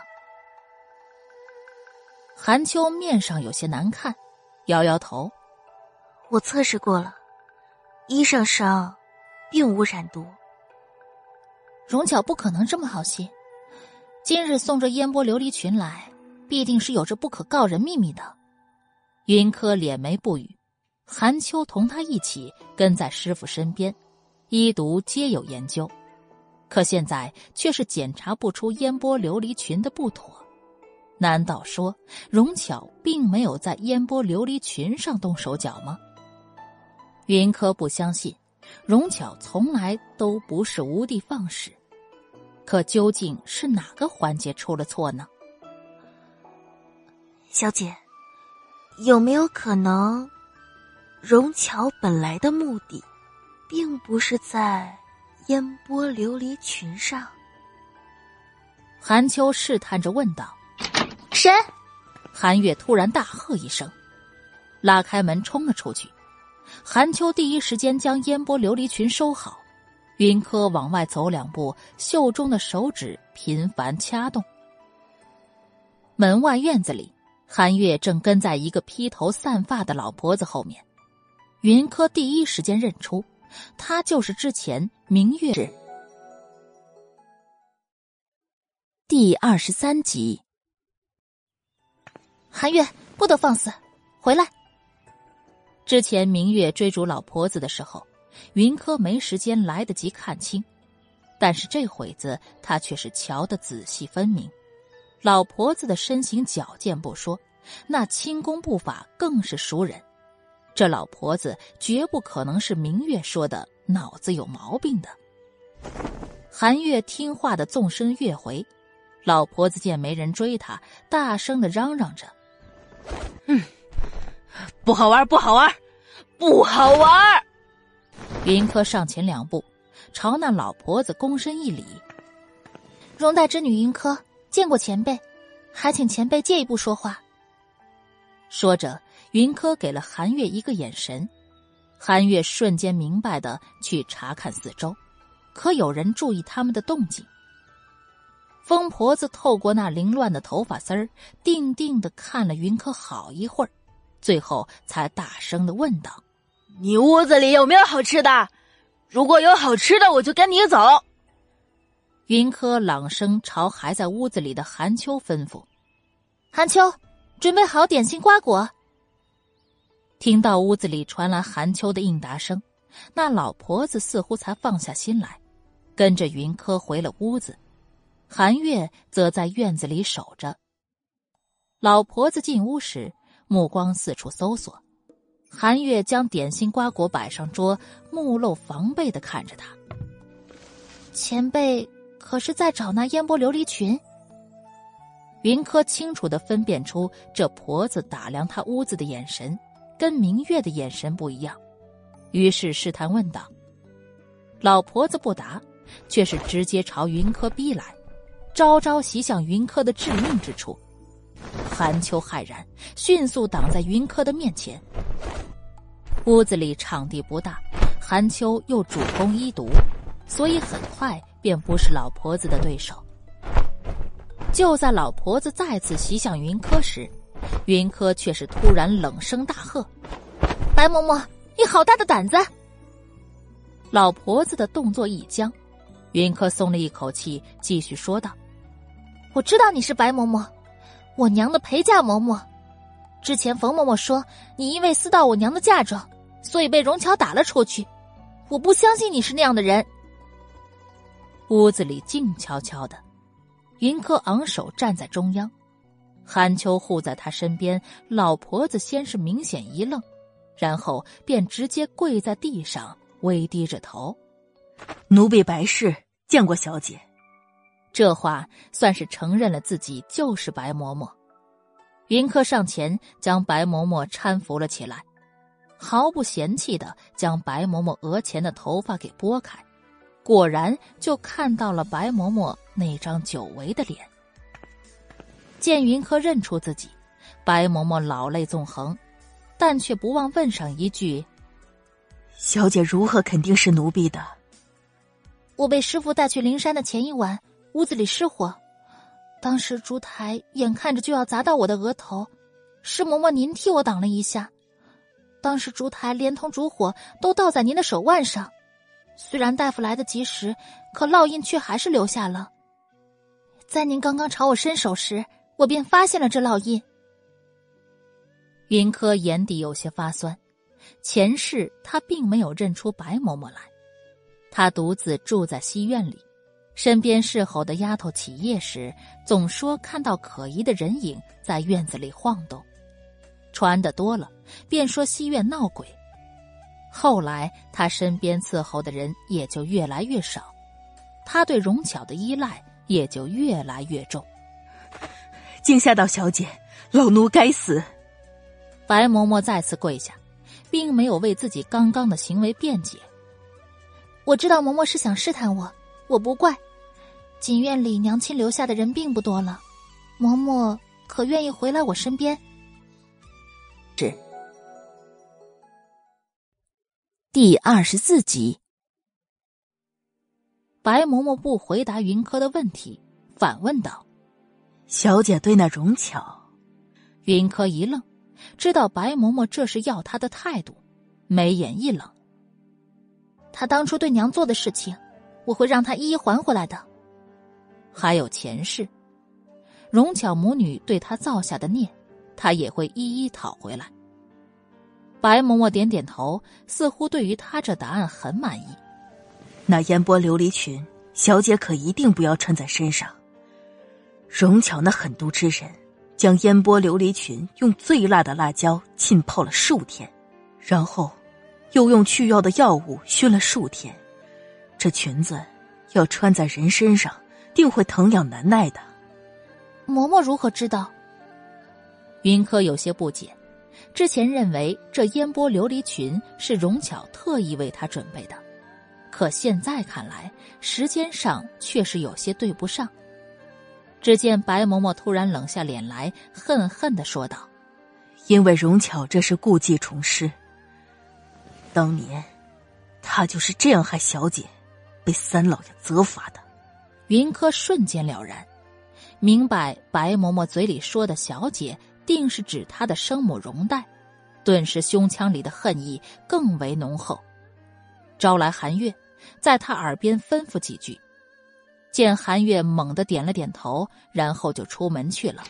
韩秋面上有些难看，摇摇头：“我测试过了，衣裳上并无染毒。”荣巧不可能这么好心，今日送这烟波琉璃裙来，必定是有着不可告人秘密的。云柯敛眉不语，韩秋同他一起跟在师傅身边，医毒皆有研究，可现在却是检查不出烟波琉璃裙的不妥。难道说荣巧并没有在烟波琉璃裙上动手脚吗？云柯不相信，荣巧从来都不是无的放矢。可究竟是哪个环节出了错呢？小姐，有没有可能，荣巧本来的目的，并不是在烟波琉璃裙上？韩秋试探着问道：“谁？”韩月突然大喝一声，拉开门冲了出去。韩秋第一时间将烟波琉璃裙收好。云柯往外走两步，袖中的手指频繁掐动。门外院子里，韩月正跟在一个披头散发的老婆子后面。云柯第一时间认出，她就是之前明月第二十三集。韩月不得放肆，回来！之前明月追逐老婆子的时候，云柯没时间来得及看清，但是这会子他却是瞧得仔细分明。老婆子的身形矫健不说，那轻功步法更是熟人。这老婆子绝不可能是明月说的脑子有毛病的。韩月听话的纵身跃回，老婆子见没人追他，大声的嚷嚷着：“嗯，不好玩，不好玩，不好玩！”云柯上前两步，朝那老婆子躬身一礼：“荣大之女云柯见过前辈，还请前辈借一步说话。”说着。云柯给了韩月一个眼神，韩月瞬间明白的去查看四周，可有人注意他们的动静。疯婆子透过那凌乱的头发丝儿，定定的看了云柯好一会儿，最后才大声的问道：“你屋子里有没有好吃的？如果有好吃的，我就跟你走。”云柯朗声朝还在屋子里的韩秋吩咐：“韩秋，准备好点心瓜果。”听到屋子里传来韩秋的应答声，那老婆子似乎才放下心来，跟着云柯回了屋子。韩月则在院子里守着。老婆子进屋时，目光四处搜索。韩月将点心瓜果摆上桌，目露防备的看着他。前辈可是在找那烟波琉璃裙？云柯清楚的分辨出这婆子打量他屋子的眼神。跟明月的眼神不一样，于是试探问道：“老婆子不答，却是直接朝云柯逼来，招招袭向云柯的致命之处。”韩秋骇然，迅速挡在云柯的面前。屋子里场地不大，韩秋又主攻医毒，所以很快便不是老婆子的对手。就在老婆子再次袭向云柯时，云柯却是突然冷声大喝：“白嬷嬷，你好大的胆子！”老婆子的动作一僵，云柯松了一口气，继续说道：“我知道你是白嬷嬷，我娘的陪嫁嬷嬷。之前冯嬷嬷说你因为私盗我娘的嫁妆，所以被荣乔打了出去。我不相信你是那样的人。”屋子里静悄悄的，云柯昂首站在中央。韩秋护在他身边，老婆子先是明显一愣，然后便直接跪在地上，微低着头：“奴婢白氏见过小姐。”这话算是承认了自己就是白嬷嬷。云柯上前将白嬷嬷搀扶了起来，毫不嫌弃的将白嬷嬷额前的头发给拨开，果然就看到了白嬷嬷那张久违的脸。见云柯认出自己，白嬷嬷老泪纵横，但却不忘问上一句：“小姐如何肯定是奴婢的？”我被师傅带去灵山的前一晚，屋子里失火，当时烛台眼看着就要砸到我的额头，是嬷嬷您替我挡了一下。当时烛台连同烛火都倒在您的手腕上，虽然大夫来得及时，可烙印却还是留下了。在您刚刚朝我伸手时。我便发现了这烙印。云柯眼底有些发酸，前世他并没有认出白嬷嬷来。他独自住在西院里，身边侍候的丫头起夜时，总说看到可疑的人影在院子里晃动。传的多了，便说西院闹鬼。后来他身边伺候的人也就越来越少，他对荣巧的依赖也就越来越重。惊吓到小姐，老奴该死。白嬷嬷再次跪下，并没有为自己刚刚的行为辩解。我知道嬷嬷是想试探我，我不怪。锦院里娘亲留下的人并不多了，嬷嬷可愿意回来我身边？是。第二十四集，白嬷嬷不回答云柯的问题，反问道。小姐对那荣巧，云柯一愣，知道白嬷嬷这是要她的态度，眉眼一冷。他当初对娘做的事情，我会让他一一还回来的。还有前世，荣巧母女对他造下的孽，他也会一一讨回来。白嬷嬷点点头，似乎对于他这答案很满意。那烟波琉璃裙，小姐可一定不要穿在身上。荣巧那狠毒之人，将烟波琉璃裙用最辣的辣椒浸泡了数天，然后又用去药的药物熏了数天。这裙子要穿在人身上，定会疼痒难耐的。嬷嬷如何知道？云柯有些不解。之前认为这烟波琉璃裙是荣巧特意为他准备的，可现在看来，时间上确实有些对不上。只见白嬷嬷突然冷下脸来，恨恨的说道：“因为荣巧这是故技重施。当年，她就是这样害小姐，被三老爷责罚的。”云柯瞬间了然，明白白嬷嬷嘴里说的小姐。定是指他的生母容黛，顿时胸腔里的恨意更为浓厚。招来韩月，在他耳边吩咐几句，见韩月猛地点了点头，然后就出门去了。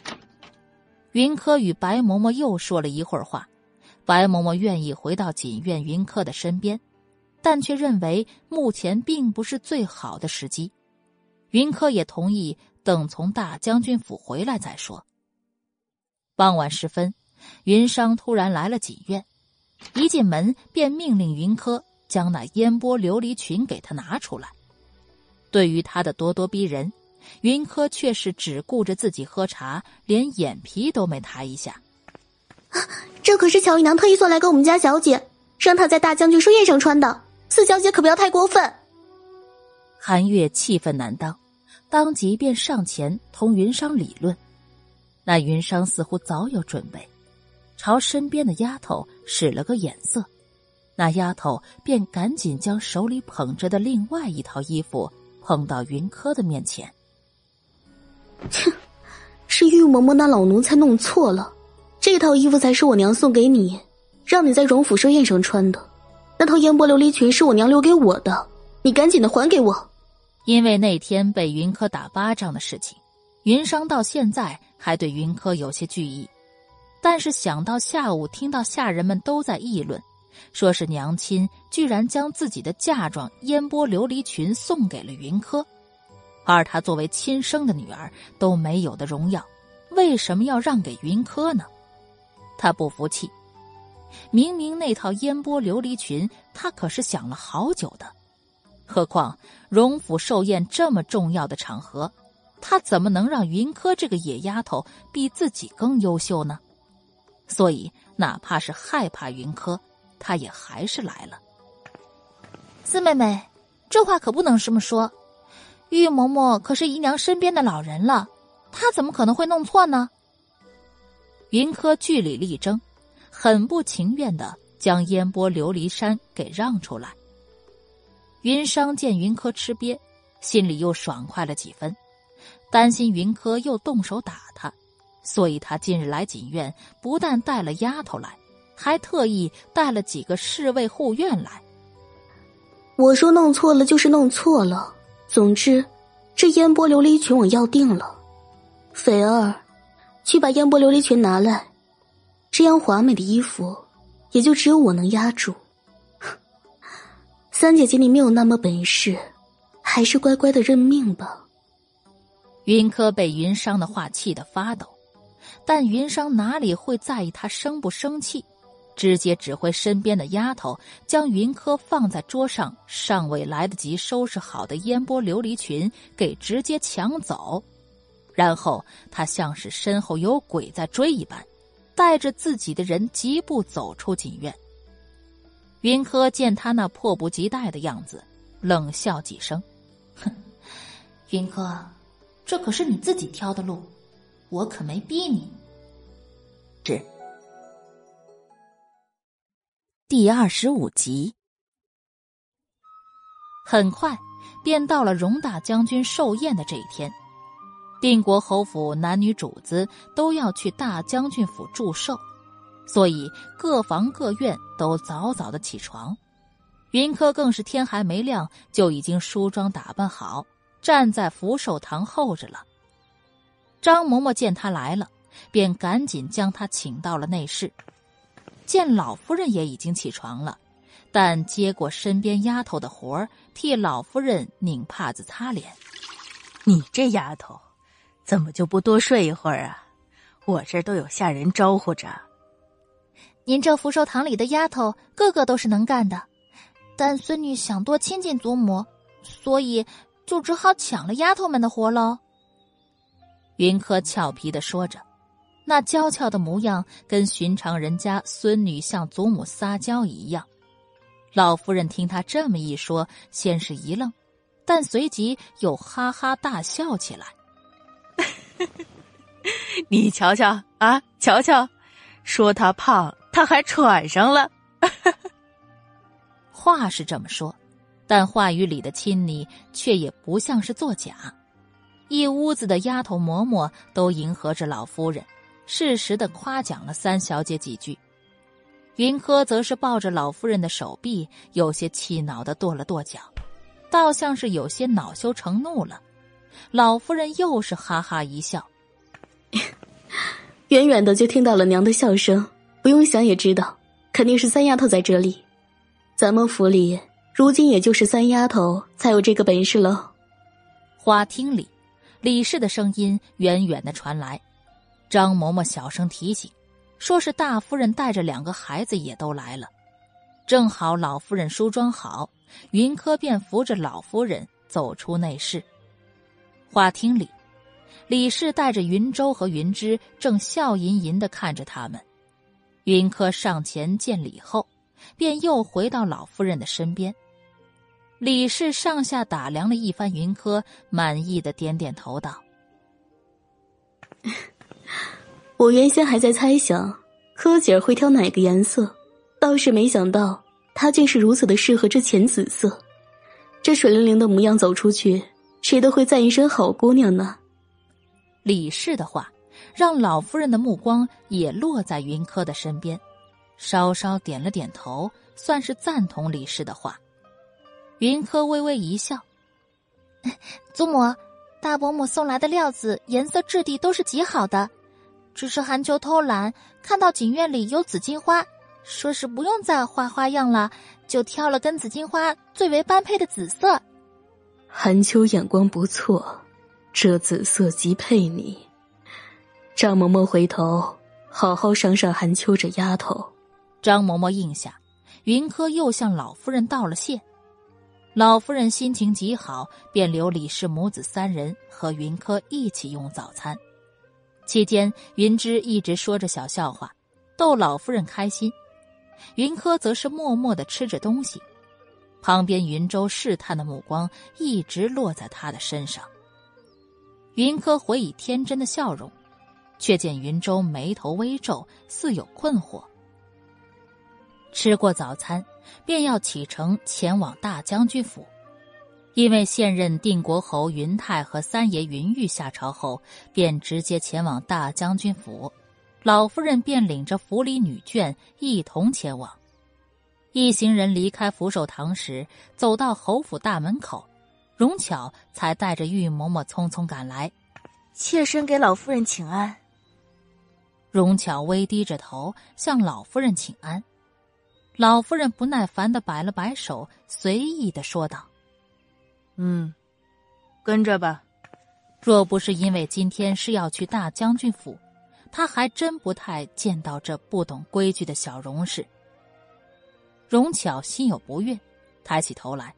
云柯与白嬷嬷又说了一会儿话，白嬷嬷愿意回到锦院云柯的身边，但却认为目前并不是最好的时机。云柯也同意等从大将军府回来再说。傍晚时分，云商突然来了锦院，一进门便命令云柯将那烟波琉璃裙给他拿出来。对于他的咄咄逼人，云柯却是只顾着自己喝茶，连眼皮都没抬一下。这可是乔姨娘特意送来给我们家小姐，让她在大将军寿宴上穿的。四小姐可不要太过分。韩月气愤难当，当即便上前同云商理论。那云商似乎早有准备，朝身边的丫头使了个眼色，那丫头便赶紧将手里捧着的另外一套衣服捧到云柯的面前。切，是玉嬷嬷那老奴才弄错了，这套衣服才是我娘送给你，让你在荣府寿宴上穿的。那套烟波琉璃裙是我娘留给我的，你赶紧的还给我。因为那天被云柯打巴掌的事情，云商到现在。还对云柯有些惧意，但是想到下午听到下人们都在议论，说是娘亲居然将自己的嫁妆烟波琉璃裙送给了云柯，而他作为亲生的女儿都没有的荣耀，为什么要让给云柯呢？他不服气，明明那套烟波琉璃裙他可是想了好久的，何况荣府寿宴这么重要的场合。他怎么能让云柯这个野丫头比自己更优秀呢？所以，哪怕是害怕云柯，他也还是来了。四妹妹，这话可不能这么说。玉嬷嬷可是姨娘身边的老人了，她怎么可能会弄错呢？云柯据理力争，很不情愿的将烟波琉璃山给让出来。云商见云柯吃瘪，心里又爽快了几分。担心云柯又动手打他，所以他近日来锦院，不但带了丫头来，还特意带了几个侍卫护院来。我说弄错了就是弄错了，总之，这烟波琉璃裙我要定了。斐儿，去把烟波琉璃裙拿来，这样华美的衣服，也就只有我能压住。三姐姐，你没有那么本事，还是乖乖的认命吧。云柯被云商的话气得发抖，但云商哪里会在意他生不生气，直接指挥身边的丫头将云柯放在桌上尚未来得及收拾好的烟波琉璃裙给直接抢走，然后他像是身后有鬼在追一般，带着自己的人疾步走出锦院。云柯见他那迫不及待的样子，冷笑几声：“哼，云柯。”这可是你自己挑的路，我可没逼你。是。第二十五集，很快便到了荣大将军寿宴的这一天。定国侯府男女主子都要去大将军府祝寿，所以各房各院都早早的起床。云柯更是天还没亮就已经梳妆打扮好，站在福寿堂候着了。张嬷嬷见他来了，便赶紧将他请到了内室。见老夫人也已经起床了，但接过身边丫头的活儿，替老夫人拧帕子擦脸。你这丫头，怎么就不多睡一会儿啊？我这都有下人招呼着。您这福寿堂里的丫头，个个都是能干的，但孙女想多亲近祖母，所以就只好抢了丫头们的活喽。云柯俏皮的说着，那娇俏的模样跟寻常人家孙女向祖母撒娇一样。老夫人听他这么一说，先是一愣，但随即又哈哈大笑起来。*laughs* 你瞧瞧啊，瞧瞧，说他胖。他还喘上了，*laughs* 话是这么说，但话语里的亲昵却也不像是作假。一屋子的丫头嬷嬷都迎合着老夫人，适时的夸奖了三小姐几句。云柯则是抱着老夫人的手臂，有些气恼的跺了跺脚，倒像是有些恼羞成怒了。老夫人又是哈哈一笑，*laughs* 远远的就听到了娘的笑声。不用想也知道，肯定是三丫头在这里。咱们府里如今也就是三丫头才有这个本事喽。花厅里，李氏的声音远远的传来。张嬷嬷小声提醒，说是大夫人带着两个孩子也都来了。正好老夫人梳妆好，云柯便扶着老夫人走出内室。花厅里，李氏带着云舟和云芝正笑吟吟的看着他们。云柯上前见礼后，便又回到老夫人的身边。李氏上下打量了一番云柯，满意的点点头道：“ *laughs* 我原先还在猜想柯姐儿会挑哪个颜色，倒是没想到她竟是如此的适合这浅紫色。这水灵灵的模样走出去，谁都会赞一声好姑娘呢。”李氏的话。让老夫人的目光也落在云柯的身边，稍稍点了点头，算是赞同李氏的话。云柯微微一笑：“ *laughs* 祖母，大伯母送来的料子颜色质地都是极好的，只是韩秋偷懒，看到锦院里有紫荆花，说是不用再画花样了，就挑了跟紫荆花最为般配的紫色。寒秋眼光不错，这紫色极配你。”张嬷嬷回头，好好赏赏韩秋这丫头。张嬷嬷应下，云柯又向老夫人道了谢。老夫人心情极好，便留李氏母子三人和云柯一起用早餐。期间，云芝一直说着小笑话，逗老夫人开心。云柯则是默默的吃着东西，旁边云州试探的目光一直落在他的身上。云柯回以天真的笑容。却见云舟眉头微皱，似有困惑。吃过早餐，便要启程前往大将军府，因为现任定国侯云泰和三爷云玉下朝后，便直接前往大将军府，老夫人便领着府里女眷一同前往。一行人离开福寿堂时，走到侯府大门口，荣巧才带着玉嬷嬷匆匆赶来，妾身给老夫人请安。荣巧微低着头向老夫人请安，老夫人不耐烦的摆了摆手，随意的说道：“嗯，跟着吧。若不是因为今天是要去大将军府，他还真不太见到这不懂规矩的小荣氏。”荣巧心有不悦，抬起头来，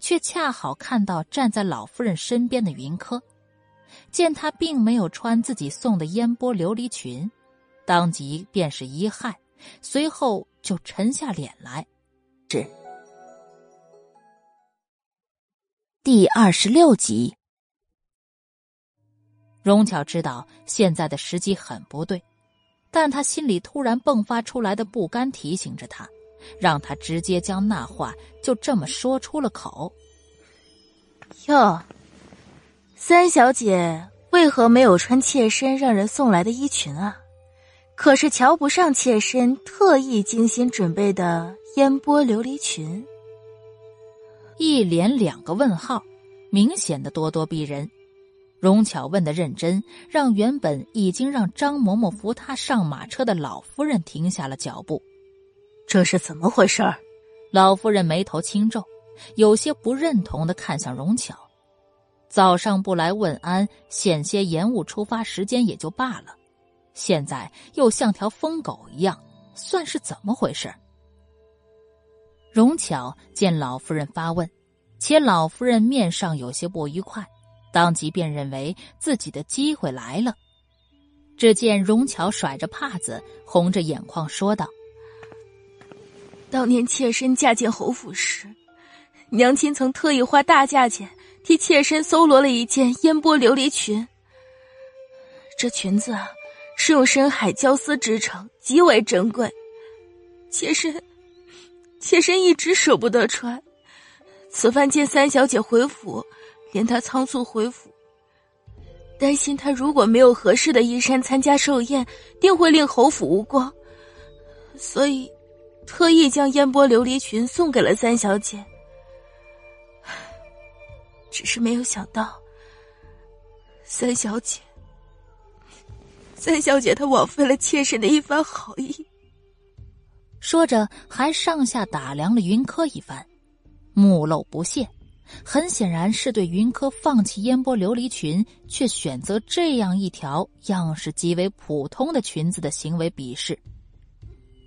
却恰好看到站在老夫人身边的云柯。见他并没有穿自己送的烟波琉璃裙，当即便是一骇，随后就沉下脸来。是第二十六集。荣巧知道现在的时机很不对，但她心里突然迸发出来的不甘提醒着他，让他直接将那话就这么说出了口。哟。三小姐为何没有穿妾身让人送来的衣裙啊？可是瞧不上妾身特意精心准备的烟波琉璃裙。一连两个问号，明显的咄咄逼人。荣巧问的认真，让原本已经让张嬷嬷扶她上马车的老夫人停下了脚步。这是怎么回事？老夫人眉头轻皱，有些不认同的看向荣巧。早上不来问安，险些延误出发时间也就罢了，现在又像条疯狗一样，算是怎么回事？荣巧见老夫人发问，且老夫人面上有些不愉快，当即便认为自己的机会来了。只见荣巧甩着帕子，红着眼眶说道：“当年妾身嫁进侯府时，娘亲曾特意花大价钱替妾身搜罗了一件烟波琉璃裙。这裙子啊，是用深海胶丝织成，极为珍贵。妾身……”妾身一直舍不得穿，此番见三小姐回府，连她仓促回府，担心她如果没有合适的衣衫参加寿宴，定会令侯府无光，所以特意将烟波琉璃裙送给了三小姐。只是没有想到，三小姐，三小姐她枉费了妾身的一番好意。说着，还上下打量了云柯一番，目露不屑，很显然是对云柯放弃烟波琉璃裙，却选择这样一条样式极为普通的裙子的行为鄙视。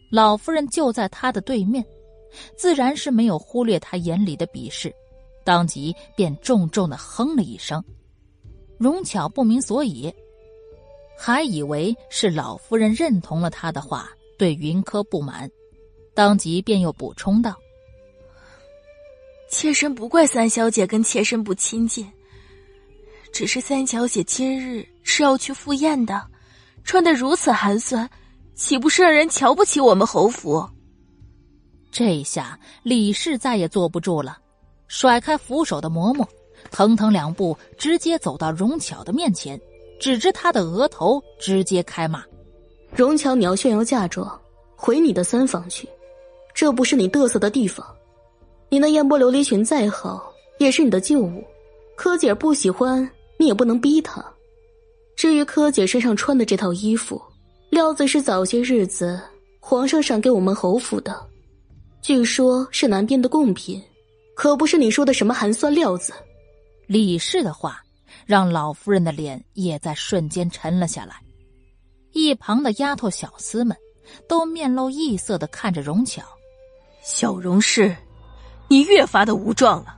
老夫人就在他的对面，自然是没有忽略他眼里的鄙视，当即便重重的哼了一声。荣巧不明所以，还以为是老夫人认同了他的话，对云柯不满。当即便又补充道：“妾身不怪三小姐跟妾身不亲近，只是三小姐今日是要去赴宴的，穿得如此寒酸，岂不是让人瞧不起我们侯府？”这下李氏再也坐不住了，甩开扶手的嬷嬷，腾腾两步直接走到荣巧的面前，指着她的额头直接开骂：“荣巧，你要炫耀嫁妆，回你的三房去！”这不是你嘚瑟的地方，你那烟波琉璃裙再好，也是你的旧物。柯姐不喜欢，你也不能逼她。至于柯姐身上穿的这套衣服，料子是早些日子皇上赏给我们侯府的，据说是南边的贡品，可不是你说的什么寒酸料子。李氏的话让老夫人的脸也在瞬间沉了下来，一旁的丫头小厮们都面露异色的看着荣巧。小荣氏，你越发的无状了。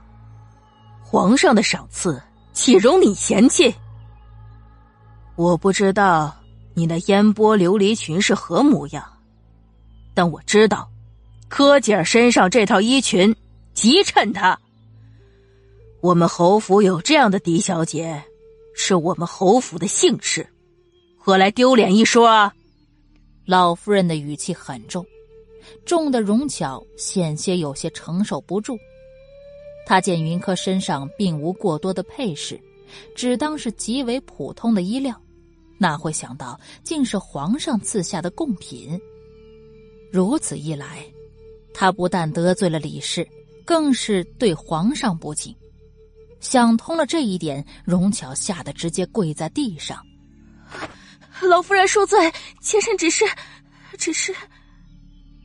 皇上的赏赐岂容你嫌弃？我不知道你那烟波琉璃裙是何模样，但我知道，柯姐身上这套衣裙极衬她。我们侯府有这样的嫡小姐，是我们侯府的幸事，何来丢脸一说啊？老夫人的语气很重。重的容巧险些有些承受不住。他见云柯身上并无过多的配饰，只当是极为普通的衣料，哪会想到竟是皇上赐下的贡品。如此一来，他不但得罪了李氏，更是对皇上不敬。想通了这一点，荣巧吓得直接跪在地上：“老夫人恕罪，妾身只是，只是。”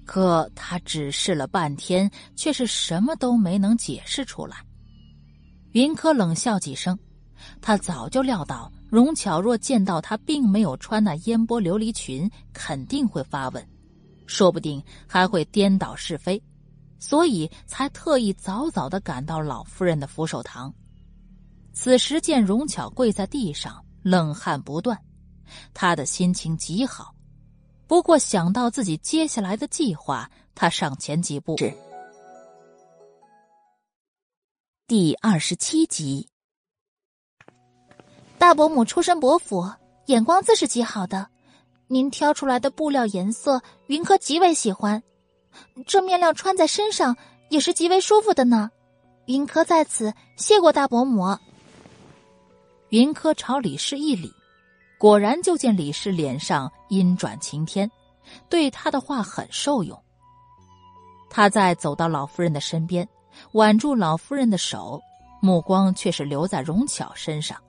可他只是了半天，却是什么都没能解释出来。云柯冷笑几声，他早就料到荣巧若见到他并没有穿那烟波琉璃裙，肯定会发问，说不定还会颠倒是非，所以才特意早早的赶到老夫人的扶手堂。此时见荣巧跪在地上，冷汗不断，他的心情极好。不过想到自己接下来的计划，他上前几步。是第二十七集。大伯母出身伯府，眼光自是极好的。您挑出来的布料颜色，云柯极为喜欢。这面料穿在身上也是极为舒服的呢。云柯在此谢过大伯母。云柯朝李氏一礼。果然，就见李氏脸上阴转晴天，对他的话很受用。他在走到老夫人的身边，挽住老夫人的手，目光却是留在荣巧身上。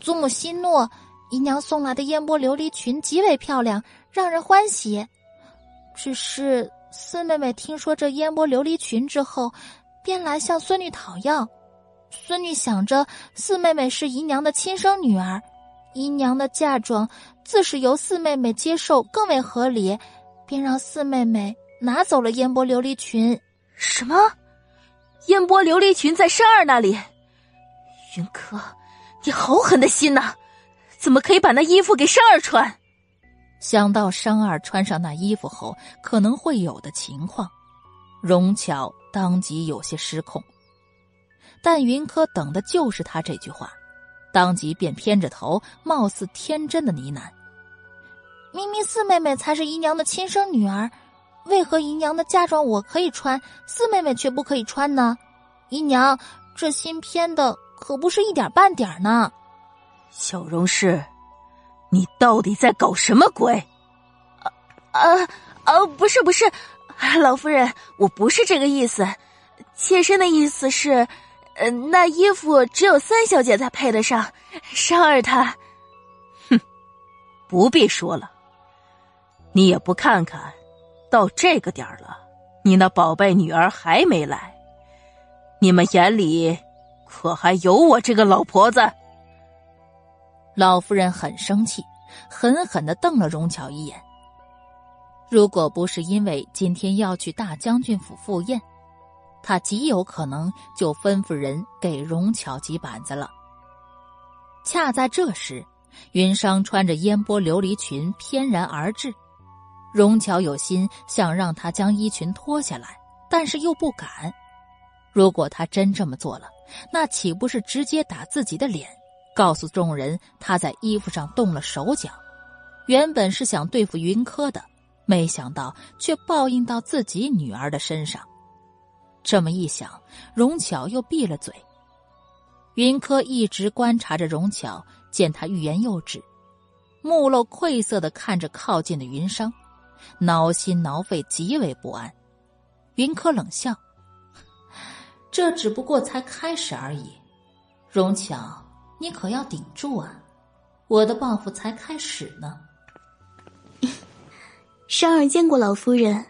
祖母息怒，姨娘送来的烟波琉璃裙极为漂亮，让人欢喜。只是四妹妹听说这烟波琉璃裙之后，便来向孙女讨要。孙女想着四妹妹是姨娘的亲生女儿，姨娘的嫁妆自是由四妹妹接受更为合理，便让四妹妹拿走了烟波琉璃裙。什么？烟波琉璃裙在山儿那里？云柯，你好狠的心呐！怎么可以把那衣服给山儿穿？想到商儿穿上那衣服后可能会有的情况，荣巧当即有些失控。但云柯等的就是他这句话，当即便偏着头，貌似天真的呢喃：“明明四妹妹才是姨娘的亲生女儿，为何姨娘的嫁妆我可以穿，四妹妹却不可以穿呢？姨娘，这新编的可不是一点半点呢。”小荣氏，你到底在搞什么鬼？啊啊啊！不是不是，老夫人，我不是这个意思，妾身的意思是。呃，那衣服只有三小姐才配得上，商儿她，哼，不必说了。你也不看看，到这个点儿了，你那宝贝女儿还没来，你们眼里可还有我这个老婆子？老夫人很生气，狠狠的瞪了荣巧一眼。如果不是因为今天要去大将军府赴宴。他极有可能就吩咐人给荣巧几板子了。恰在这时，云裳穿着烟波琉璃裙翩然而至，荣巧有心想让他将衣裙脱下来，但是又不敢。如果他真这么做了，那岂不是直接打自己的脸，告诉众人他在衣服上动了手脚？原本是想对付云柯的，没想到却报应到自己女儿的身上。这么一想，荣巧又闭了嘴。云柯一直观察着荣巧，见他欲言又止，目露愧色的看着靠近的云商，挠心挠肺，极为不安。云柯冷笑：“这只不过才开始而已，荣巧，你可要顶住啊！我的报复才开始呢。”商儿见过老夫人。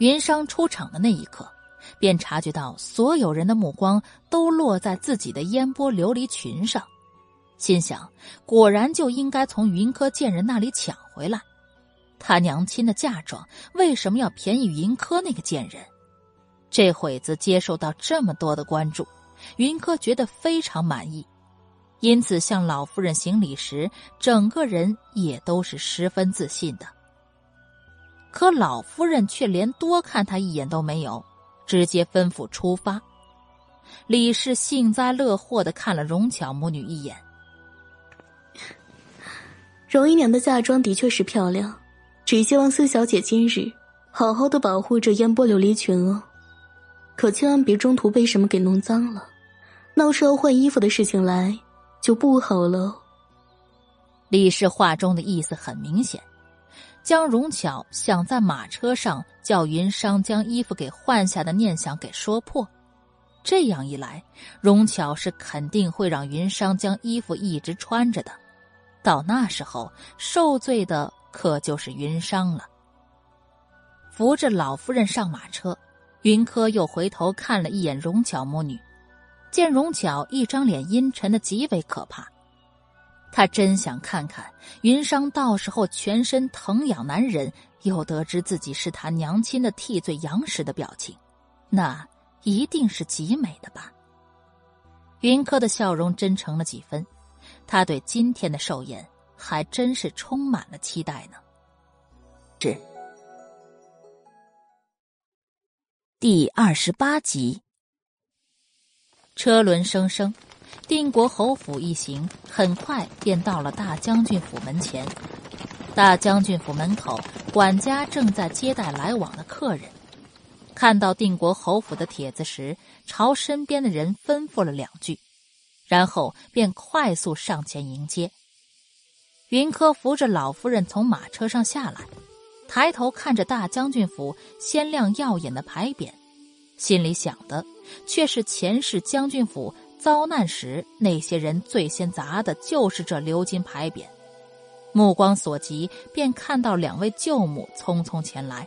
云商出场的那一刻，便察觉到所有人的目光都落在自己的烟波琉璃裙上，心想：果然就应该从云柯贱人那里抢回来。他娘亲的嫁妆为什么要便宜云柯那个贱人？这会子接受到这么多的关注，云柯觉得非常满意，因此向老夫人行礼时，整个人也都是十分自信的。可老夫人却连多看他一眼都没有，直接吩咐出发。李氏幸灾乐祸的看了荣巧母女一眼。荣姨娘的嫁妆的确是漂亮，只希望四小姐今日好好的保护这烟波琉璃裙哦，可千万别中途被什么给弄脏了，闹出要换衣服的事情来就不好了。李氏话中的意思很明显。将荣巧想在马车上叫云裳将衣服给换下的念想给说破，这样一来，荣巧是肯定会让云裳将衣服一直穿着的。到那时候，受罪的可就是云裳了。扶着老夫人上马车，云柯又回头看了一眼荣巧母女，见荣巧一张脸阴沉的极为可怕。他真想看看云裳到时候全身疼痒难忍，又得知自己是他娘亲的替罪羊时的表情，那一定是极美的吧。云柯的笑容真诚了几分，他对今天的寿宴还真是充满了期待呢。是第二十八集，车轮声声。定国侯府一行很快便到了大将军府门前。大将军府门口，管家正在接待来往的客人。看到定国侯府的帖子时，朝身边的人吩咐了两句，然后便快速上前迎接。云柯扶着老夫人从马车上下来，抬头看着大将军府鲜亮耀眼的牌匾，心里想的却是前世将军府遭难时那些人最先砸的就是这鎏金牌匾。目光所及，便看到两位舅母匆匆前来。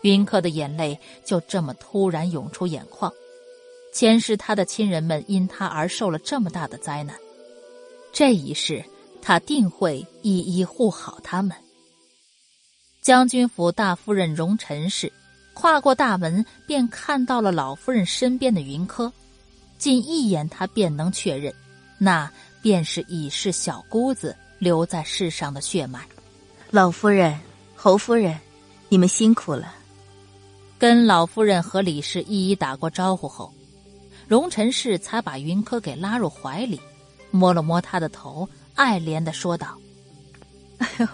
云客的眼泪就这么突然涌出眼眶。前世他的亲人们因他而受了这么大的灾难，这一世他定会一一护好他们。将军府大夫人荣陈氏跨过大门，便看到了老夫人身边的云柯，仅一眼，他便能确认，那便是已是小姑子留在世上的血脉。老夫人、侯夫人，你们辛苦了。跟老夫人和李氏一一打过招呼后。荣臣氏才把云柯给拉入怀里，摸了摸他的头，爱怜的说道：“哎呦，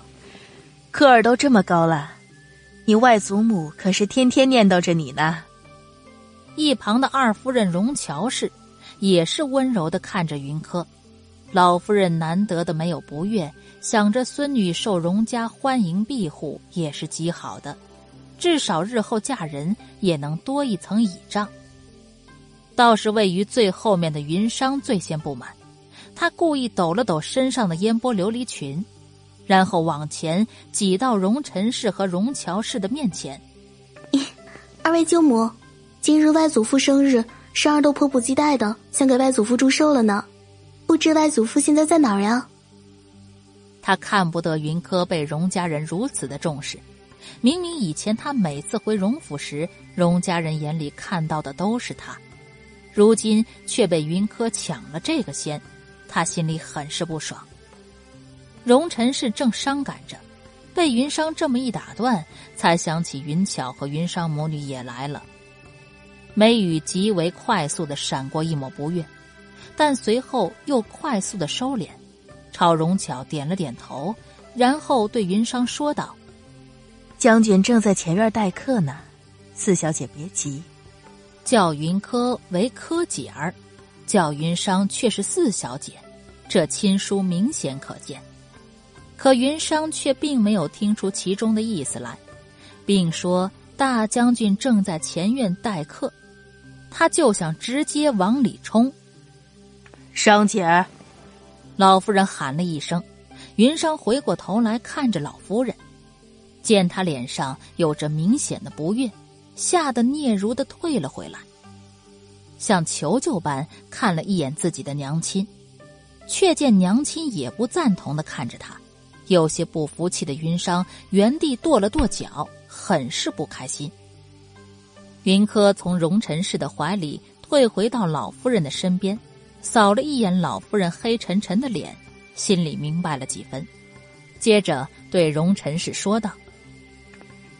柯儿都这么高了，你外祖母可是天天念叨着你呢。”一旁的二夫人荣乔氏也是温柔的看着云柯。老夫人难得的没有不悦，想着孙女受荣家欢迎庇护也是极好的，至少日后嫁人也能多一层倚仗。倒是位于最后面的云商最先不满，他故意抖了抖身上的烟波琉璃裙，然后往前挤到荣陈氏和荣乔氏的面前。*laughs* 二位舅母，今日外祖父生日，珊儿都迫不及待的想给外祖父祝寿了呢。不知外祖父现在在哪儿呀？他看不得云柯被荣家人如此的重视，明明以前他每次回荣府时，荣家人眼里看到的都是他。如今却被云柯抢了这个先，他心里很是不爽。荣臣氏正伤感着，被云商这么一打断，才想起云巧和云商母女也来了。眉宇极为快速的闪过一抹不悦，但随后又快速的收敛，朝荣巧点了点头，然后对云商说道：“将军正在前院待客呢，四小姐别急。”叫云柯为柯姐儿，叫云商却是四小姐，这亲疏明显可见。可云商却并没有听出其中的意思来，并说大将军正在前院待客，他就想直接往里冲。商姐儿，老夫人喊了一声，云商回过头来看着老夫人，见她脸上有着明显的不悦。吓得嗫嚅的退了回来，像求救般看了一眼自己的娘亲，却见娘亲也不赞同的看着他，有些不服气的云商原地跺了跺脚，很是不开心。云柯从荣臣氏的怀里退回到老夫人的身边，扫了一眼老夫人黑沉沉的脸，心里明白了几分，接着对荣臣氏说道：“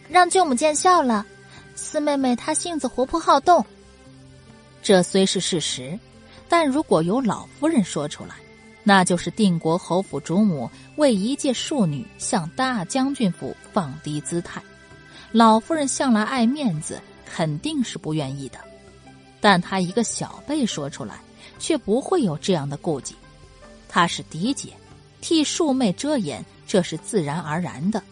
让舅母见笑了。”四妹妹她性子活泼好动，这虽是事实，但如果由老夫人说出来，那就是定国侯府主母为一介庶女向大将军府放低姿态。老夫人向来爱面子，肯定是不愿意的。但她一个小辈说出来，却不会有这样的顾忌。她是嫡姐，替庶妹遮掩，这是自然而然的。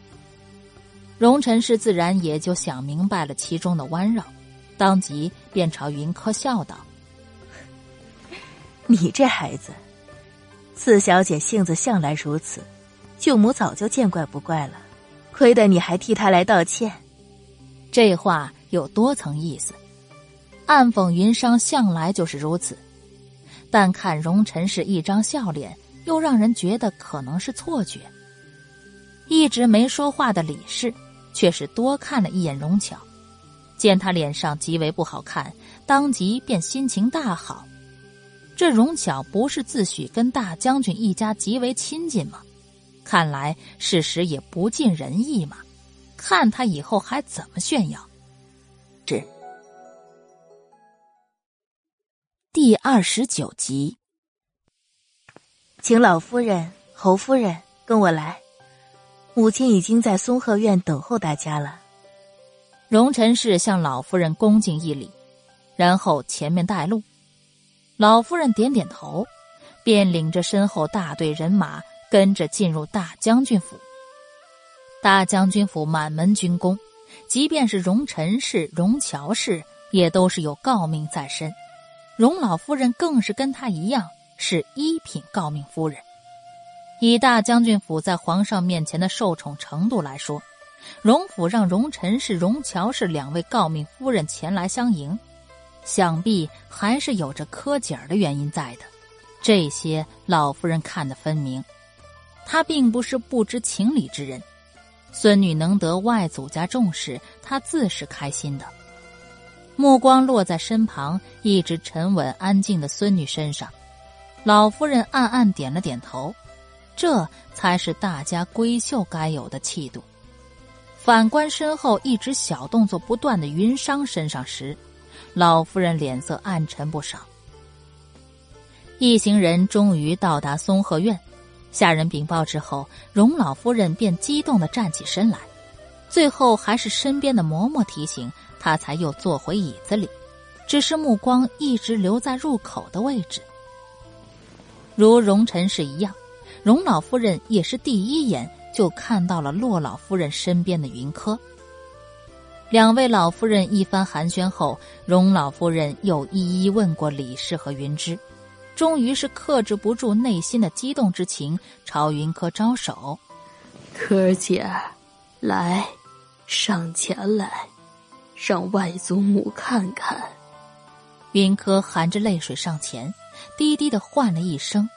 荣臣氏自然也就想明白了其中的弯绕，当即便朝云柯笑道：“ *laughs* 你这孩子，四小姐性子向来如此，舅母早就见怪不怪了，亏得你还替她来道歉。”这话有多层意思，暗讽云商向来就是如此，但看荣臣氏一张笑脸，又让人觉得可能是错觉。一直没说话的李氏。却是多看了一眼荣巧，见他脸上极为不好看，当即便心情大好。这荣巧不是自诩跟大将军一家极为亲近吗？看来事实也不尽人意嘛。看他以后还怎么炫耀。是第二十九集，请老夫人、侯夫人跟我来。母亲已经在松鹤院等候大家了。荣臣氏向老夫人恭敬一礼，然后前面带路。老夫人点点头，便领着身后大队人马跟着进入大将军府。大将军府满门军功，即便是荣臣氏、荣乔氏，也都是有诰命在身。荣老夫人更是跟他一样是一品诰命夫人。以大将军府在皇上面前的受宠程度来说，荣府让荣臣氏、荣乔氏两位诰命夫人前来相迎，想必还是有着磕景儿的原因在的。这些老夫人看得分明，她并不是不知情理之人。孙女能得外祖家重视，她自是开心的。目光落在身旁一直沉稳安静的孙女身上，老夫人暗暗点了点头。这才是大家闺秀该有的气度。反观身后一直小动作不断的云裳身上时，老夫人脸色暗沉不少。一行人终于到达松鹤院，下人禀报之后，荣老夫人便激动的站起身来，最后还是身边的嬷嬷提醒，她才又坐回椅子里，只是目光一直留在入口的位置，如荣臣氏一样。荣老夫人也是第一眼就看到了洛老夫人身边的云柯。两位老夫人一番寒暄后，荣老夫人又一一问过李氏和云芝，终于是克制不住内心的激动之情，朝云柯招手：“柯儿姐，来，上前来，让外祖母看看。”云柯含着泪水上前，低低的唤了一声。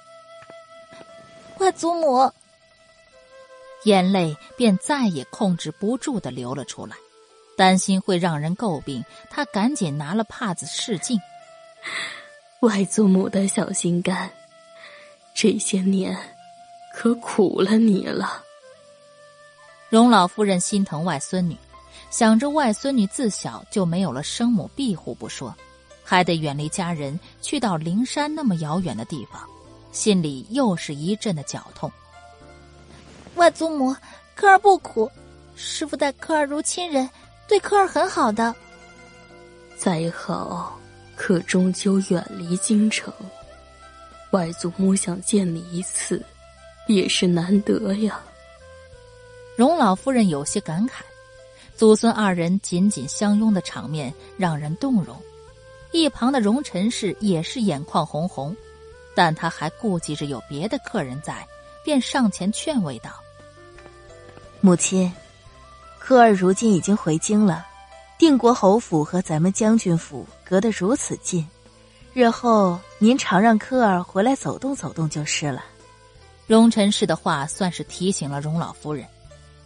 外祖母，眼泪便再也控制不住的流了出来。担心会让人诟病，他赶紧拿了帕子试镜。*laughs* 外祖母的小心肝，这些年可苦了你了。荣老夫人心疼外孙女，想着外孙女自小就没有了生母庇护不说，还得远离家人，去到灵山那么遥远的地方。心里又是一阵的绞痛。外祖母，科儿不苦，师傅待科儿如亲人，对科儿很好的。再好，可终究远离京城。外祖母想见你一次，也是难得呀。荣老夫人有些感慨，祖孙二人紧紧相拥的场面让人动容。一旁的荣臣氏也是眼眶红红。但他还顾忌着有别的客人在，便上前劝慰道：“母亲，科儿如今已经回京了，定国侯府和咱们将军府隔得如此近，日后您常让科儿回来走动走动就是了。”荣臣氏的话算是提醒了荣老夫人，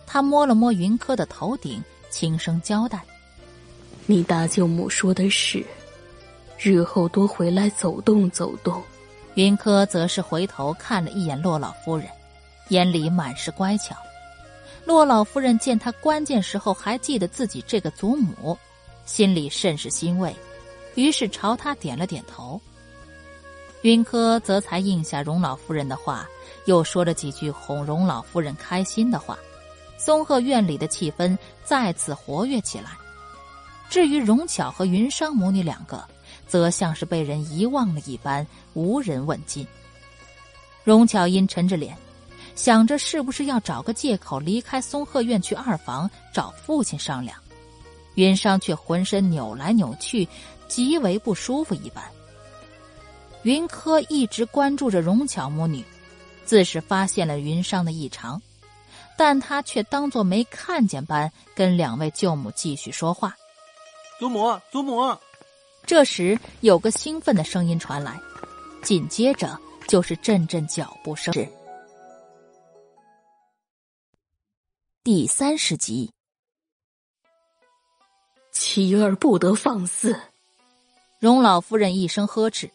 她摸了摸云柯的头顶，轻声交代：“你大舅母说的是，日后多回来走动走动。”云柯则是回头看了一眼洛老夫人，眼里满是乖巧。骆老夫人见他关键时候还记得自己这个祖母，心里甚是欣慰，于是朝他点了点头。云柯则才应下荣老夫人的话，又说了几句哄荣老夫人开心的话。松鹤院里的气氛再次活跃起来。至于荣巧和云裳母女两个。则像是被人遗忘了一般，无人问津。荣巧因沉着脸，想着是不是要找个借口离开松鹤院去二房找父亲商量。云裳却浑身扭来扭去，极为不舒服一般。云柯一直关注着荣巧母女，自是发现了云裳的异常，但他却当作没看见般，跟两位舅母继续说话：“祖母，祖母。”这时，有个兴奋的声音传来，紧接着就是阵阵脚步声。第三十集，妻儿不得放肆！荣老夫人一声呵斥，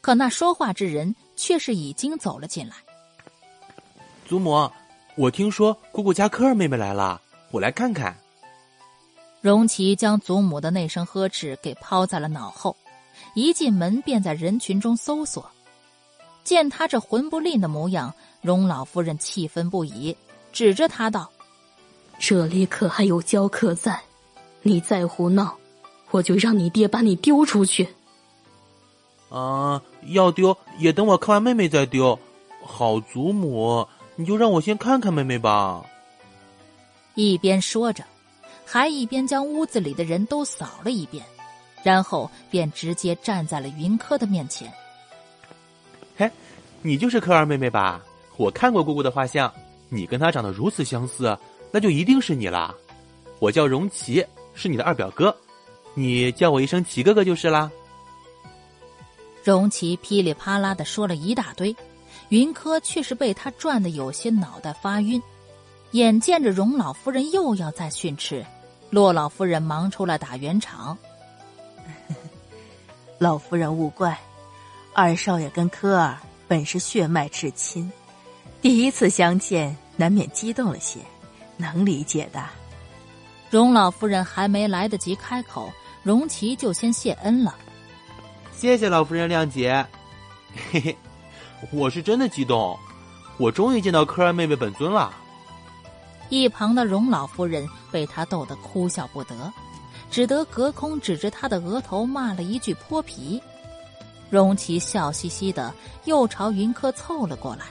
可那说话之人却是已经走了进来。祖母，我听说姑姑家科儿妹妹来了，我来看看。荣琪将祖母的那声呵斥给抛在了脑后，一进门便在人群中搜索。见他这魂不吝的模样，荣老夫人气愤不已，指着他道：“这里可还有娇客在，你再胡闹，我就让你爹把你丢出去。”啊，要丢也等我看完妹妹再丢。好，祖母，你就让我先看看妹妹吧。一边说着。还一边将屋子里的人都扫了一遍，然后便直接站在了云柯的面前。嘿，你就是柯二妹妹吧？我看过姑姑的画像，你跟她长得如此相似，那就一定是你啦。我叫荣奇，是你的二表哥，你叫我一声奇哥哥就是啦。荣奇噼里啪啦的说了一大堆，云柯却是被他转的有些脑袋发晕。眼见着荣老夫人又要再训斥，骆老夫人忙出来打圆场。*laughs* 老夫人勿怪，二少爷跟科儿本是血脉至亲，第一次相见难免激动了些，能理解的。荣老夫人还没来得及开口，荣琪就先谢恩了。谢谢老夫人谅解，嘿嘿，我是真的激动，我终于见到科儿妹妹本尊了。一旁的荣老夫人被他逗得哭笑不得，只得隔空指着他的额头骂了一句“泼皮”。荣琪笑嘻嘻的又朝云柯凑了过来，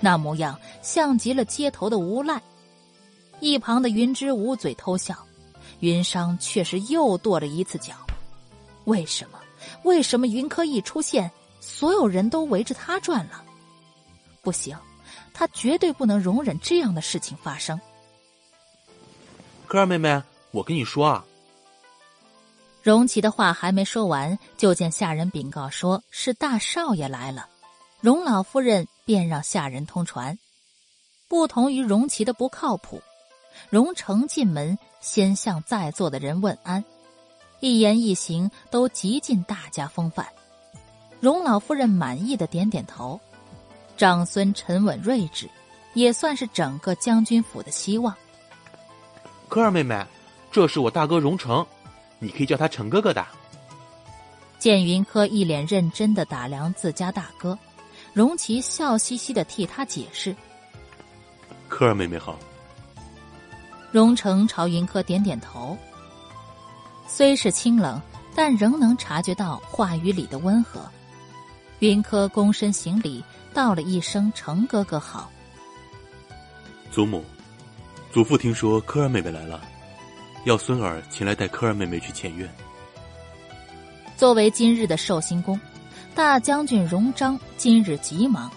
那模样像极了街头的无赖。一旁的云芝捂嘴偷笑，云商却是又跺了一次脚。为什么？为什么云柯一出现，所有人都围着他转了？不行！他绝对不能容忍这样的事情发生。柯儿妹妹，我跟你说啊。荣琪的话还没说完，就见下人禀告说是大少爷来了。荣老夫人便让下人通传。不同于荣琪的不靠谱，荣成进门先向在座的人问安，一言一行都极尽大家风范。荣老夫人满意的点点头。长孙沉稳睿智，也算是整个将军府的希望。科儿妹妹，这是我大哥荣成，你可以叫他成哥哥的。见云柯一脸认真的打量自家大哥，荣琪笑嘻嘻的替他解释：“科儿妹妹好。”荣成朝云柯点点头，虽是清冷，但仍能察觉到话语里的温和。云柯躬身行礼。道了一声“程哥哥好”，祖母、祖父听说科儿妹妹来了，要孙儿前来带科儿妹妹去前院。作为今日的寿星公，大将军荣章今日急忙，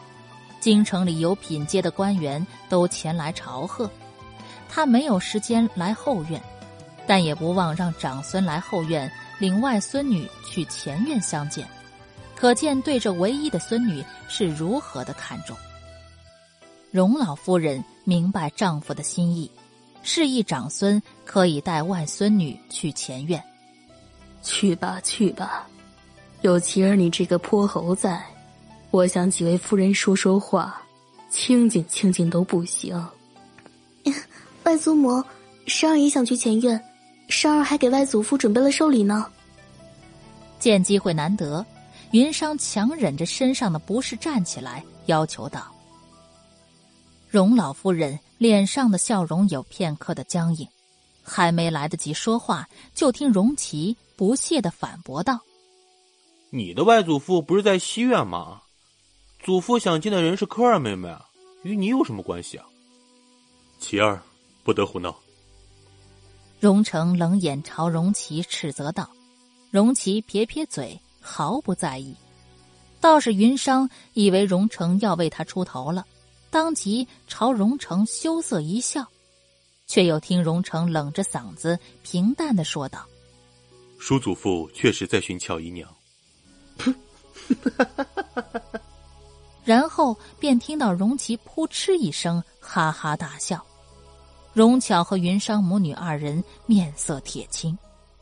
京城里有品阶的官员都前来朝贺，他没有时间来后院，但也不忘让长孙来后院领外孙女去前院相见。可见对这唯一的孙女是如何的看重。荣老夫人明白丈夫的心意，示意长孙可以带外孙女去前院。去吧，去吧，有琪儿你这个泼猴在，我想几位夫人说说话，清静清静都不行。外祖母，珊儿也想去前院，珊儿还给外祖父准备了寿礼呢。见机会难得。云商强忍着身上的不适，站起来要求道：“荣老夫人脸上的笑容有片刻的僵硬，还没来得及说话，就听荣琪不屑的反驳道：‘你的外祖父不是在西院吗？祖父想见的人是科二妹妹，与你有什么关系啊？’琪儿，不得胡闹。”荣成冷眼朝荣奇斥责道：“荣奇撇撇嘴。”毫不在意，倒是云商以为荣成要为他出头了，当即朝荣成羞涩一笑，却又听荣成冷着嗓子平淡的说道：“叔祖父确实在寻巧姨娘。*laughs* ”然后便听到荣奇扑哧一声哈哈大笑，荣巧和云商母女二人面色铁青。